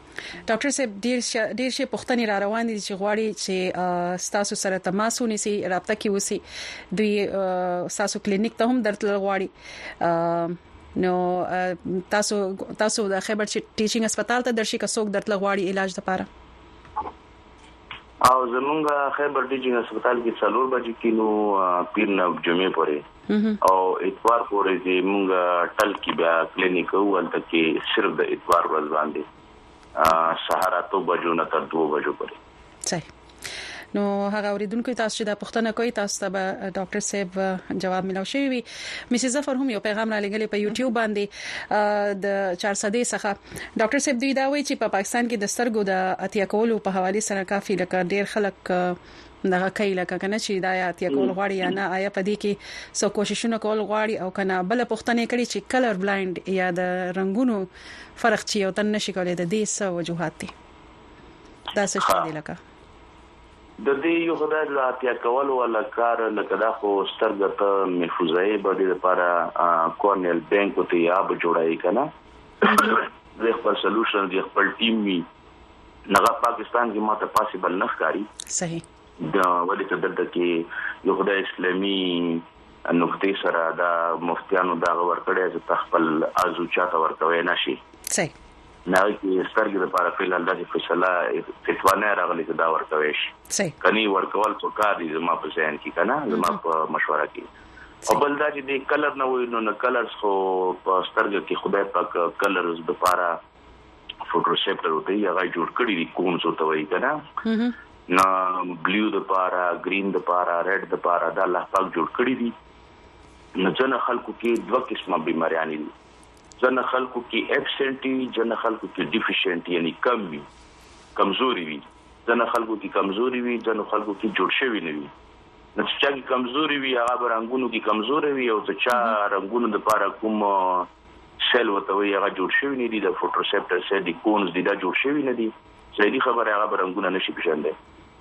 ډاکټر صاحب ډیر شه ډیر شه پښتني را روان دي چې غواړي چې ستاسو سره تماس ونیسي رابطه کې وسی دوی ستاسو کلینیک ته هم درتل غواړي نو تاسو تاسو د خیبر ټیچینګ هسپتال ته درشي که څوک درتل غواړي علاج لپاره
او زمونږ خیبر ډیجن هسپتال کې څلور بجې کینو پیر نه جمعې پورې او اتوار پورې دې مونږ ټل کې بیا کلینیک ولته کې صرف د اتوار ورځ باندې سهار اتو بجو نه تر دوه بجو پورې
صحیح نو هغه اوریدونکو تاسو چې دا پښتنه کوي تاسو ته به ډاکټر صاحب جواب ملو شي وي میسز ظفر هم یو پیغام را لګلې په یوټیوب باندې د 400 څخه ډاکټر صاحب دوی دا وایی چی په پاکستان کی د سترګو د عطیه کولو په حوالی سره کافی لکه ډیر خلک دغه کیی لکه کنه چی دا ایا عطیه کول غواړی یا نه ایا پدی کی څه کوششونه کول غواړی او کنه بله پوښتنه یی کړی چی کلر بلایند یا د رنګونو فرق چی یو تن نشی کولای د دی څه وجوهات دی دا څه شی دی لکه
د دې یو خدای د اتیا کول ولا کار لکه دا خو سترګه ته محفوظه به د لپاره کورنل بانک ته یا به جوړای کنه دوی خپل سلوشن دوی خپل ټیم وی نغه پاکستان کې ماته پاسبل نه ښکاری
صحیح
دا ولې ته دلته کې یو خدای اسلامي نقطې سره دا مفتیانو دا غور کړی چې تخپل ازو چاته ورکوي نشي
صحیح
نه کې سترګې د پاره فعل الله دې فیصله فتوا نه راغلي چې دا ورکوي شي کني ورکول په کار دي زما په ځین کې کنه زما په مشوره کې او بل دا چې دې کلر نه وایو نو نه کلرز خو په سترګه کې خدای پاک کلرز د پاره فوټو ریسپټر وته یې هغه جوړ کړی دی کونز وته وایي کنه نه بلیو د پاره گرین د پاره ریډ د پاره دا الله پاک جوړ کړی دی نو ځنه خلکو کې دوه قسمه بیماریان دي ځنه خلکو کې ابسنټي ځنه خلکو کې ډیفیشنټي یعنی کم وي کمزوري وي ځنه خلکو کې کمزوري وي ځنه خلکو کې جوړ شوی نه وي نو چې چا کې کمزوري وي هغه به رنګونو کې کمزوري وي او ته چا رنګونو د پاره کوم سیل وته وي هغه جوړ شوی نه دي د فوټوسپټر سیل دي کونز دي دا جوړ شوی نه دي ځینې خبره هغه به رنګونه نشي پېژندل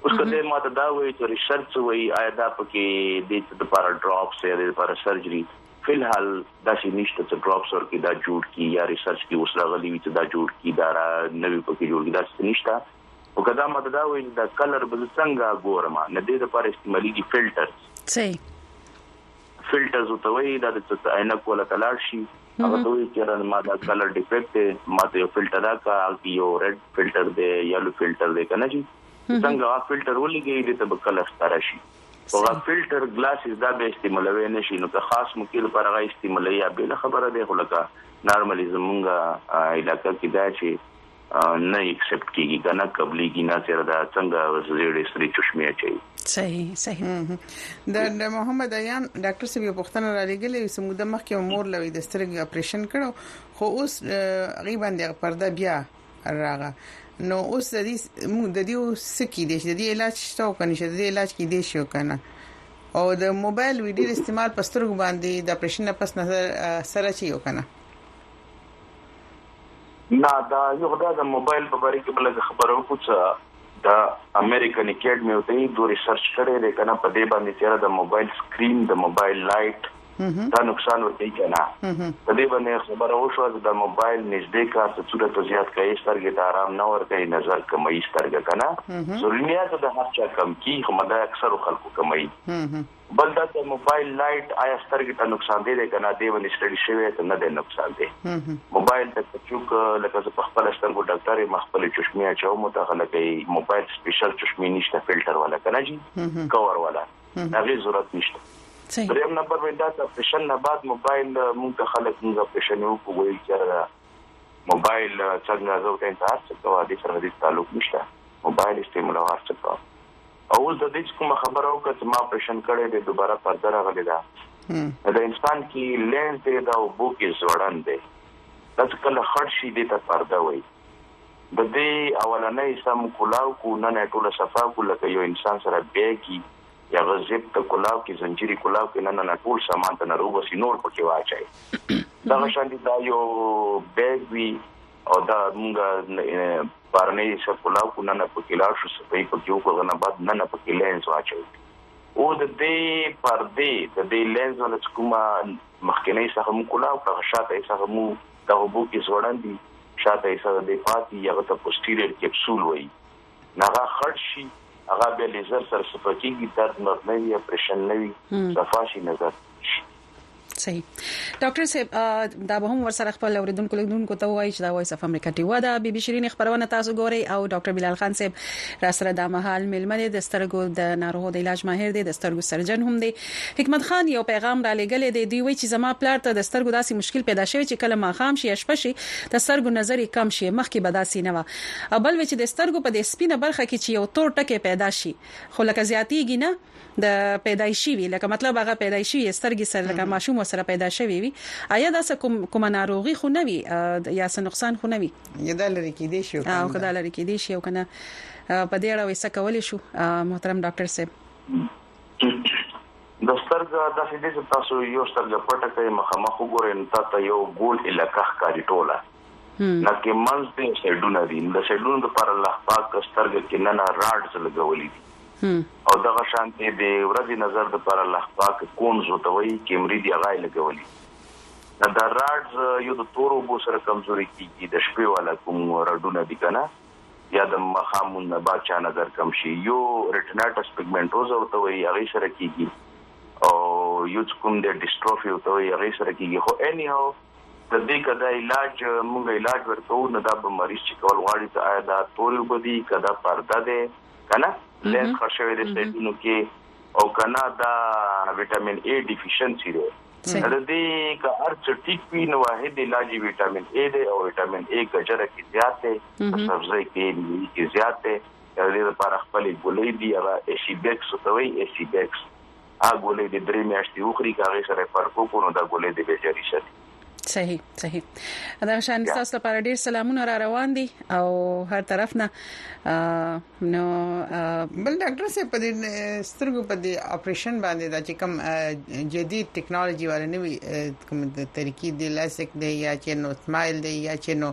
اوس کله ما ته دا وایي چې ریسرچ وایي آیا دا پکې د څه لپاره ډراپس یا د لپاره سرجري فلحال دا چې نشته چې ډراپس ورکې دا جوړ کی یا ریسرچ کې اوس راغلي وي چې دا جوړ کی دا نوې پکې جوړ کی دا څه نشته خو که دا ماته دا وایي چې دا کلر به زه څنګه ګورم نه دې لپاره استعمالېږي فلټرز
صحیح
فلټرز ورته وایي دا د څه عینک ولا ته لاړ شي هغه ته وایي چې رن ما دا کلر ډیفیکټ دی ما ته یو فلټر راکړه هغه یو ریډ فلټر دی یلو فلټر دی کنه چې څنګه هغه فلټر ولګي دې ته به کلر ستاره شي هغه فلټر ګلاسز دا به استعمالوي نه شي نو که خاص مکیل پر هغه استعمالي یا بل خبره دی خو لکه نارملی زمونږه علاقې کې دا چې نه ایکسپټ کیږي کنه قبليږي نه سره دا څنګه زیړې سری چشمه اچي
صحیح صحیح
د محمد ایان ډاکټر سیبی پښتنه را لګلې سمود مخکې مور لوي د سترګې اپریشن کړو خو اوس غیبا د پرده بیا راغه نو اوس د دې د دې سکی د دې علاج شته او کني د دې علاج کې دي شو کنه او د موبایل ویډیو استعمال پسترګو باندې د اپریشن نه پس نظر سره چي یو کنه
نه دا یو خدای د موبایل په باره کې به لږ خبره وکړو څه د امریکن اکیډمي او دی دوه ریسرچ کړي دی کنه په دې باندې چې د موبایل سکرین د موبایل لایټ دا نقصان ورته کنه په دې باندې خبره وشو چې د موبایل نږدې کار څه څوره ته زیات کوي سترګې ته آرام نه ورته نظر کموي سترګې کنه ضروري نه ده د هر چا کم کی خو مده اکثر خلکو کموي بل دا د موبایل لایټ آیا سترګې ته نقصان دی که نه دی ونی سټډي شوی ته نه دی نقصان دی موبایل د چوک لکه زه په خپل سترګو ډاکټر ما خپل چشمه اچوم ته غلګي موبایل سپیشل چشمه نشته فلټر ولا کنه جی کور ولا هغه ضرورت نشته دریم نمبر مې دا د فیشن نه بعد موبایل موږ ته خلک موږ فیشن یو کوی چې موبایل څنګه زو ته انتظار څه کوه د سره د تعلق نشته موبایل استعمال واسطه او اوس د دې چې کومه خبره وکړه چې ما اپریشن کړی دی دوباره پرده راغلی ده د انسان کې لینز دی دا او بو کې زوړن دی دا چې کله خړ شي دې ته پرده وایي د دې اولنې سم کولاو کو نه نه ټوله صفا کو لکه یو انسان سره بیګي یا غزب ته کولاو کې زنجیري کولاو کې نه نه ټول سامان ته نه روبسي نور پکې واچي دا شان دي دا یو بیګ وی او دا مونږه بارنی سر پلاو کو ننه پکی لار شو صفحی پکی او کو غنه بعد ننه پکی لینز واچو او د دې پردې د دې لینز نه چې کومه مخکنۍ سخه مو کولا او هغه شاته یې سخه مو د هوبو کې ځوړندي شاته یې سره د پاتې یغه ته پوسټیریر کپسول وایي نغه خړ شي هغه بیا لیزر سره صفا کیږي درد مرد نه وي اپریشن نه وي صفا شي نظر شي
صحیح ډاکټر صاحب دا به هم ورسره خپل اوریدونکو لیدونکو ته وایي چې دا وایي صف امریکا ټي ودا بي بي شيرين خبرونه تاسو ګوري او ډاکټر بلال خان صاحب را سره د مهال ملمنه د سترګو د ناروغو د علاج ماهر دی د سترګو سرجن هم دی حکمت خان یو پیغام را لګل دی دی وایي چې زما پلار ته د سترګو داسې مشکل پیدا شوی چې کله ما خام شي شپه شي د سترګو نظر کم شي مخکې بداسي نه و او بل وي چې د سترګو په دې سپينه برخه کې چې يو تور ټکی پيدا شي خو لکه زياتيږي نه د پيدايشي وي لکه مطلب هغه پيدايشي وي سترګې سره لکه ماشوم ورسره پيدا شوی وي ايا دا څه کوم کومه ناروغي خو نه وي يا څه نقصان خو نه وي
يا دا لري کيدي شي
او که دا لري کيدي شي او کنه په دې اړه وسه کولې شو محترم ډاکټر صاحب
د سترګه د فدې تاسو یو سترګه پټه کوي مخامخ وګورئ نو تاسو یو ګول علاقه ښکاري ټوله نکې منځ ته سایډونه دي د سایډونو لپاره الله پاک سترګه کې ننه راډز لګولي دي او دغه شانتي د ورځې نظر لپاره الله پاک کونز وتوي کیمرې دی غای لګولي نه دا راډز یو د تورو بو سره کمزوري کیږي د شپې والا کوم رډونه دي کنه یا د مخامون نه با چا نظر کم شي یو ریټناټس پیګمنټوز او ته وي هغه سره کیږي او یو کوم د ډیسټروفي او ته وي هغه سره کیږي خو اني هاو تر دې که دا علاج مونږ علاج ورکوو نو دا به مریض چې کول غواړي ته آیا دا تورې اوبه دي که دا پرده دی که نه لینس خر شوی دی سایډونو کې او کنا دا وټامین ای ډیفیشنسي ده د دې که ارڅ ټیک وی نو واحد علاج وټامین ای ده او وټامین ای ګجره کې زیات ده سبزی کې نیوي کې زیات ده د دې لپاره خپل ګولې دی هغه ایسیډکس ته وایي ایسیډکس هغه ګولۍ دې درې میاشتې وخوري که هغې سره یې فرق وکړو نو دا ګولۍ دې بیا جاري ساتي.
صحیح صحیح دغه شان تاسو لپاره ډیر سلامونه را روان دي او هر طرف نه نو
بل ډاکټر سه په دې سترګو په دې اپریشن باندې دا چې کوم جدید ټکنالوژي ولا نوي کوم طریقې دی لاسک دی یا چې نو سمایل دی یا چې نو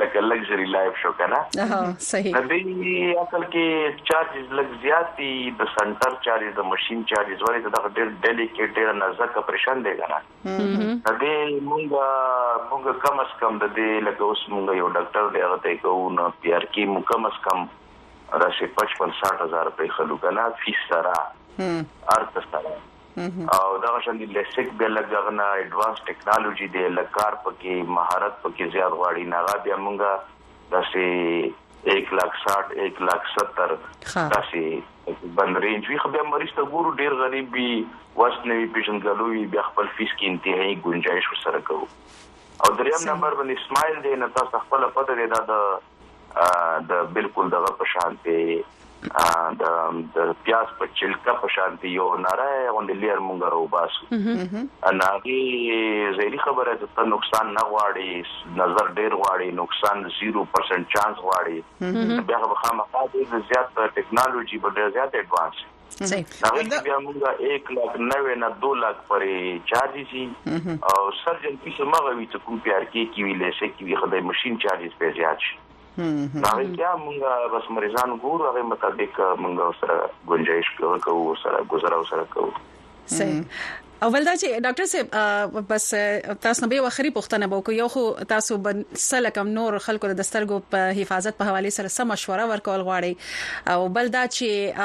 لکه
لګژري لایف شو کنه
ها صحیح
د دې اصل کې چارجز لګ زیات دي د سنټر چارجز د ماشين چارجز ولې د ډېر ډیلیکیټ ډېر نازک اپریشن دی کنه د دې موږ موږ کم اس کم د دې لکه اوس موږ یو ډاکټر دی هغه ته کوو نو پی ار کې موږ کم اس کم راشه 55 60000 په خلکو کنه فیس سره ارته سره او دغه شان دی بیسیک بیا لګغنه ایډوانس ټیکنالوژي دی لکار پکې مهارت پکې زیات غواړي ناغه بیا مونږه داسې 1 لاک 60 1 لاک 70 داسې بند رینج وی خو بیا مریض ته ګورو ډیر غریب وي وس نه وي پیژندګلو وي بیا خپل فیس کې انتهایی گنجائش وسره کوو او دریم نمبر باندې سمایل دی نه تاسو خپل پته دی دا د د بالکل دغه په شانتي د د پیاز په چلکه په شانتي یو ناره غوندې لیر مونږ راو باسو انا دې زهري خبره ده ته نقصان نه غواړي نظر ډیر غواړي نقصان 0% چانس غواړي بیا به خامخا دې زیات ټیکنالوژي به ډیر زیات اډوانس شي هغه کې بیا موږ 1 لک 90 نه 2 لک پرې چارج شي او سرجن پیسې مغه وي چې کوم پیار کې کی وی لسه کی وی خدای ماشين چارجز په زیات شي دا بیا موږ بس مریضان ګورو هغه مطابق موږ سره گنجائش کوو سره گزارو سره کوو
صحیح اول دا چې ډاکټر صاحب بس تاسو نه به وخري پښتنه بو کو یو خو تاسو بنسل کم نور خلکو د دسترګو په حفاظت په حواله سره سم مشوره ورکول غواړي او بل دا چې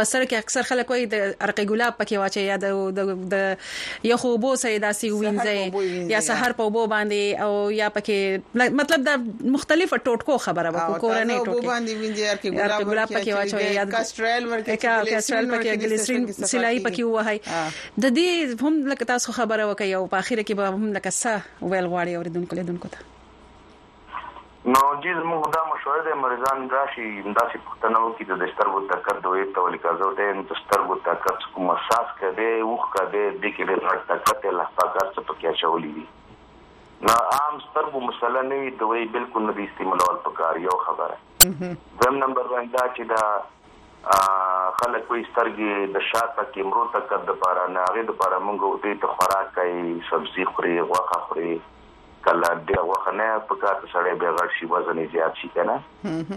په سر کې اکثر خلک وایي د ارقي ګلاب پکې واچي یا د د یو خو بو سره داسي وینځي یا سحر په بو باندې او یا پکې مطلب د مختلف ټوټکو خبره وکړو کورنۍ
ټوټکو باندې وینځي ارقي
ګلاب پکې واچي یا
کاسترل
ورکه کاسترل پکې ګلیسرین سلای پکې وهاي د دې هم لکه تاسو خبره وکړئ او په اخر کې به هم لکه څه ویل غواړي اوریدونکو لیدونکو ته
نو جی زموږ دا مشوره ده مریضان راشي داسې پوښتنه وکړي د سترګو طاقت دوی ته ولې کازو ده د سترګو طاقت کوم احساس کده اوخ کده د کې ډېر غټ طاقت الله پاک هر څه پکې اچولي دي نه عام سترګو مسله نه وي دوی بالکل نه دي استعمالول پکار یو خبره دویم نمبر باندې دا چې دا خلک وایي سترګې د شاته کیمرو ته کد لپاره نه هغې لپاره موږ دوی ته خوراک کوي سبزي خوري غوښه خوري کله ډېره غوښه نه په کار ته سړی بیا غټ شي وزن یې زیات شي که نه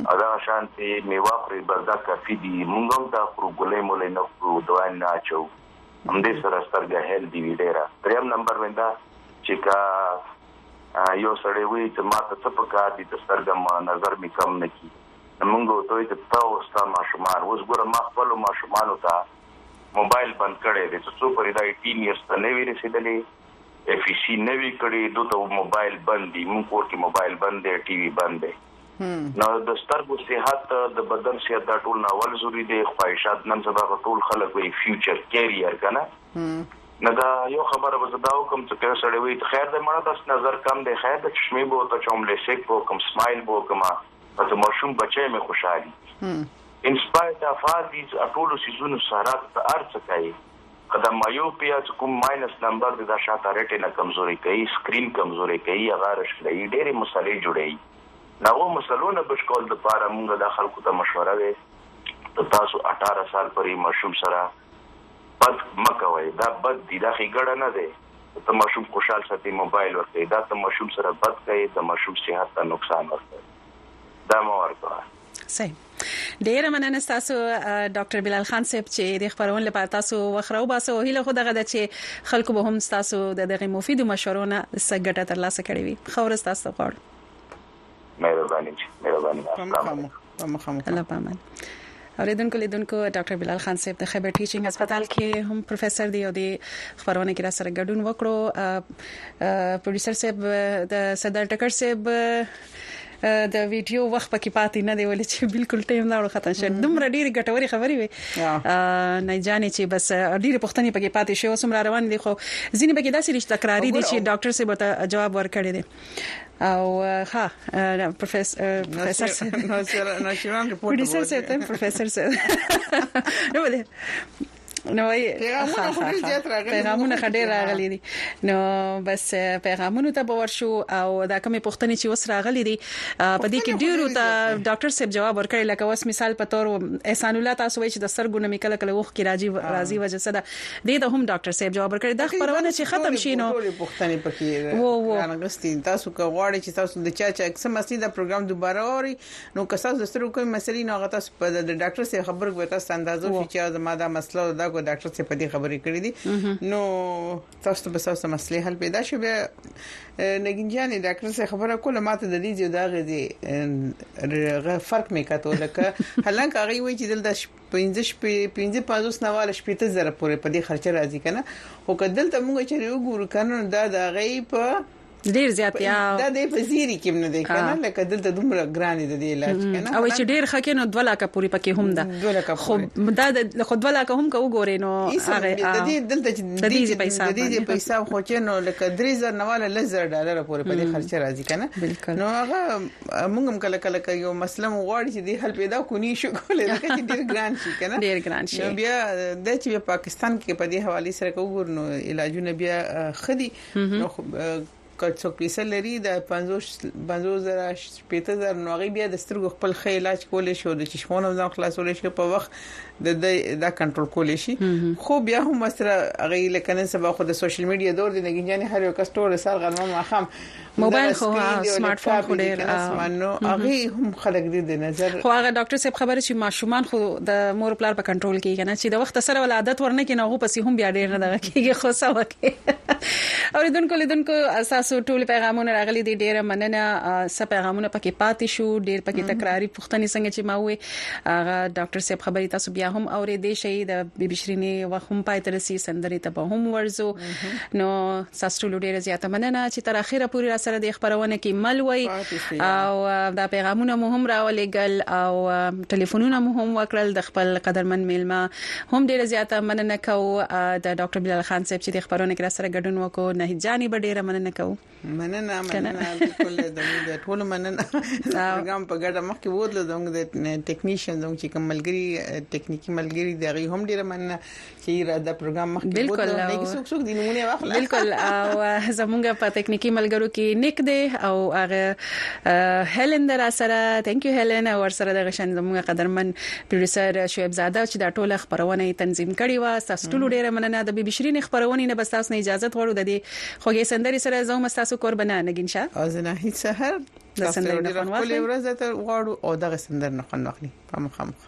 او دغه شان چې میوه خوري بس دا کافي دي موږ هم دا خورو ګولۍ مولۍ نه خورو دوا نه اچوو همدې سره سترګه هیلدي وي ډېره دریم نمبر مې دا چې که يو سړی وي چې ما ته څه په کار دي ته سترګه مه نظر مي کم نه کي نو مونږ ورته وايو چې ته او ستا ماشومان اوس ګوره ما خپلو ماشومانو ته موبايل بند کړی دی څو پورې دا ايټين ييرس ته نه وي رسېدلي ايف اي سي نه وي کړي دوی ته موبايل بند دي مونږ کور کې موبايل بند دی ټي وي بند دی نو د سترګو صحت د بدن صحت دا ټول ناول ضروری دی خواهشات نن سبا ټول خلک وي فیوچر کیریئر کنه نه دا يو خبره به زه دا وکم ته که يو سړی وي ته خير دی مړه داس نظر کم دی خير دی چشمي به ورته چوم ليسيک به وکم سمايل به وکم نو ته ماشوم بچي مې خوشحالي ان سپايټ اف ار ديز ټولو سيزونو سره ته ارڅ کوي که دا مايوپيا چې کوم ماينس نمبر دی دا شاته رټينه کمزوري کوي سکرين کمزوري کوي هغه رشلوي ډېرې مسلې جوړوي نغو مسلونه بشکول د پاره مونږ د خلکو ته مشوره وي تاسو 18 سال پرې مشوم سره بد مه کوئ دا بد دي دا ښيګړه نه دی که ته ماشوم خوشحال ساتي موبايل ورکوي دا ته ماشوم سره بد کوي د ماشوم صحت ته نقصان ورکوي دا مه ورکوه.
صحیح ډیره مننه تاسو ډاکټر بلال خان صاحب چې د خبرون لپاره تاسو وخره وباسو هیله خو دغه د چې خلکو به هم تاسو د دغه مفید مشورونه سګټه ترلاسه کړی وي خورز تاسو غواړم
مهرباني مهرباني
السلام علیکم الله پامن اوریدونکو لیدونکو ډاکټر بلال خان صاحب د خیبر ټیچینګ هسپتال کې هم پروفیسور دی او د خبرونه کې را سره ګډون وکړو پروډوسر صاحب د صدر ټکر صاحب د ویډیو وخت پکې پاتې نه دی ولې چې بالکل ټیم لاړ ختم شي دومره ډیر ګټوري خبرې وي نه جانې چې بس ډیر پښتني پکې پاتې شي اوس هم روان دي خو ځینې پکې داسې رښتیا تکراری دي چې ډاکټر سي ورته جواب ورکړي دي او ها پروفیسور پروفیسور
ناشر ناشران
رپورټ پروفیسور سره پروفیسور سره نو ولې نو
پیغامونه خډې راغلي
دي نو بس پیغامونه ته باور شو او دا کومې پوښتنې چې اوس راغلي دي په دې کې ډیرو ته ډاکټر صاحب جواب ورکړي لکه اوس مثال په تور احسان الله تاسو وایي چې د سرګونه میکل کله وخت کې راځي راځي وجه څه ده دې ته هم ډاکټر صاحب جواب ورکړي دا خبرونه چې ختم شي نو
ټول پښتني پکې رانغستین تاسو که غواړئ چې تاسو د چا چا اکسم اصلي دا پروګرام دوباره اوري نو که تاسو سره کوم مسلې نو هغه تاسو په د ډاکټر سره خبر کوي تاسو اندازو شي چې زما دا مسله دا کو ډاکټر سره په دې خبرې کړې دي نو تاسو به تاسو مسلې حل پیدا شي به نګین جان ډاکټر سره خبره کوله ماته د دې جو دا غزي فرق مې کاته لکه هلکه هغه وی چې دلته پنځه شپې پنځه پنځوس نه واله شپېته زره پورې په دې خرچه راځي کنه خو کدل ته موږ چې یو ګورو کنه دا د غي په
ډیر زیات یا
دا د فزيري کې نه دی کنه لکه دلته دومره ګران دي د علاج کنه
او چې ډیر خکې نو 2 لک پوری پکې هم ده خو دا د خو 2 لک هم کو ګورې نو
هغه د دې دلته چې د دې پیسې د دې پیسې خو چې نو لکه 3000 نواله لزر ډالر پوری په دې خرچه راځي کنه نو هغه موږ هم کله کله کوي یو مسله مو غواړي چې د حل پیدا کو نه شو کولای دا چې ډیر ګران شي کنه
ډیر ګران شي نو
بیا د چې پاکستان کې په دې حواله سره کوګور نو علاجونه بیا خدي نو که څوک پیسې لري د 50 50000 15000 نوغي بیا د سترګو خپل خې علاج کول شي او د چشمونو ځان خلاصول شي په وخت د دا کنټرول کول شي خو بیا هم سره غي لکنه سبا خو د سوشل میډیا دور دی نګینجانې هر یو کس ټول سر غرمه ماخام
موبایل خو سمارټ فون خو ډیر
نو هغه هم خلک دې د نظر
خو هغه ډاکټر صاحب خبره چې ماشومان خو د مور پلار په کنټرول کې کنه چې د وخت سره ول عادت ورنه کې نه هو پسې هم بیا ډیر نه دغه کېږي خو څه وکړي اوریدونکو لیدونکو اساسو ټول پیغامونه راغلي دي ډیره مننه سه پیغامونه پکې پاتې شو ډیر پکې تکراری پښتني څنګه چې ما وې هغه ډاکټر صاحب خبرې تاسو بیا هم اورې دې شي د بیبي شرینې وخت هم پاتې رسي سندري ته به هم ورزو نو ستاسو ټولو ډیره زیاته مننه چې تر اخره پورې را سره د خبرونه کې مل وای او دا پیغامونه مو هم راولېګل او ټلیفونونه مو هم وکړل د خپل قدرمن میلمه هم ډیره زیاته مننه کوو د ډاکټر بلال خان صاحب چې د خبرونه کې را سره ګډون وکړو نه جاني به ډیره مننه کوو
مننه مننه بالکل د موږ ټول مننه پروګرام په ګډه مخ کې ودل زموږ د ټیکنیشن زموږ چې کوم ملګری ټیکنیکی ملګری دی هم ډیره مننه چیرې د پروګرام مخکې
بالکل نه کې
څوک څوک د نمونه واخلې
بالکل او زمونږ په ټکنیکی ملګرو کې نیک دی او هغه هیلن در سره ثانک یو هیلن او سره د غشن زمونږ قدرمن پروډوسر شعیب زاده چې دا ټوله خبرونه تنظیم کړي وا تاسو ټول ډیره مننه د بیبي شيرین خبرونه نه بس تاسو نه اجازه غواړو د دې خوږې سندري سره زوم تاسو قربانه نګین شه
او زنه هیڅ سحر
د سندرې نه
خوند واخلي ورځ ته غواړو او دغه سندر نه خوند واخلي په مخامخ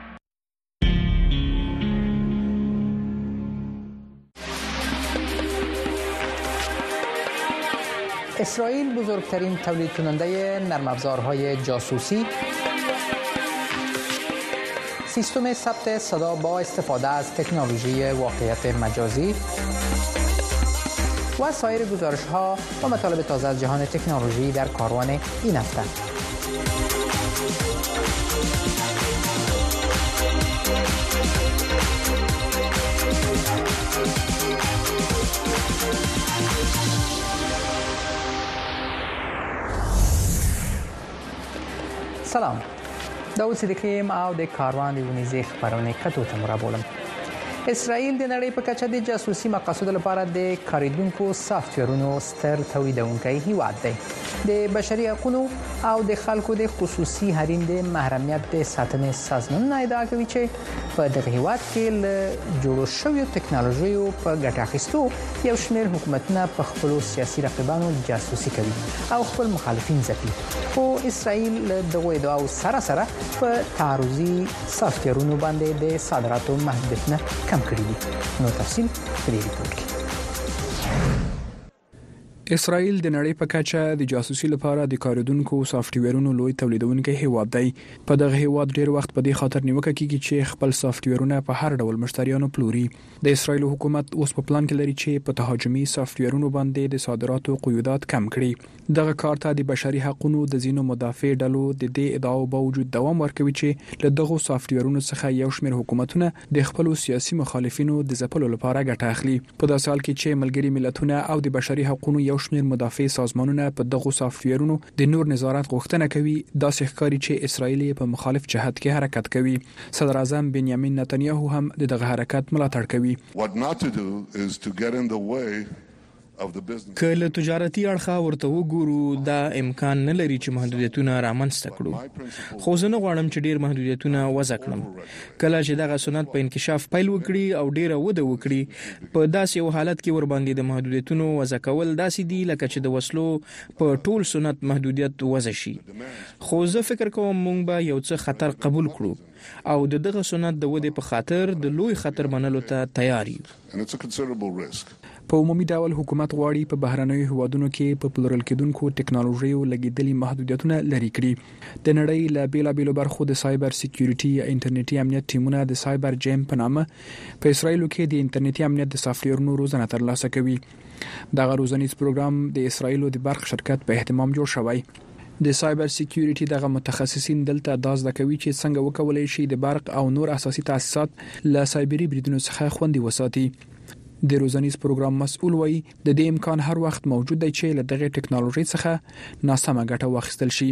اسرائیل بزرگترین تولید کننده نرم افزارهای جاسوسی سیستم ثبت صدا با استفاده از تکنولوژی واقعیت مجازی و سایر گزارش ها و مطالب تازه از جهان تکنولوژی در کاروان این هفته سلام دا اوس د کیم او د کاروان د ونیزې خبرونه کتو ته مرابولم اسرائیل د نړۍ په کچه د جاسوسي مقاصد لپاره د کاریدونکو سافټویرونو ستر تولیدونکی هیواد دی د بشري حقوقو او د خلکو د خصوصي حریم د محرمیت د ساتنې سازمانونه ادعا کوي چې په دغه هیواد کې له جوړو شویو ټکنالوژیو په ګټه اخیستو یو شمېر حکومتونه په خپلو سیاسي رقیبانو جاسوسي کوي او خپل مخالفین ځپي خو اسرائیل له دغو ادعاو سره سره په تعرضي سافټویرونو باندې د صادراتو محدودیتونه کم کړي دي نو تفصیل تفصیلي رپورت کې
اسرائیل د نړۍ په کچه د جاسوسي لپاره د کاریدونکو سافټویرونو لوی تولیدونکی هیواد دی په دغه هیواد ډیر وخت په دې خاطر نیوکه کیږي چې خپل سافټویرونه په هر ډول مشتریانو پلوري د اسرائیل حکومت اوس په پلان کې لري چې په تهاجمي سافټویرونو باندې د صادراتو قیودات کم کړي دغه کار ته د بشري حقونو د ځینو مدافع ډلو د دې ادعاو باوجود دوام ورکوي چې له دغو سافټویرونو څخه یو شمېر حکومتونه د خپلو سیاسي مخالفینو د ځپلو لپاره ګټه اخلي. په داسې حال کې چې ملګري ملتونه او د بشري حقونو یو شمېر مدافع سازمانونه په دغو سافټویرونو د نور نظارت غوښتنه کوي، داسې ښکاري چې اسراییل یې په مخالف جهت کې حرکت کوي. صدراعظم بنیامین نتنیاهو هم د دغه حرکت ملاتړ کوي.
What not to do is to get in the way که له تجارتي اړخه ورته وګورو، دا امکان نه لري چې محدودیتونه رامنځته کړو. خو زه نه غواړم چې ډېر محدودیتونه وضع کړم. کله چې دغه صنعت په انکشاف پیل وکړي او ډېره وده وکړي، په داسې یو حالت کې ورباندې د محدودیتونو وضع کول داسې دي لکه چې د وسلو په ټول صنعت محدودیت وضع شي. خو زه فکر کوم موږ به یو څه خطر قبول کړو. او د دغه صنعت د ودې په خاطر د لوی خطر منلو ته تیار یو.
په عمومي ډول حکومت غواړي په بهرنیو هېوادونو کې په پلورل کېدونکو ټکنالوژیو لګېدلي محدودیتونه لرې کړي. د نړۍ له بېلابېلو برخو د سایبر سیکیورټي یا انټرنېټي امنیت ټیمونه د سایبر جیم په نامه په اسراییلو کې د انټرنېټي امنیت د سافټویرونو روزنه ترلاسه کوي. دغه روزنیز پروګرام د اسرایل د برق شرکت په اهتمام جوړ شوی د سایبر سکیورټي دغه متخصصین دلته دا زده کوي چې څنګه وکولای شي د برق او نور اساسي تاسیسات له سایبری بریدونو څخه خوندي وساتي د روزنیز پروګرام مسؤل وایي د دې امکان هر وخت موجود دی چې له دغه ټکنالوژي څخه ناسمه ګټه واخیستل شي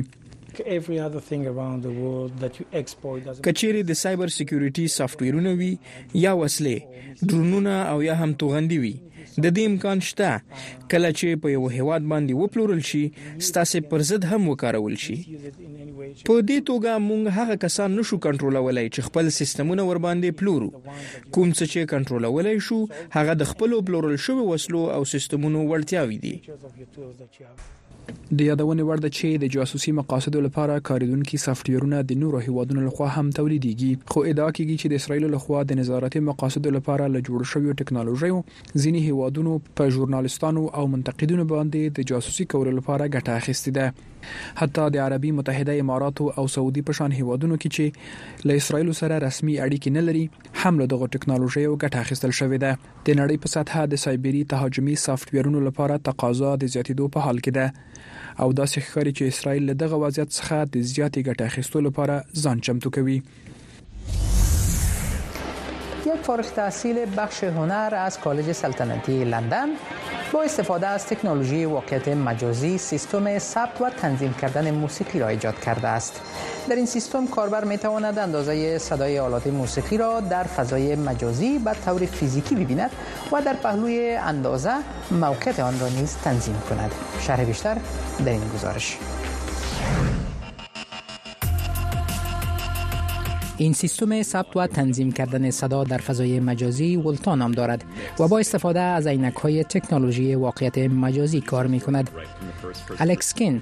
کچېری د سایبر سکیورټي سافټویرونه وي یا وسلې ډرونونه او یا هم توغندي وي د دې امکان شته کله چې په یوه هېواد باندې وپلورل شي ستاسې پر ضد هم وکارول شي په دې توګه موږ هغه کسان نشو کنټرولولای چې خپل سیستمونه ور باندې پلورو کوم څه چې کنټرولولای شو هغه د خپل پلورل شوی وسلو او سیستمونو وړتیاوې دي
د یادونې وړ ده چې د جاسوسي مقاصدو لپاره کارېدونکي سافټویرونه د نورو هېوادونو لخوا هم تولیدېږي، خو ادعا کېږي چې د اسراییلو لخوا د نظارتي مقاصدو لپاره له جوړو شویو ټکنالوژیو ځیني هېوادونو په ژورنالستانو او منتقدینو باندې د جاسوسي کولو لپاره ګټه اخیستې ده. حتی د عربي متحده اماراتو او سعودي په شان هېوادونو کې چې له اسراییلو سره رسمي اړیکې نه لري، هم له دغو ټکنالوژیو ګټه اخیستل شوې ده. د نړۍ په سطحه د سایبري تهاجمي سافټویرونو لپاره تقاضا د زیاتېدو په حال کې ده او داسې ښکاري چې اسرائیل له دغه وضعیت څخه د زیاتې ګټې اخیستو لپاره ځان چمتو کوي.
یک فارغ تحصیل بخش هنر از کالج سلطنتی لندن با استفاده از تکنولوژی واقعیت مجازی سیستم ثبت و تنظیم کردن موسیقی را ایجاد کرده است. در این سیستم کاربر می تواند اندازه صدای آلات موسیقی را در فضای مجازی به طور فیزیکی ببیند و در پهلوی اندازه موقعیت آن را نیز تنظیم کند شرح بیشتر در این گزارش این سیستم ثبت و تنظیم کردن صدا در فضای مجازی ولتا نام دارد و با استفاده از عینک های تکنولوژی واقعیت مجازی کار می کند. الکس کین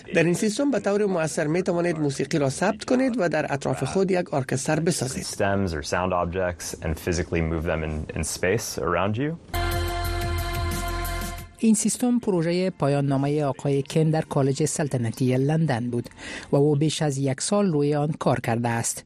در
این سیستم به طور مؤثر می توانید موسیقی را ثبت کنید و در اطراف خود یک ارکستر بسازید.
in,
این سیستم پروژه پایان نامه آقای کن در کالج سلطنتی لندن بود و او بیش از یک سال روی آن کار کرده است.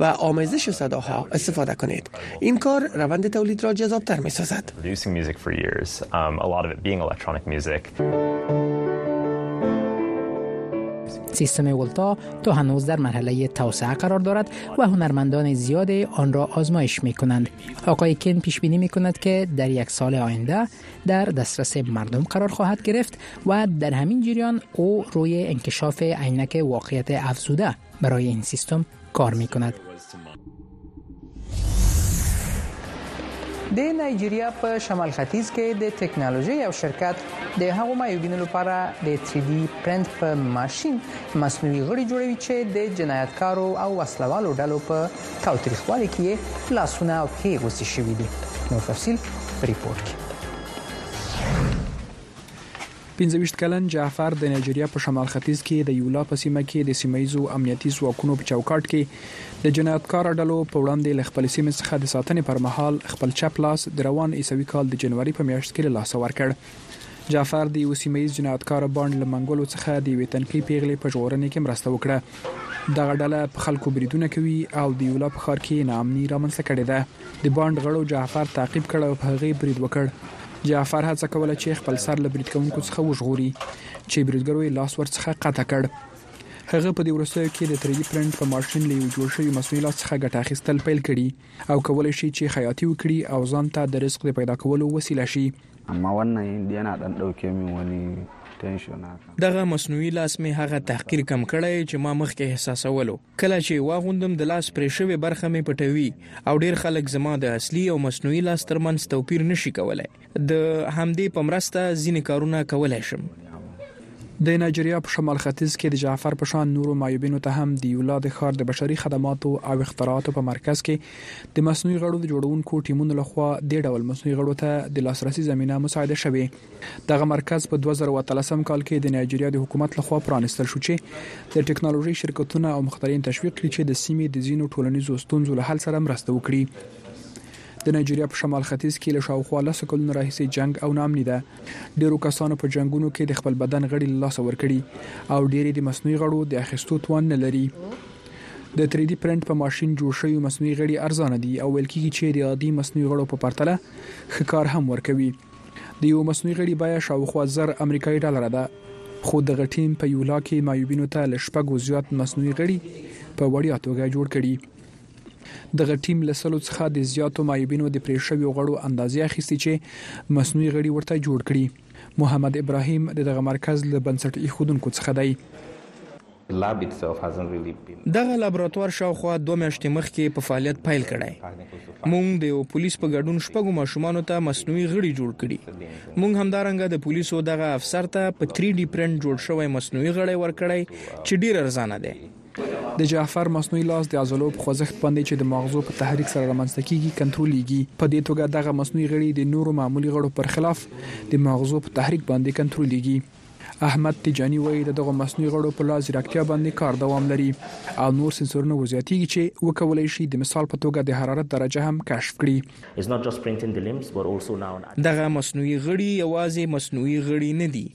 و
آمیزش صداها استفاده کنید این کار روند تولید را جذاب تر می سازد
سیستم ولتا تا هنوز در مرحله توسعه قرار دارد و هنرمندان زیادی آن را آزمایش می کنند. آقای کن پیش بینی می کند که در یک سال آینده در دسترس مردم قرار خواهد گرفت و در همین جریان او روی انکشاف عینک واقعیت افزوده برای این سیستم کار می کند. د نایجیریا په شمال ختیځ کې د ټکنالوژي یو شرکت د هغو معیوبینو لپاره د 3D پرنټ په ماشين مصنوعي غړي جوړوي چې د جنایتکارو او وسلوالو ډلو په تاوتریخوالي کې لاسونه او پښې غوسي شوې دي نو تفصيل په ریپورت کې
پنځه ویشت کلن جعفر د نایجریا په شمال ختیځ کې د یولا په سیمه کې د سیمه ییزو امنیتي ځواکونو په چوکاټ کې د جنایتکاره ډلو په وړاندې له خپلې سیمې څخه د ساتنې پر مهال خپل چپ لاس د روان عیسوي کال د جنوري په میاشت کې له لاسه ورکړ. جعفر د یو سیمه ییز جنایتکاره بانډ له منګولو څخه د یوې تنکۍ پیغلې په ژغورنې کې مرسته وکړه. دغه ډله په خلکو بریدونه کوي او د یولا په ښار کې ناامني رامنځته کړې ده. د بانډ غړو جعفر تعقیب کړ او په هغه یې برید وکړ. جعفر هڅه کوله چې خپل سر له برید کوونکو څخه وژغوري چې بریدګرو یې لاس ورڅخه قطع کړ. هغه په دې وروستیو کې د تریدي پرنټ په ماشین له یو جوړ شوي مصنوعي لاس څخه ګټه اخیستل پیل کړي او کولی شي چې خیاطي وکړي او ځان ته د رزق د پیدا کولو وسیله شي.
دغه مصنوعي لاس مې هغه تحقیر کم کړی چې ما مخکې احساسولو. کله چې یې واغوندم د لاس پرې شوې برخه مې پټوي او ډېر خلک زما د اصلي او مصنوعي لاس ترمنځ توپیر نه شي کولای. د همدې په مرسته ځینې کارونه کولای شم.
د نایجریا په شمال ختیځ کې د جعفر په شان نورو معیوبینو ته هم د یولا د ښار د بشري خدماتو او اختراعاتو په مرکز کې د مصنوعي غړو د جوړونکو ټیمونو لخوا دې ډول مصنوعي غړو ته د لاسرسي زمینه مساعده شوې. دغه مرکز په دوه زره او اتلسم کال کې د نایجریا د حکومت لخوا پرانیستل شو چې د ټکنالوژۍ شرکتونه او مخترعین تشویق کړي چې د سیمې د ځینو ټولنیزو ستونزو له حل سره مرسته وکړي. د نایجریا په شمال ختیځ کې له شاوخوا لسو کلونو راهیسې جنګ او ناامني ده. ډېرو کسانو په جنګونو کې د خپل بدن غړي له لاسه ورکړي او ډېری د مصنوعي غړو د اخیستو توان نه لري. د 3D پرنټ په ماشین جوړ شوي مصنوعي غړي ارزانه دي او ویل کېږي چې د عادي مصنوعي غړو په پرتله ښه کار هم ورکوي. د یو مصنوعي غړي بیه شاوخوا زر امریکایي ډالره ده. خو دغه ټیم په یولا کې معیوبینو ته له شپږو زیات مصنوعي غړي په وړیا توګه جوړ کړي. دغه ټیم له سلو څخه د زیاتو معیوبینو د پرې شویو غړو اندازې اخیستي چې مصنوعي غړي ورته جوړ کړي. محمد ابراهیم د دغه مرکز له بنسټ ایښودونکو څخه دی.
دغه لابراتوار شاوخوا دوه میاشتې مخکې په فعالیت پیل کړی. موږ د یوه پولیس په ګډون شپږو ماشومانو ته مصنوعي غړي جوړ کړي. موږ همدارنګه د پولیسو دغه افسر ته په تري ډي پرنټ جوړ شوی مصنوعي غړی ورکړی چې ډېر ارزانه دی.
د جعفر مصنوعي لاس د عضلو په خوځښت باندې چې د ماغزو په تحریک سره رامنځته کېږي کنترولېږي. په دې توګه دغه مصنوعي غړي د نورو معمولي غړو پرخلاف د ماغزو په تحریک باندې کنترولېږي. احمد تیجاني وایي د دغو مصنوعي غړو په لا ځیرکتیا باندې کار دوام لري او نور سنسورونه وزیاتیږي چې وکولای شي د مثال په توګه د حرارت درجه هم کشف کړي.
دغه مصنوعي غړي یوازې مصنوعي غړي نه دي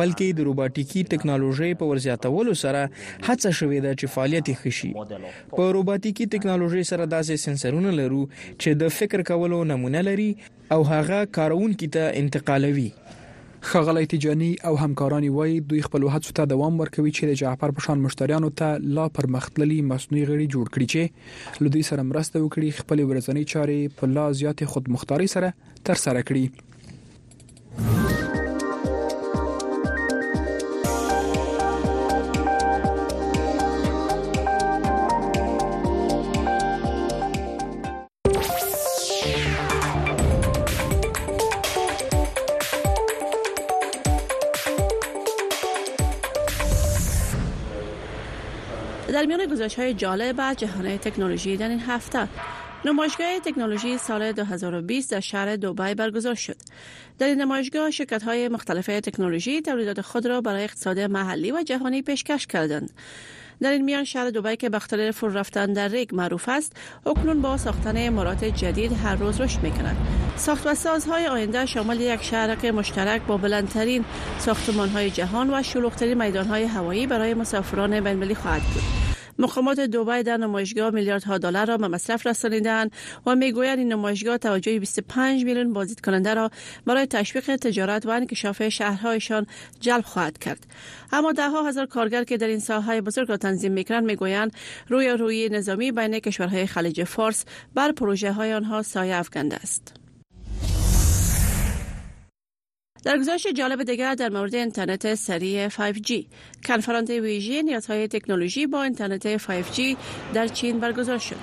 بلکې د روباټیکي تکنالوژۍ په ورزیاتولو سره هڅه شوې ده چې فعالیت یې ښه شي. په روباټیکي تکنالوژۍ سره داسې سنسورونه لرو چې د فکر کولو نمونه لري، او هغه کاروونکي ته انتقالوي.
ښاغلی تیجاني او همکاران یې وايي، دوی خپلو هڅو ته دوام ورکوي چې د جعفر په شان مشتریانو ته لا پرمختللي مصنوعي غړي جوړ کړي چې له دوی سره مرسته وکړي خپلې ورځنۍ چارې په لا زیاتې خودمختارۍ سره ترسره کړي.
در میان گزارش های جالب از جهان تکنولوژی در این هفته نمایشگاه تکنولوژی سال 2020 در شهر دوبای برگزار شد. در این نمایشگاه شرکت های مختلف تکنولوژی تولیدات خود را برای اقتصاد محلی و جهانی پیشکش کردند. در این میان شهر دوبای که بختره فر رفتن در ریگ معروف است اکنون با ساختن امارات جدید هر روز رشد میکند ساخت و سازهای آینده شامل یک شهرک مشترک با بلندترین های جهان و شلوغترین های هوایی برای مسافران بین خواهد بود مقامات دوبای در نمایشگاه میلیاردها دلار را به مصرف رسانیدند و میگویند این نمایشگاه توجه 25 میلیون بازدید کننده را برای تشویق تجارت و انکشاف شهرهایشان جلب خواهد کرد اما دهها هزار کارگر که در این ساحه بزرگ را تنظیم میکنند میگویند روی روی نظامی بین کشورهای خلیج فارس بر پروژه های آنها سایه افکنده است در گزارش جالب دیگر در مورد اینترنت سریع 5G کنفرانس ویژه نیازهای تکنولوژی با اینترنت 5G در چین برگزار شد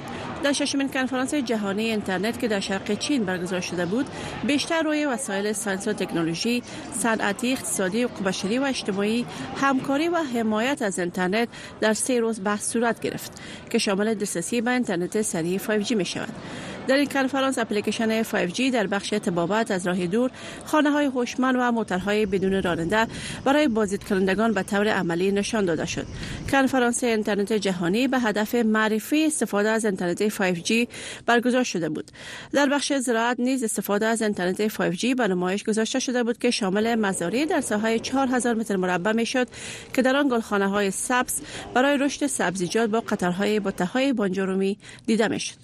در ششمین کنفرانس جهانی اینترنت که در شرق چین برگزار شده بود بیشتر روی وسایل ساینس و تکنولوژی صنعتی اقتصادی بشری و اجتماعی همکاری و حمایت از اینترنت در سه روز بحث صورت گرفت که شامل دسترسی به اینترنت سریع 5G می شود در این کنفرانس اپلیکیشن 5G در بخش تبابت از راه دور خانه های هوشمند و موترهای بدون راننده برای بازدید کنندگان به طور عملی نشان داده شد کنفرانس اینترنت جهانی به هدف معرفی استفاده از اینترنت 5G برگزار شده بود در بخش زراعت نیز استفاده از اینترنت 5G به نمایش گذاشته شده بود که شامل مزاری در ساحه 4000 متر مربع می شد که در آن گلخانه های سبز برای رشد سبزیجات با قطرهای بوته های بانجرومی دیده می شد.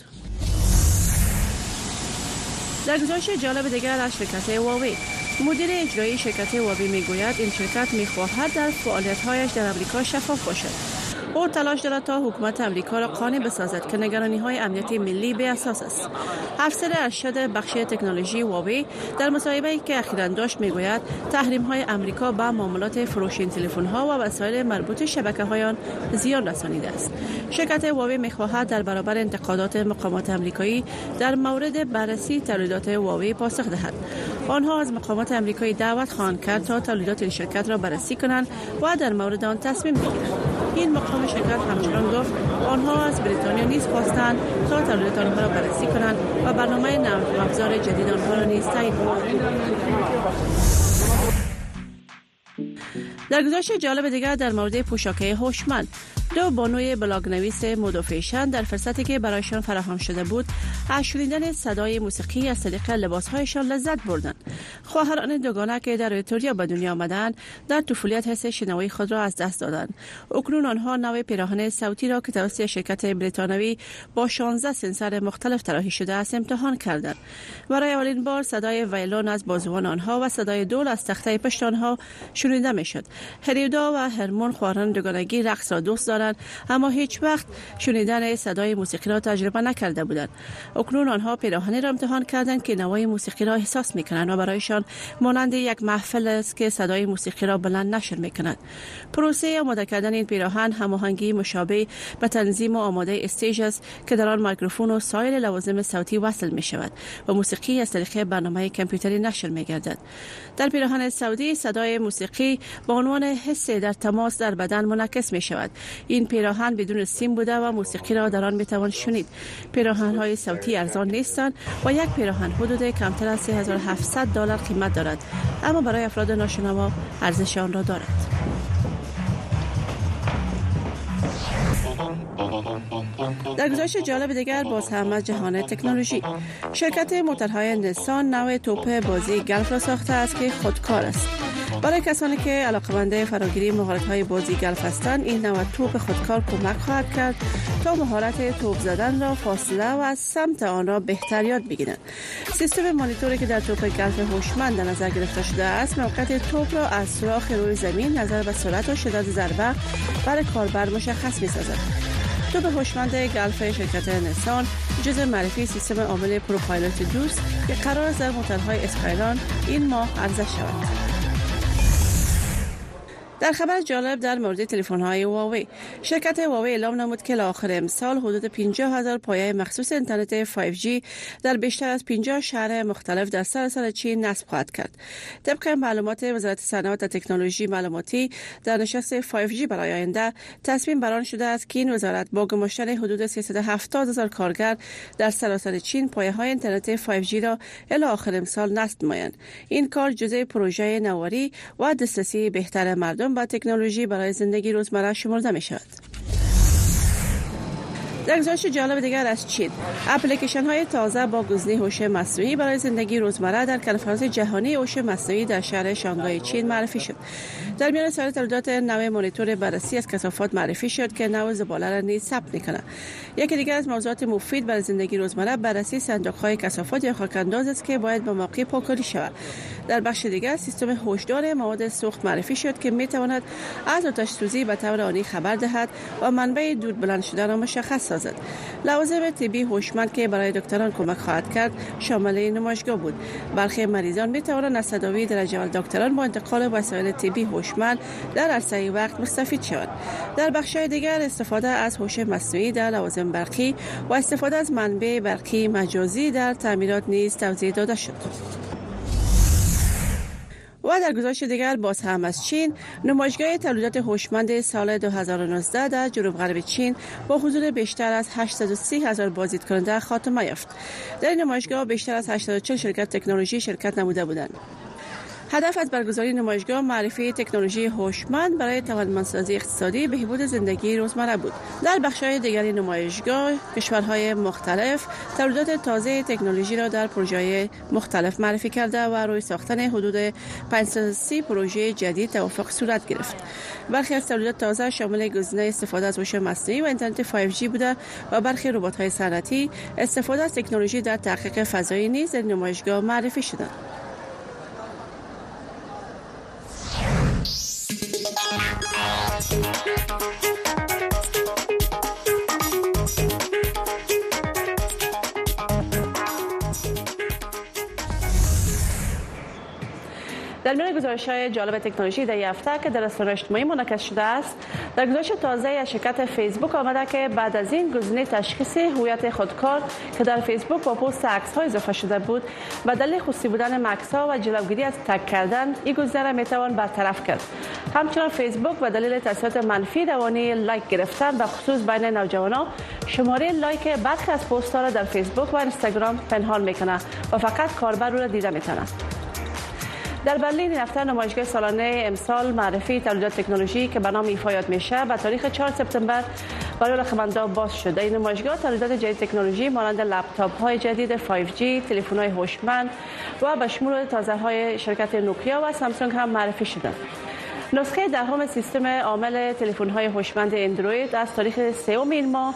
در گزارش جالب دیگر از شرکت هواوی مدیر اجرایی شرکت هواوی میگوید این شرکت میخواهد در فعالیتهایش در آمریکا شفاف باشد او تلاش دارد تا حکومت امریکا را قانع بسازد که نگرانی های امنیتی ملی به اساس است افسر ارشد بخش تکنولوژی واوی در مصاحبه که اخیرا داشت میگوید تحریم های امریکا به معاملات فروش این تلفن ها و وسایل مربوط شبکه های آن زیان رسانیده است شرکت واوی میخواهد در برابر انتقادات مقامات امریکایی در مورد بررسی تولیدات واوی پاسخ دهد آنها از مقامات امریکایی دعوت خواهند کرد تا تولیدات این شرکت را بررسی کنند و در مورد آن تصمیم بگیرند این مقام شرکت همچنان گفت آنها از بریتانیا نیز خواستند تا تولیدات آنها را بررسی کنند و برنامه نرم افزار جدید آنها را نیز تعیین کنند در گزارش جالب دیگر در مورد پوشاکه هوشمند دو بانوی بلاگ نویس فیشن در فرصتی که برایشان فراهم شده بود از شنیدن صدای موسیقی از طریق لباسهایشان لذت بردند خواهران دوگانه که در ویکتوریا به دنیا آمدند در طفولیت حس شنوایی خود را از دست دادند اکنون آنها نوع پیراهن صوتی را که توسط شرکت بریتانوی با 16 سنسر مختلف طراحی شده است امتحان کردند برای اولین بار صدای ویلون از بازوان آنها و صدای دول از تخته پشت آنها شنیده میشد هریودا و هرمون خواهران دوگانگی رقص را دوست اما هیچ وقت شنیدن صدای موسیقی را تجربه نکرده بودند اکنون آنها پیراهنی را امتحان کردند که نوای موسیقی را احساس میکنند و برایشان مانند یک محفل است که صدای موسیقی را بلند نشر میکند پروسه آماده کردن این پیراهن هماهنگی مشابه به تنظیم و آماده استیج است که در آن میکروفون و سایر لوازم صوتی وصل می شود و موسیقی از طریق برنامه کامپیوتری نشر می گردد در پیراهن سعودی صدای موسیقی به عنوان حس در تماس در بدن منعکس می شود این پیراهن بدون سیم بوده و موسیقی را در آن میتوان شنید پیراهن های صوتی ارزان نیستند و یک پیراهن حدود کمتر از 3700 دلار قیمت دارد اما برای افراد ناشنوا ارزش آن را دارد در گزارش جالب دیگر باز هم از جهان تکنولوژی شرکت موتورهای نسان نوع توپ بازی گلف را ساخته است که خودکار است برای کسانی که علاقمند فراگیری های بازی گلف هستند این نوع توپ خودکار کمک خواهد کرد تا مهارت توپ زدن را فاصله و از سمت آن را بهتر یاد بگیرند سیستم مانیتوری که در توپ گلف هوشمند در نظر گرفته شده است موقعیت توپ را از سوراخ روی زمین نظر به سرعت و شدت ضربه برای کاربر مشخص می‌سازد دو به هوشمند گلف شرکت نسان جز معرفی سیستم عامل پروپایلوت دوست که قرار است در های اسکایلان این ماه عرضه شود در خبر جالب در مورد تلفن های هواوی شرکت هواوی اعلام نمود که لاخر امسال حدود 50 هزار پایه مخصوص اینترنت 5G در بیشتر از 50 شهر مختلف در سراسر سر چین نصب خواهد کرد طبق معلومات وزارت صنعت و تکنولوژی معلوماتی در نشست 5G برای آینده تصمیم بران شده است که این وزارت با گماشتن حدود 370 هزار کارگر در سراسر سر چین پایه های اینترنت 5G را الی آخر امسال نصب نمایند این کار جزء پروژه نواری و دسترسی بهتر مردم مردم با تکنولوژی برای زندگی روزمره شمرده می شود. گزارش جالب دیگر از چین اپلیکیشن های تازه با گزینه هوش مصنوعی برای زندگی روزمره در کنفرانس جهانی هوش مصنوعی در شهر شانگهای چین معرفی شد در میان سایر تولیدات نوع مانیتور بررسی از کثافات معرفی شد که نوع زباله را نیز ثبت یکی دیگر از موضوعات مفید برای زندگی روزمره بررسی صندوق های کثافات یا خاکانداز است که باید به موقع پاکاری شود در بخش دیگر سیستم هوشدار مواد سوخت معرفی شد که میتواند از آتش سوزی به طور آنی خبر دهد و منبع دود بلند شدن را مشخص لوازم طبی هوشمند که برای دکتران کمک خواهد کرد شامل نمایشگاه بود برخی مریضان می توانند از تداوی درجه دکتران با انتقال وسایل طبی هوشمند در عرصه وقت مستفید شوند در بخش دیگر استفاده از هوش مصنوعی در لوازم برقی و استفاده از منبع برقی مجازی در تعمیرات نیز توضیح داده شد و در گزارش دیگر باز هم از چین نمایشگاه تولیدات هوشمند سال 2019 در جنوب غرب چین با حضور بیشتر از 830 هزار بازدید کننده خاتمه یافت. در این نمایشگاه بیشتر از 84 شرکت تکنولوژی شرکت نموده بودند. هدف از برگزاری نمایشگاه معرفی تکنولوژی هوشمند برای توانمندسازی اقتصادی بهبود زندگی روزمره بود در بخشهای دیگر نمایشگاه کشورهای مختلف تولیدات تازه تکنولوژی را در پروژه مختلف معرفی کرده و روی ساختن حدود 530 پروژه جدید توافق صورت گرفت برخی از تولیدات تازه شامل گزینه استفاده از هوش مصنوعی و اینترنت 5G بوده و برخی ربات‌های صنعتی استفاده از تکنولوژی در تحقیق فضایی نیز در نمایشگاه معرفی شدند Música در میان گزارش های جالب تکنولوژی در یافته که در رسانه اجتماعی منعکس شده است در گزارش تازه از شرکت فیسبوک آمده که بعد از این گزینه تشخیص هویت خودکار که در فیسبوک با پست عکس ها اضافه شده بود و دلیل خصوصی بودن مکس ها و جلوگیری از تک کردن این گزینه را میتوان برطرف کرد همچنان فیسبوک به دلیل تاثیرات منفی دوانی لایک گرفتن و خصوص بین نوجوانان شماره لایک برخی از پست را در فیسبوک و اینستاگرام پنهان میکنه و فقط کاربر را دیده میتواند در برلین هفته نمایشگاه سالانه امسال معرفی تولیدات تکنولوژی که به نام ایفایات میشه به تاریخ 4 سپتامبر برای رخمندا باز شده این نمایشگاه تولیدات جدید تکنولوژی مانند لپتاپ های جدید 5G تلفن های هوشمند و به شمول تازه های شرکت نوکیا و سامسونگ هم معرفی شدند نسخه دهم سیستم عامل تلفن های هوشمند اندروید از تاریخ سوم این ماه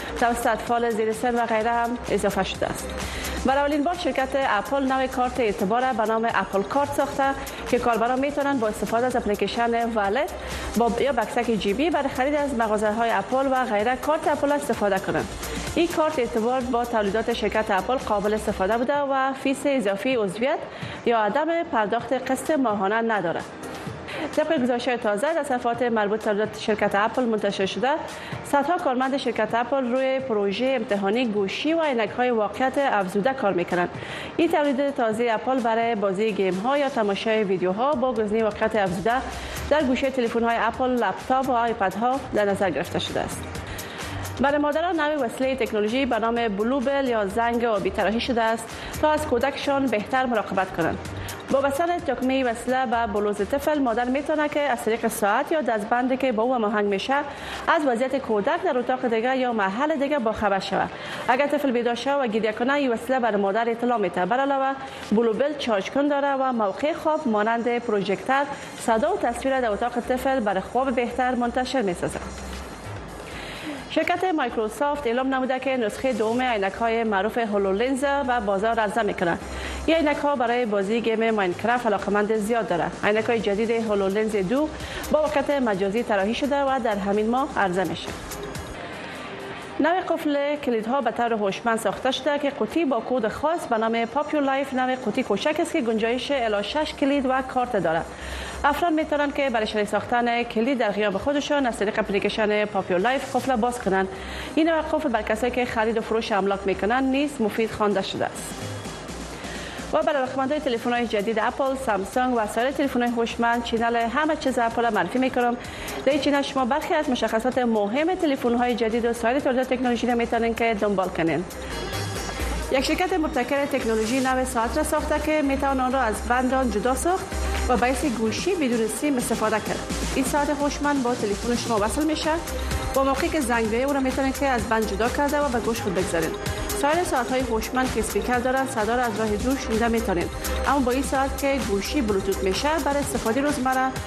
توسط اطفال زیر سن و غیره هم اضافه شده است. برای اولین بار شرکت اپل نوع کارت اعتبار به نام اپل کارت ساخته که کاربران میتونن با استفاده از اپلیکیشن والت یا بکسک بی برای خرید از مغازه های اپل و غیره کارت اپل استفاده کنند این کارت اعتبار با تولیدات شرکت اپل قابل استفاده بوده و فیس اضافی عضویت یا عدم پرداخت قسط ماهانه ندارد طبق گزارش‌های تازه در صفحات مربوط به شرکت اپل منتشر شده صدها کارمند شرکت اپل روی پروژه امتحانی گوشی و های واقعیت افزوده کار میکنند این تولید تازه اپل برای بازی گیم ها یا تماشای ویدیوها با گزینه واقعیت افزوده در گوشه تلفن‌های اپل، لپتاپ و ها در نظر گرفته شده است. برای بله، مادران نوی وسیله تکنولوژی به نام بلوبل یا زنگ آبی تراحی شده است تا از کودکشان بهتر مراقبت کنند با بستن تکمه وسیله و بلوز طفل مادر میتونه که از طریق ساعت یا دستبندی که با او مهنگ میشه از وضعیت کودک در اتاق دیگه یا محل دیگه با خبر شود اگر طفل بیدار شود و گریه کنه این وسیله بر مادر اطلاع میده بر علاوه بلوبل چارج کن داره و موقع خواب مانند پروژکتر صدا و تصویر در اتاق طفل بر خواب بهتر منتشر میسازد شرکت مایکروسافت اعلام نموده که نسخه دوم عینک های معروف هولولنز و بازار را عرضه کند. این عینک ها برای بازی گیم ماینکرافت علاقمند زیاد دارد عینک های جدید لنز دو با وقت مجازی طراحی شده و در همین ماه عرضه میشه نوع قفل کلیدها به طور هوشمند ساخته شده که قوطی با کود خاص به نام پاپیو لایف نوع قوطی کوچک است که گنجایش الا 6 کلید و کارت دارد افراد میتوانند که برای شرح ساختن کلید در غیاب خودشان از طریق اپلیکیشن پاپیو لایف قفل باز کنند این نوع قفل بر کسایی که خرید و فروش املاک میکنند نیز مفید خوانده شده است و بر علاقمندای تلفن‌های جدید اپل، سامسونگ و سایر تلفن‌های هوشمند چینل همه چیز اپل معرفی میکنم. در این چینل شما برخی از مشخصات مهم تلفن‌های جدید و سایر تولیدات تکنولوژی را میتونین که دنبال کنین. یک شرکت مبتکر تکنولوژی نو ساعت را ساخته که میتوان آن را از بند آن جدا ساخت و باعث گوشی بدون سیم استفاده کرد این ساعت هوشمند با تلفن شما وصل میشه با موقعی که زنگ او را میتونید که از بند جدا کرده و به گوش خود بگذارید سایر ساعت های هوشمند که اسپیکر دارند صدا را از راه دور شنیده میتونید اما با این ساعت که گوشی بلوتوت میشه برای استفاده روزمره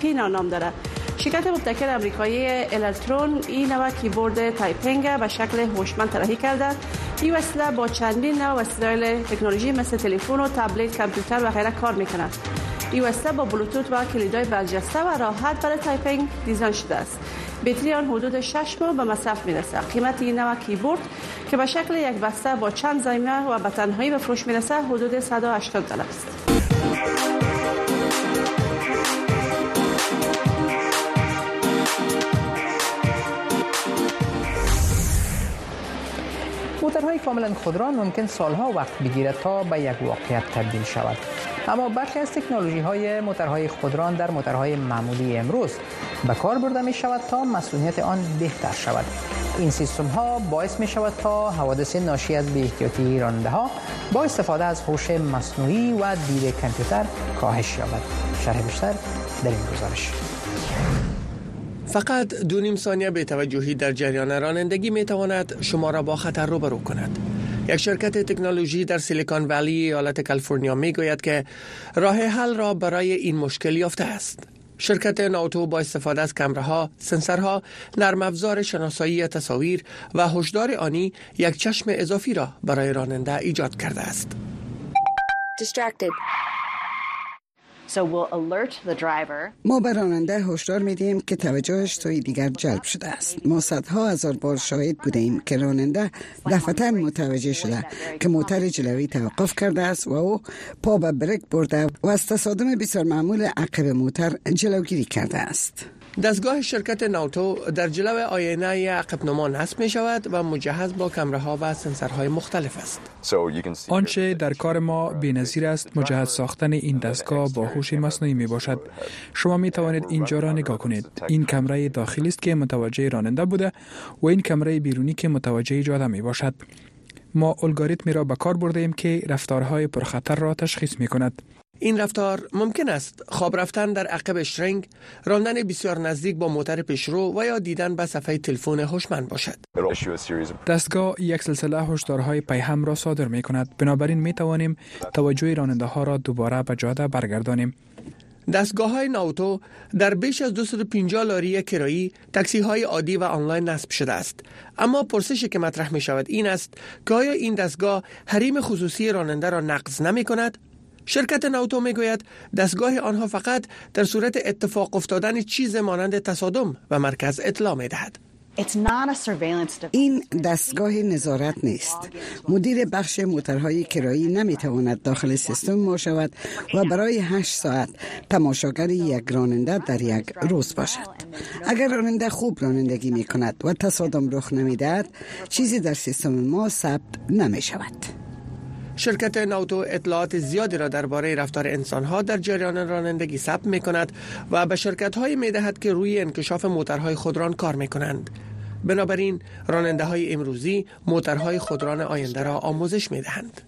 پینا نام داره شرکت مبتکر امریکایی الترون ای نوع کیبورد تایپینگ به شکل هوشمند طراحی کرده ای وسیله با چندین نوع وسایل تکنولوژی مثل تلفن و تبلت کامپیوتر و غیره کار میکنه ای وسیله با بلوتوت و کلیدای برجسته و راحت برای تایپینگ دیزاین شده است بطری آن حدود 6 ماه به مصرف میرسه قیمت این نوع کیبورد که به شکل یک بسته با چند زایمه و به تنهایی به فروش میرسه حدود 180 دلار است
موترهای کاملا خودران ممکن سالها وقت بگیرد تا به یک واقعیت تبدیل شود اما برخی از تکنولوژی های موترهای خودران در موترهای معمولی امروز به کار برده می شود تا مسئولیت آن بهتر شود این سیستم ها باعث می شود تا حوادث ناشی از بی احتیاطی راننده ها با استفاده از هوش مصنوعی و دید کمپیوتر کاهش یابد شرح بیشتر در این گزارش
فقط دو نیم ثانیه به توجهی در جریان رانندگی می تواند شما را با خطر روبرو کند یک شرکت تکنولوژی در سیلیکان ولی ایالت کالیفرنیا می گوید که راه حل را برای این مشکل یافته است شرکت ناوتو با استفاده از ها، ها نرم افزار شناسایی تصاویر و هشدار آنی یک چشم اضافی را برای راننده ایجاد کرده است.
ما به راننده هشدار میدیم که توجهش توی دیگر جلب شده است ما صدها هزار بار شاهد بوده ایم که راننده دفعتا متوجه شده که موتر جلوی توقف کرده است و او پا به برک برده و از تصادم بسیار معمول عقب موتر جلوگیری کرده است
دستگاه شرکت ناوتو در جلو آینه عقب نما نصب می شود و مجهز با کمره ها و سنسورهای مختلف است.
آنچه در کار ما بی‌نظیر است مجهز ساختن این دستگاه با هوش مصنوعی می باشد. شما می توانید اینجا را نگاه کنید. این کمره داخلی است که متوجه راننده بوده و این کمره بیرونی که متوجه جاده می باشد. ما الگوریتمی را به کار برده ایم که رفتارهای پرخطر را تشخیص می کند.
این رفتار ممکن است خواب رفتن در عقب شرنگ راندن بسیار نزدیک با موتر پیشرو و یا دیدن به صفحه تلفن هوشمند باشد
دستگاه یک سلسله هشدارهای پیهم را صادر می کند بنابراین می توانیم توجه راننده ها را دوباره به جاده برگردانیم
دستگاه های ناوتو در بیش از 250 لاری کرایی تاکسی های عادی و آنلاین نصب شده است اما پرسشی که مطرح می شود این است که آیا این دستگاه حریم خصوصی راننده را نقض نمی شرکت ناوتو میگوید دستگاه آنها فقط در صورت اتفاق افتادن چیز مانند تصادم و مرکز اطلاع دهد.
این دستگاه نظارت نیست مدیر بخش موترهای کرایی نمیتواند داخل سیستم ما شود و برای هشت ساعت تماشاگر یک راننده در یک روز باشد اگر راننده خوب رانندگی می کند و تصادم رخ نمیدهد چیزی در سیستم ما ثبت نمی شود
شرکت ناوتو اطلاعات زیادی را درباره رفتار انسانها در جریان رانندگی ثبت می کند و به شرکت هایی می دهد که روی انکشاف موترهای خودران کار می کنند. بنابراین راننده های امروزی موترهای خودران آینده را آموزش می دهند.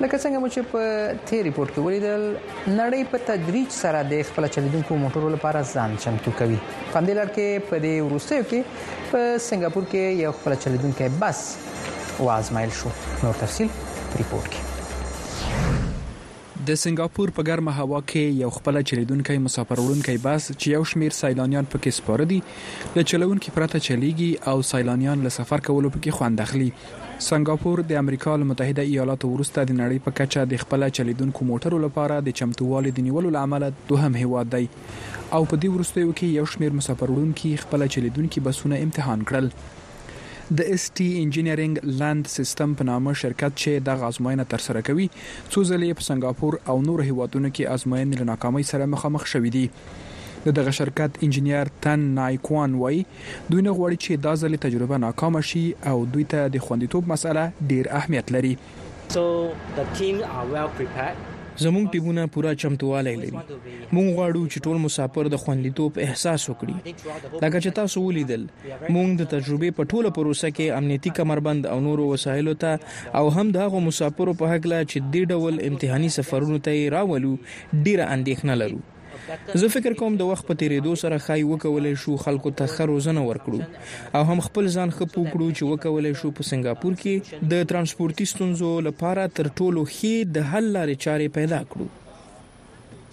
لکه څنګه مو چې په تیر ریپورت کې ولیدل نړۍ په تدریج سره د خپل چلیدونکو موټرو لپاره ځان چمتو کوي په دې لړ کې په دې وروستیو کې په سنگاپور کې یو خپل چلیدونکو بس وازمایل شو نور تفصيل ریپورت کې
د سنګاپور په ګرمه هوا کې یو خپله چلیدونکی مسافر وړونکی بس چې یو شمیر سیلانیان پکې سپاره دي له چلوونکي پرته چلیږي او سیلانیان له سفر کولو پکې خوند اخلي سنګاپور د امریکا له متحده ایالاتو وروسته د نړۍ په کچه د خپله چلیدونکو موټرو لپاره د چمتووالي د نیولو له امله دوهم هیواد دی او په دې وروستیو کې یو شمیر مسافر وړونکي خپله چلیدونکي بسونه امتحان کړل د اس ټي انجینرینګ لند سیستم په نامه شرکت چې دغه ازموینه ترسره کوي، څو ځلې یې په سنګاپور او نورو هېوادونو کې ازموینې له ناکامۍ سره مخامخ شوې دي. د دغه شرکت انجینر تن نای کوان وايي، دوی نه غواړي چې دا ځلې تجربه ناکامه شي او دوی ته د خوندیتوب مسئله ډېر اهمیت لري.
زموږ ټیمونه پوره چمتووالی لري. موږ غواړو چې ټول مسافر د خوندیتوب احساس وکړي. لکه چې تاسو ولیدل، موږ د تجربې په ټوله پروسه کې امنیتي کمربند او نورو وسایلو ته او هم د هغو مسافرو په هکله چې دې ډول امتحاني سفرونو ته یې راولو، ډېره اندېښنه لرو. زه فکر کوم د وخت په تیریدو سره ښايي وکولای شو خلکو ته ښه روزنه ورکړو او هم خپل ځان ښه پوه کړو چې وکولای شو په سنګاپور کې د ترانسپورتي ستونزو له پاره تر ټولو ښې د حل لارې چارې پیدا کړو.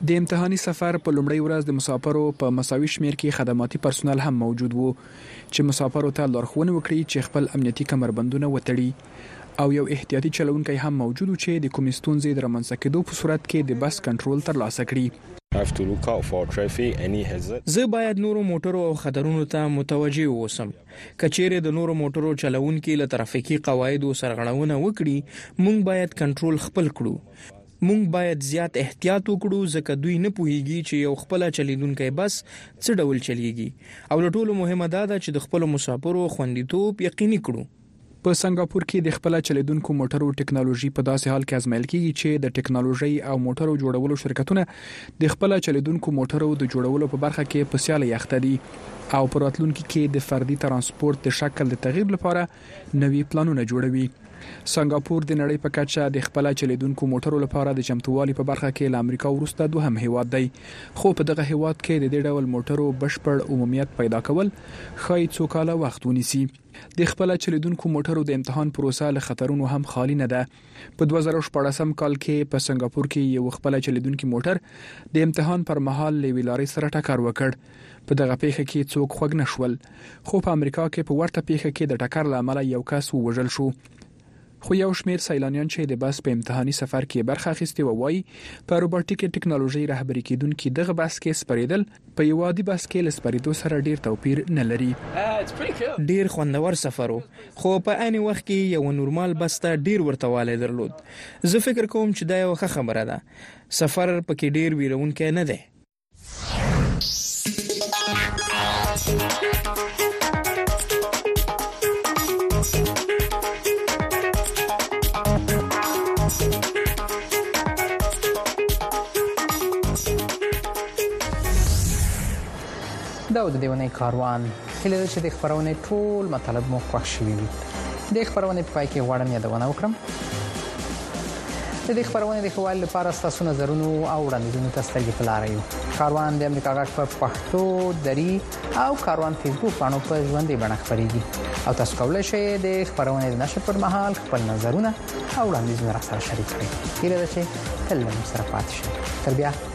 د امتحاني سفر په لومړۍ ورځ د مساپرو په مساوي شمېر کې خدماتي پرسونل هم موجود وو چې مساپرو ته لارښوونې وکړي چې خپل امنیتي کمربندونه وتړي. او یو احتیاطي چلونکی هم موجود و چې د کومې ستونزې د رامنځته کېدو په صورت کې د بس کنټرول ترلاسه کړي.
زه باید نورو موټرو او خطرونو ته متوجه واوسم. که چېرې د نورو موټرو چلوونکي له ترافیکي قواعدو سرغړونه وکړي، موږ باید کنټرول خپل کړو. موږ باید زیات احتیاط وکړو ځکه دوی نه پوهېږي چې یو خپله چلېدونکی بس څه ډول چلېږي او له ټولو مهمه دا ده چې د خپلو مسافرو خوندیتوب یقیني کړو.
په سنګاپور کې د خپله چلېدونکو موټرو ټکنالوژي په داسې حال کې ازمایل کېږي چې د ټکنالوژۍ او موټرو جوړولو شرکتونه د خپله چلېدونکو موټرو د جوړولو په برخه کې په سیالۍ اخته دي او په راتلونکي کې د فردي ترانسپورت د شکل د تغیر لپاره نوي پلانونه جوړوي سنګاپور د نړۍ په کچه د خپله چلېدونکو موټرو لپاره د چمتووالي په برخه کې له امریکا وروسته دوهم هیواد دی خو په دغه هیواد کې د دې ډول موټرو بشپړ عمومیت پیدا کول ښایي څو کاله وخت ونیسي د خپله چلیدونکو موټرو د امتحان پروسه له خطرونو هم خالی نه ده. په دوه زره او شپاړسم کال کې په سنګاپور کې یو خپله چلیدونکي موټر د امتحان پر مهال له یوې لارۍ سره ټکر وکړ. په دغه پېښه کې څوک خوږ نه شول. خو په امریکا کې په ورته پېښه کې د ټکر له امله یو کس ووژل شو. خو یو شمېر سیلانیان چې د بس په امتحاني سفر کې یې برخه اخیستې وه وایي، په روباټیکې ټکنالوژۍ رهبري کېدونکي دغه بس کې سپرېدل په یوه عادي بس کې له سپرېدو سره ډېر توپیر نه لري.
ډېر خوندور سفر و، خو په عین وخت کې یې یوه نورمال بس ته ډېر ورته والی درلود. زه فکر کوم چې دا یوه ښه خبره ده. سفر په کې ډېر وېروونکی نه دی.
دا د دیونې کاروان هله چې د خبرونه ټول مطلب مو خوښ شي د خبرونه په پای کې غواړم یادونه وکړم د دې خبرونې د خوال لپاره ستاسو نظرونو او وړاندیزونو ته سترګې په لار یو کاروان د امریکا غږ په پښتو دری او کاروان فیسبوک باندې په ژوندۍ بڼه خبريږي او تاسو کولی شئ د خبرونې د نشر پر مهال خپل نظرونه او وړاندیزونه راته شریک کړئ هیله ده چې تل موږ سره پاتې شئ تر بیا